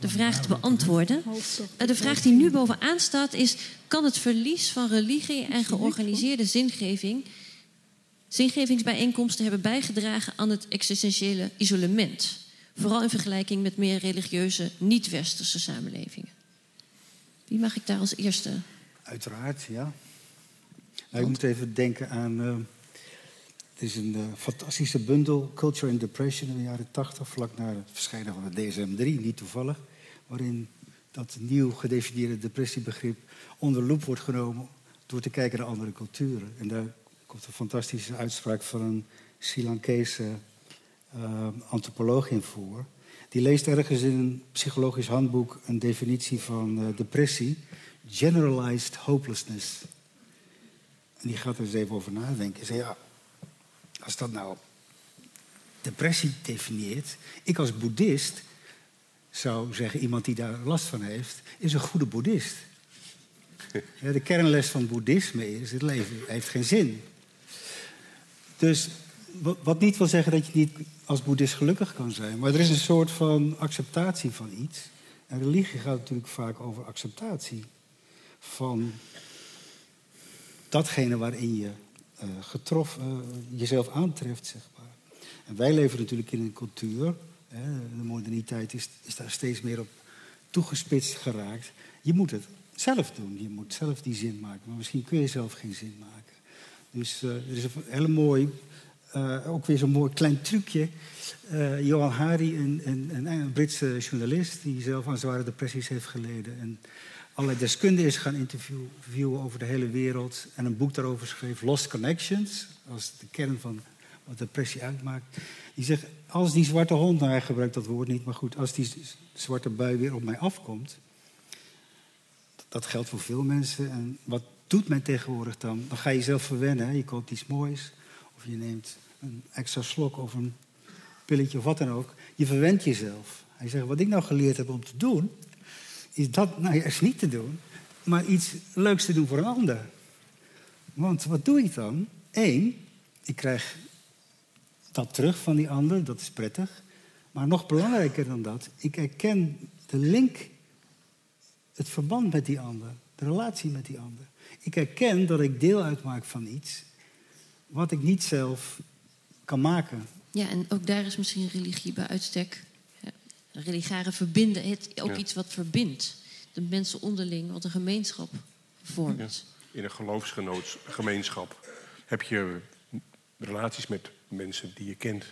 de vraag te beantwoorden. Uh, de vraag die nu bovenaan staat is... kan het verlies van religie en georganiseerde zingeving... zingevingsbijeenkomsten hebben bijgedragen aan het existentiële isolement? Vooral in vergelijking met meer religieuze, niet-westerse samenlevingen. Wie mag ik daar als eerste? Uiteraard, ja. Nou, ik moet even denken aan... Het is een uh, fantastische bundel, Culture and Depression in de jaren 80, vlak na het verschijnen van de DSM-3, niet toevallig, waarin dat nieuw gedefinieerde depressiebegrip onder loep wordt genomen door te kijken naar andere culturen. En daar komt een fantastische uitspraak van een Sri Lankese uh, antropoloog in voor. Die leest ergens in een psychologisch handboek een definitie van uh, depressie: generalized hopelessness. En die gaat er eens even over nadenken. En zegt, ja, als dat nou depressie definieert, ik als boeddhist zou zeggen, iemand die daar last van heeft, is een goede boeddhist. <laughs> Ja, de kernles van boeddhisme is, het leven heeft geen zin. Dus wat niet wil zeggen dat je niet als boeddhist gelukkig kan zijn. Maar er is een soort van acceptatie van iets. En religie gaat natuurlijk vaak over acceptatie. Van datgene waarin je uh, getroffen, uh, jezelf aantreft, zeg maar. En wij leven natuurlijk in een cultuur. Hè, de moderniteit is, is daar steeds meer op toegespitst geraakt. Je moet het zelf doen. Je moet zelf die zin maken. Maar misschien kun je zelf geen zin maken. Dus uh, er is een hele mooi ook weer zo'n mooi klein trucje. Johan Hari, een, een, een, Britse journalist die zelf aan zware depressies heeft geleden. En allerlei deskundigen is gaan interviewen over de hele wereld. En een boek daarover schreef, Lost Connections. als de kern van wat depressie uitmaakt. Die zegt, als die zwarte hond, nou hij gebruikt dat woord niet, maar goed, als die zwarte bui weer op mij afkomt. Dat geldt voor veel mensen. En wat doet men tegenwoordig dan? Dan ga je jezelf verwennen. Je koopt iets moois. Of je neemt een extra slok of een pilletje of wat dan ook. Je verwendt jezelf. Hij zegt, wat ik nou geleerd heb om te doen, is dat nou juist niet te doen, maar iets leuks te doen voor een ander. Want wat doe ik dan? Eén, ik krijg dat terug van die ander, dat is prettig. Maar nog belangrijker dan dat, ik herken de link, het verband met die ander, de relatie met die ander. Ik herken dat ik deel uitmaak van iets wat ik niet zelf kan maken. Ja, en ook daar is misschien religie bij uitstek. Ja, religare verbinden, het, ook iets wat verbindt. De mensen onderling, wat een gemeenschap vormt. In een geloofsgenootschap heb je relaties met mensen die je kent,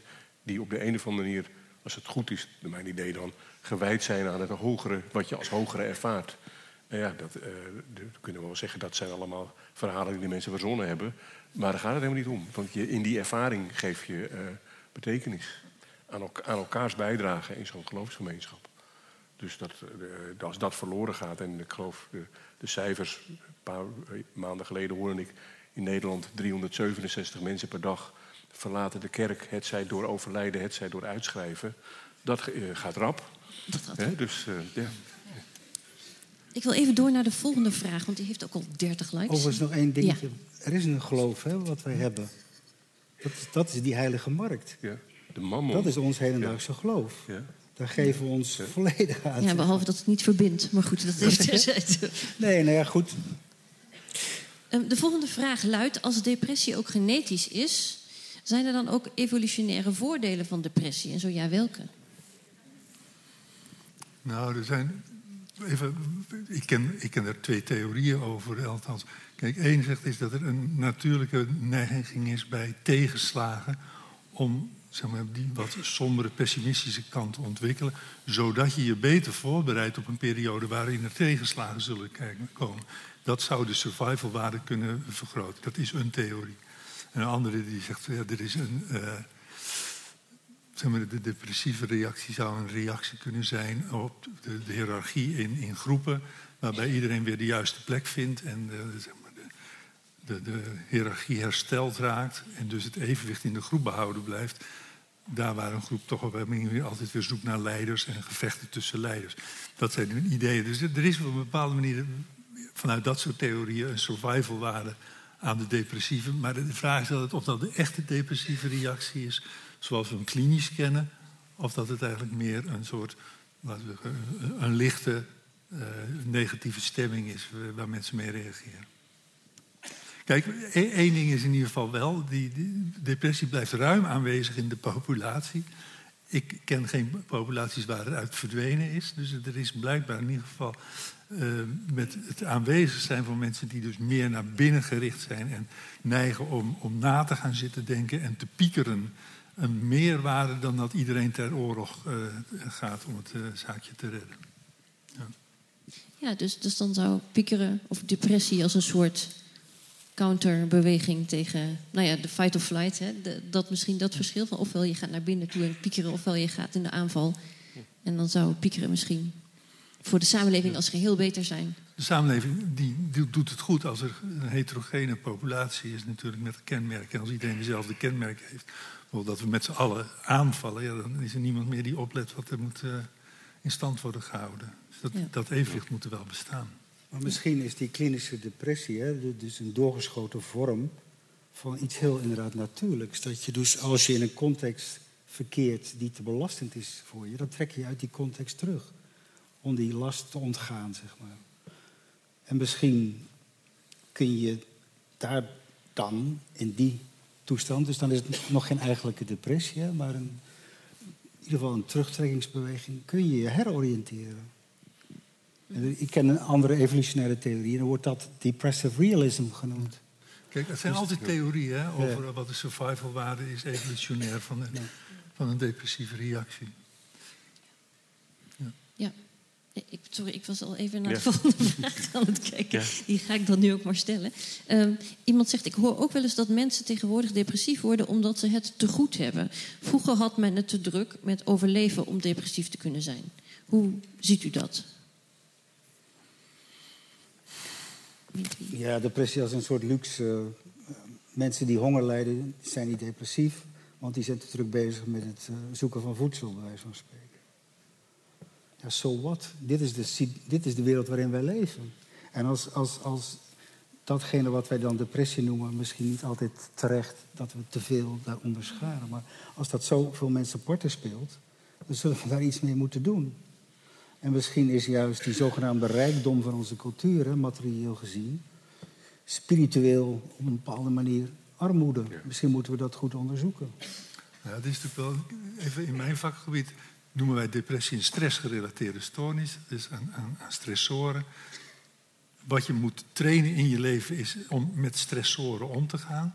die op de een of andere manier, als het goed is, naar mijn idee dan, gewijd zijn aan het hogere, wat je als hogere ervaart. En ja, dat, uh, kunnen we wel zeggen, dat zijn allemaal verhalen die de mensen verzonnen hebben. Maar daar gaat het helemaal niet om. Want je, in die ervaring geef je uh, betekenis aan, aan, elkaars bijdrage in zo'n geloofsgemeenschap. Dus dat, uh, als dat verloren gaat, en ik geloof de, de, cijfers, een paar maanden geleden hoorde ik in Nederland 367 mensen per dag verlaten de kerk, het zij door overlijden, het zij door uitschrijven. Dat uh, gaat rap. Dat gaat rap. dus ja. Ik wil even door naar de volgende vraag, want die heeft ook al 30 likes. Overigens nog één dingetje. Er is een geloof hè, wat wij hebben. Dat is, dat is die heilige markt. Ja, de mammon. Dat is ons hedendaagse ja. geloof. Ja. Daar geven we ons volledig aan. Ja, behalve dat het niet verbindt. Maar goed, dat is <laughs> terzijde. nee, nou ja, goed. Ehm, de volgende vraag luidt: als depressie ook genetisch is, zijn er dan ook evolutionaire voordelen van depressie? En zo ja, welke? Nou, er zijn even, ik, ken, ik ken er twee theorieën over, althans. Kijk, één zegt is dat er een natuurlijke neiging is bij tegenslagen om zeg maar, die wat sombere, pessimistische kant ontwikkelen, zodat je je beter voorbereidt op een periode waarin er tegenslagen zullen komen. Dat zou de survivalwaarde kunnen vergroten. Dat is een theorie. En een andere die zegt, ja, er is een, uh, zeg maar, de depressieve reactie zou een reactie kunnen zijn op de, de hiërarchie in, in, groepen, waarbij iedereen weer de juiste plek vindt en de, zeg maar, de, de, hiërarchie hersteld raakt en dus het evenwicht in de groep behouden blijft. Daar waar een groep toch op een manier altijd weer zoekt naar leiders en gevechten tussen leiders. Dat zijn hun ideeën. Dus er is op een bepaalde manier vanuit dat soort theorieën een survivalwaarde aan de depressieve. Maar de vraag is of dat de echte depressieve reactie is zoals we hem klinisch kennen, of dat het eigenlijk meer een soort we een lichte uh, negatieve stemming is waar mensen mee reageren. Kijk, e-, één ding is in ieder geval wel, die, depressie blijft ruim aanwezig in de populatie. Ik ken geen populaties waar het uit verdwenen is. Dus er is blijkbaar in ieder geval uh, met het aanwezig zijn van mensen die dus meer naar binnen gericht zijn en neigen om, om na te gaan zitten denken en te piekeren een meerwaarde dan dat iedereen ter oorlog uh, gaat om het uh, zaakje te redden. Ja, ja dus, dus dan zou piekeren of depressie als een soort counterbeweging tegen nou ja, de fight of flight. Hè, de, dat misschien dat verschil van ofwel je gaat naar binnen toe en piekeren, ofwel je gaat in de aanval. En dan zou piekeren misschien voor de samenleving als geheel beter zijn. De samenleving die, die doet het goed als er een heterogene populatie is, natuurlijk met kenmerken. En als iedereen dezelfde kenmerken heeft, dat we met z'n allen aanvallen, ja, dan is er niemand meer die oplet wat er moet uh, in stand worden gehouden. Dus dat, ja. dat evenwicht moet er wel bestaan. Maar misschien is die klinische depressie hè, dus een doorgeschoten vorm van iets heel inderdaad natuurlijks. Dat je dus als je in een context verkeert die te belastend is voor je, dan trek je uit die context terug. Om die last te ontgaan, zeg maar. En misschien kun je daar dan, in die toestand, dus dan is het nog geen eigenlijke depressie, maar een, in ieder geval een terugtrekkingsbeweging, kun je je heroriënteren. Ik ken een andere evolutionaire theorie en dan wordt dat depressive realism genoemd. Kijk, het zijn dus- altijd theorieën hè, over wat de survivalwaarde is evolutionair van een, van een depressieve reactie. Ja. ja. Ik, sorry, ik was al even naar de volgende <laughs> vraag aan het kijken. Die ga ik dan nu ook maar stellen. Um, iemand zegt, ik hoor ook wel eens dat mensen tegenwoordig depressief worden omdat ze het te goed hebben. Vroeger had men het te druk met overleven om depressief te kunnen zijn. Hoe ziet u dat? Ja, depressie als een soort luxe. Uh, mensen die honger lijden, zijn niet depressief. Want die zijn te druk bezig met het uh, zoeken van voedsel, bij wijze van spreken. Ja, so what? Dit is, de, dit is de wereld waarin wij leven. En als, als, als datgene wat wij dan depressie noemen, misschien niet altijd terecht dat we te veel daaronder scharen. Maar als dat zoveel mensen porten speelt, dan zullen we daar iets mee moeten doen. En misschien is juist die zogenaamde rijkdom van onze cultuur, materieel gezien, spiritueel op een bepaalde manier armoede. Misschien moeten we dat goed onderzoeken. Ja, dat is natuurlijk wel, even in mijn vakgebied noemen wij depressie een stressgerelateerde stoornis. Dus aan, aan, aan stressoren. Wat je moet trainen in je leven is om met stressoren om te gaan.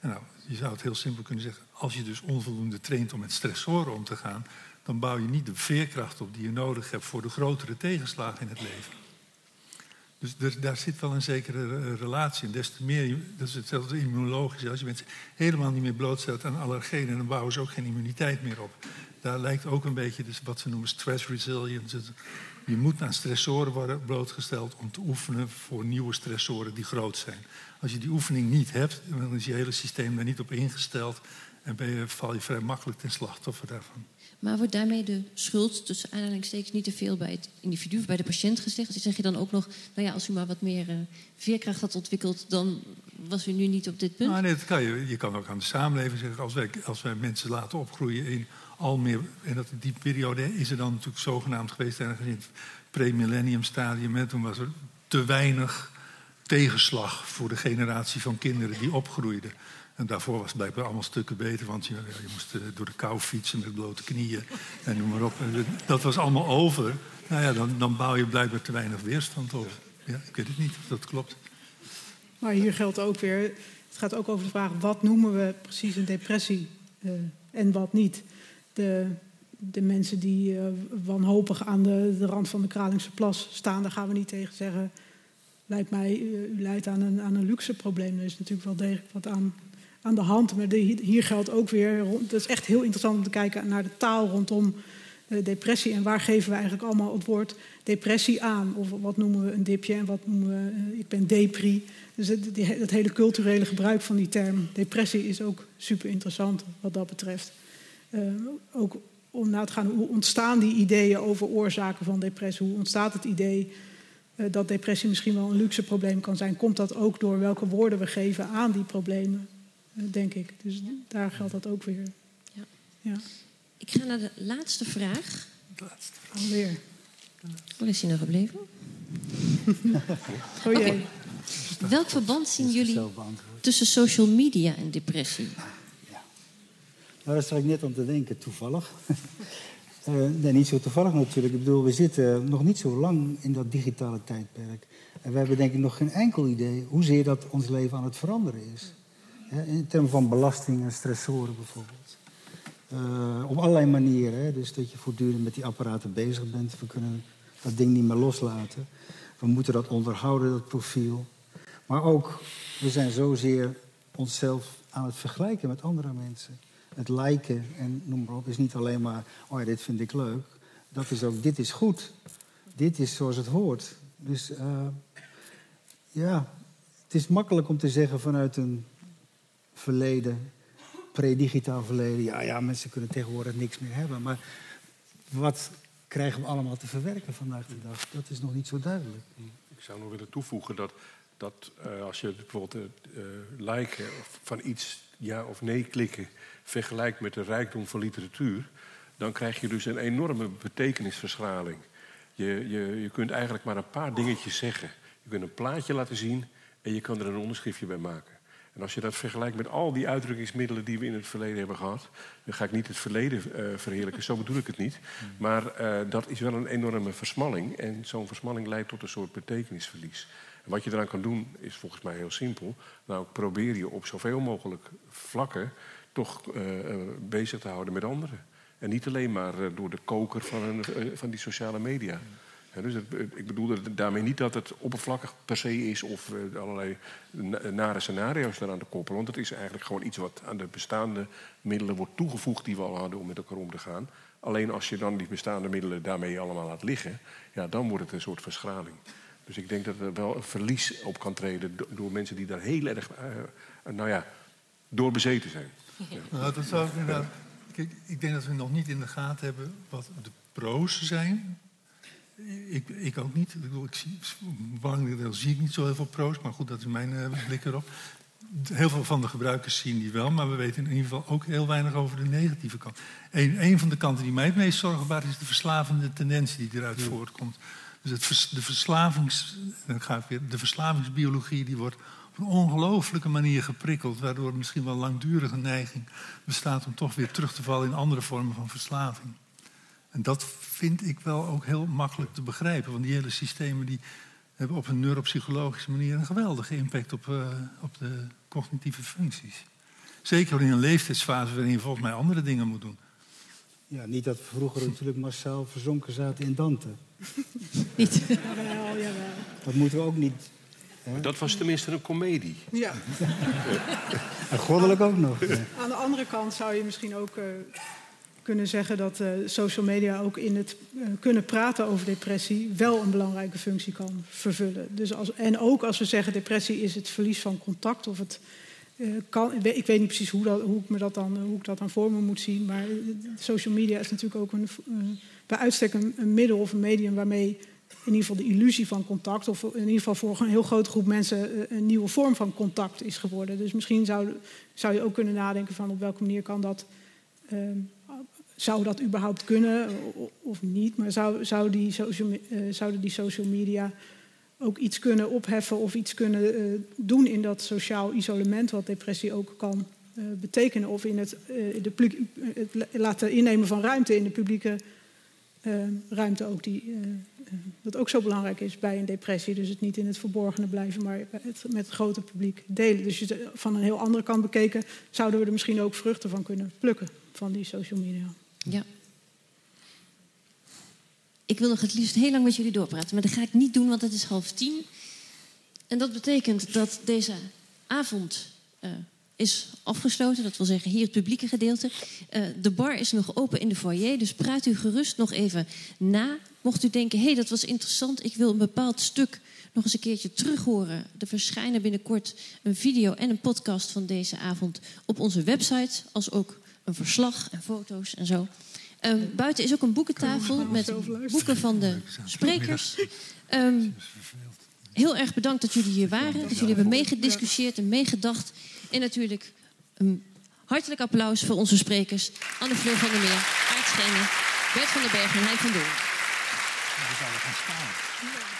En nou, je zou het heel simpel kunnen zeggen, als je dus onvoldoende traint om met stressoren om te gaan, dan bouw je niet de veerkracht op die je nodig hebt voor de grotere tegenslagen in het leven. Dus daar zit wel een zekere relatie in. Des te meer, dat is hetzelfde immunologisch. Als je mensen helemaal niet meer blootstelt aan allergenen, dan bouwen ze ook geen immuniteit meer op. Daar lijkt ook een beetje dus wat ze noemen stress resilience. Je moet aan stressoren worden blootgesteld om te oefenen voor nieuwe stressoren die groot zijn. Als je die oefening niet hebt, dan is je hele systeem daar niet op ingesteld en ben je, val je vrij makkelijk ten slachtoffer daarvan. Maar wordt daarmee de schuld tussen aanhalingstekens niet te veel bij het individu bij de patiënt gezegd? Dus zeg je dan ook nog, nou ja, als u maar wat meer uh, veerkracht had ontwikkeld, dan was u nu niet op dit punt? Nou, nee, dat kan je. Je kan ook aan de samenleving zeggen, als wij, als wij mensen laten opgroeien in al meer, en dat, die periode is er dan natuurlijk zogenaamd geweest, in het pre-millennium stadium, toen was er te weinig tegenslag voor de generatie van kinderen die opgroeiden. En daarvoor was het blijkbaar allemaal stukken beter, want je, je moest eh, door de kou fietsen met blote knieën en noem maar op. Dat was allemaal over. Nou ja, dan, dan bouw je blijkbaar te weinig weerstand op. Ja, ik weet het niet of dat klopt. Maar hier geldt ook weer, het gaat ook over de vraag, wat noemen we precies een depressie uh, en wat niet. De, de mensen die uh, wanhopig aan de, de rand van de Kralingse plas staan, daar gaan we niet tegen zeggen, lijkt mij, u leidt aan een, aan een luxe probleem. Er is natuurlijk wel degelijk wat aan aan de hand. Maar hier geldt ook weer, het is echt heel interessant om te kijken naar de taal rondom uh, depressie. En waar geven we eigenlijk allemaal het woord depressie aan? Of wat noemen we een dipje en wat noemen we, uh, ik ben depri. Dus het, het hele culturele gebruik van die term depressie is ook super interessant wat dat betreft. Uh, ook om na te gaan, hoe ontstaan die ideeën over oorzaken van depressie? Hoe ontstaat het idee dat depressie misschien wel een luxe probleem kan zijn? Komt dat ook door welke woorden we geven aan die problemen? Denk ik. Dus daar geldt dat ook weer. Ja. Ja, Ik ga naar de laatste vraag. alweer. Waar is hij nou gebleven? Oh jee. Welk verband zien jullie tussen social media en depressie? Nou, daar zat ik net aan te denken, toevallig. <laughs> Eh, nee, niet zo toevallig natuurlijk. Ik bedoel, we zitten nog niet zo lang in dat digitale tijdperk. En we hebben denk ik nog geen enkel idee hoezeer dat ons leven aan het veranderen is. In termen van belasting en stressoren bijvoorbeeld. Eh, op allerlei manieren. Hè. Dus dat je voortdurend met die apparaten bezig bent. We kunnen dat ding niet meer loslaten. We moeten dat onderhouden, dat profiel. Maar ook, we zijn zozeer onszelf aan het vergelijken met andere mensen. Het liken en noem maar op is niet alleen maar, oh ja, dit vind ik leuk. Dat is ook, dit is goed. Dit is zoals het hoort. Dus eh, ja, het is makkelijk om te zeggen vanuit een verleden, pre-digitaal verleden. Ja, ja, mensen kunnen tegenwoordig niks meer hebben. Maar wat krijgen we allemaal te verwerken vandaag de dag? Dat is nog niet zo duidelijk. Ik zou nog willen toevoegen dat, dat eh, als je bijvoorbeeld eh, liken van iets ja of nee klikken vergelijkt met de rijkdom van literatuur, dan krijg je dus een enorme betekenisverschraling. Je, je, je kunt eigenlijk maar een paar dingetjes zeggen. Je kunt een plaatje laten zien en je kan er een onderschriftje bij maken. En als je dat vergelijkt met al die uitdrukkingsmiddelen die we in het verleden hebben gehad, dan ga ik niet het verleden eh, verheerlijken, zo bedoel ik het niet. Maar eh, dat is wel een enorme versmalling. En zo'n versmalling leidt tot een soort betekenisverlies. En wat je eraan kan doen is volgens mij heel simpel. Nou, probeer je op zoveel mogelijk vlakken toch eh, bezig te houden met anderen. En niet alleen maar door de koker van, een, van die sociale media. Ja, dus het- ik bedoel er- daarmee niet dat het oppervlakkig per se is of eh, allerlei na- nare scenario's eraan te koppelen. Want het is eigenlijk gewoon iets wat aan de bestaande middelen wordt toegevoegd die we al hadden om met elkaar om te gaan. Alleen als je dan die bestaande middelen daarmee allemaal laat liggen, ja, dan wordt het een soort verschraling. Dus ik denk dat er wel een verlies op kan treden do- door mensen die daar heel erg, eh, nou ja, door bezeten zijn. Nou, dat zou ik inderdaad. Kijk, ik denk dat we nog niet in de gaten hebben wat de pro's zijn. Ik, ik ook niet. Ik bedoel, ik zie, belangrijk zie ik niet zo heel veel pro's, maar goed, dat is mijn eh, blik erop. Heel veel van de gebruikers zien die wel, maar we weten in ieder geval ook heel weinig over de negatieve kant. Een, een van de kanten die mij het meest zorgen baart is de verslavende tendens die eruit voortkomt. Dus het vers- de, verslavings, dan ga ik weer, de verslavingsbiologie die wordt op een ongelooflijke manier geprikkeld, waardoor misschien wel langdurige neiging bestaat om toch weer terug te vallen in andere vormen van verslaving. En dat vind ik wel ook heel makkelijk te begrijpen, want die hele systemen die hebben op een neuropsychologische manier een geweldige impact op, eh, op de cognitieve functies. Zeker in een leeftijdsfase waarin je volgens mij andere dingen moet doen. Ja, niet dat we vroeger natuurlijk massaal verzonken zaten in Dante. <laughs> Niet. Jawel, jawel. Dat moeten we ook niet. Dat was tenminste een komedie. Ja. <laughs> En goddelijk ook nog. Ja. Aan de andere kant zou je misschien ook eh, kunnen zeggen dat eh, social media ook in het eh, kunnen praten over depressie wel een belangrijke functie kan vervullen. Dus als, en ook als we zeggen depressie is het verlies van contact of het eh, kan, ik weet- niet precies hoe, dat, hoe, ik me dat dan, hoe ik dat dan voor me moet zien, maar social media is natuurlijk ook een, bij uitstek een, middel of een medium waarmee in ieder geval de illusie van contact, of in ieder geval voor een heel grote groep mensen een nieuwe vorm van contact is geworden. Dus misschien zou, zou je ook kunnen nadenken van op welke manier kan dat, eh, zou dat überhaupt kunnen of niet. Maar zou, zou die eh, zouden die social media ook iets kunnen opheffen of iets kunnen eh, doen in dat sociaal isolement wat depressie ook kan eh, betekenen. Of in het, de, het la- laten innemen van ruimte in de publieke ruimte ook die, wat ook zo belangrijk is bij een depressie. Dus het niet in het verborgene blijven, maar het met het grote publiek delen. Dus van een heel andere kant bekeken zouden we er misschien ook vruchten van kunnen plukken van die social media. Ja. Ik wil nog het liefst heel lang met jullie doorpraten, maar dat ga ik niet doen, want het is half tien. En dat betekent dat deze avond eh, is afgesloten. Dat wil zeggen hier het publieke gedeelte. Eh, de bar is nog open in de foyer, dus praat u gerust nog even na. Mocht u denken, hé, hey, dat was interessant, ik wil een bepaald stuk nog eens een keertje terughoren. Er verschijnen binnenkort een video en een podcast van deze avond op onze website, als ook een verslag en foto's en zo. Ehm, buiten is ook een boekentafel met boeken van de sprekers. Ehm, heel erg bedankt dat jullie hier waren. Dat jullie hebben meegediscussieerd en meegedacht. En natuurlijk een Hartelijk applaus voor onze sprekers. Anne-Fleur van der Meer, Aart Schenen, Bert van den Berg en Hein van Doorn. We zouden gaan staan.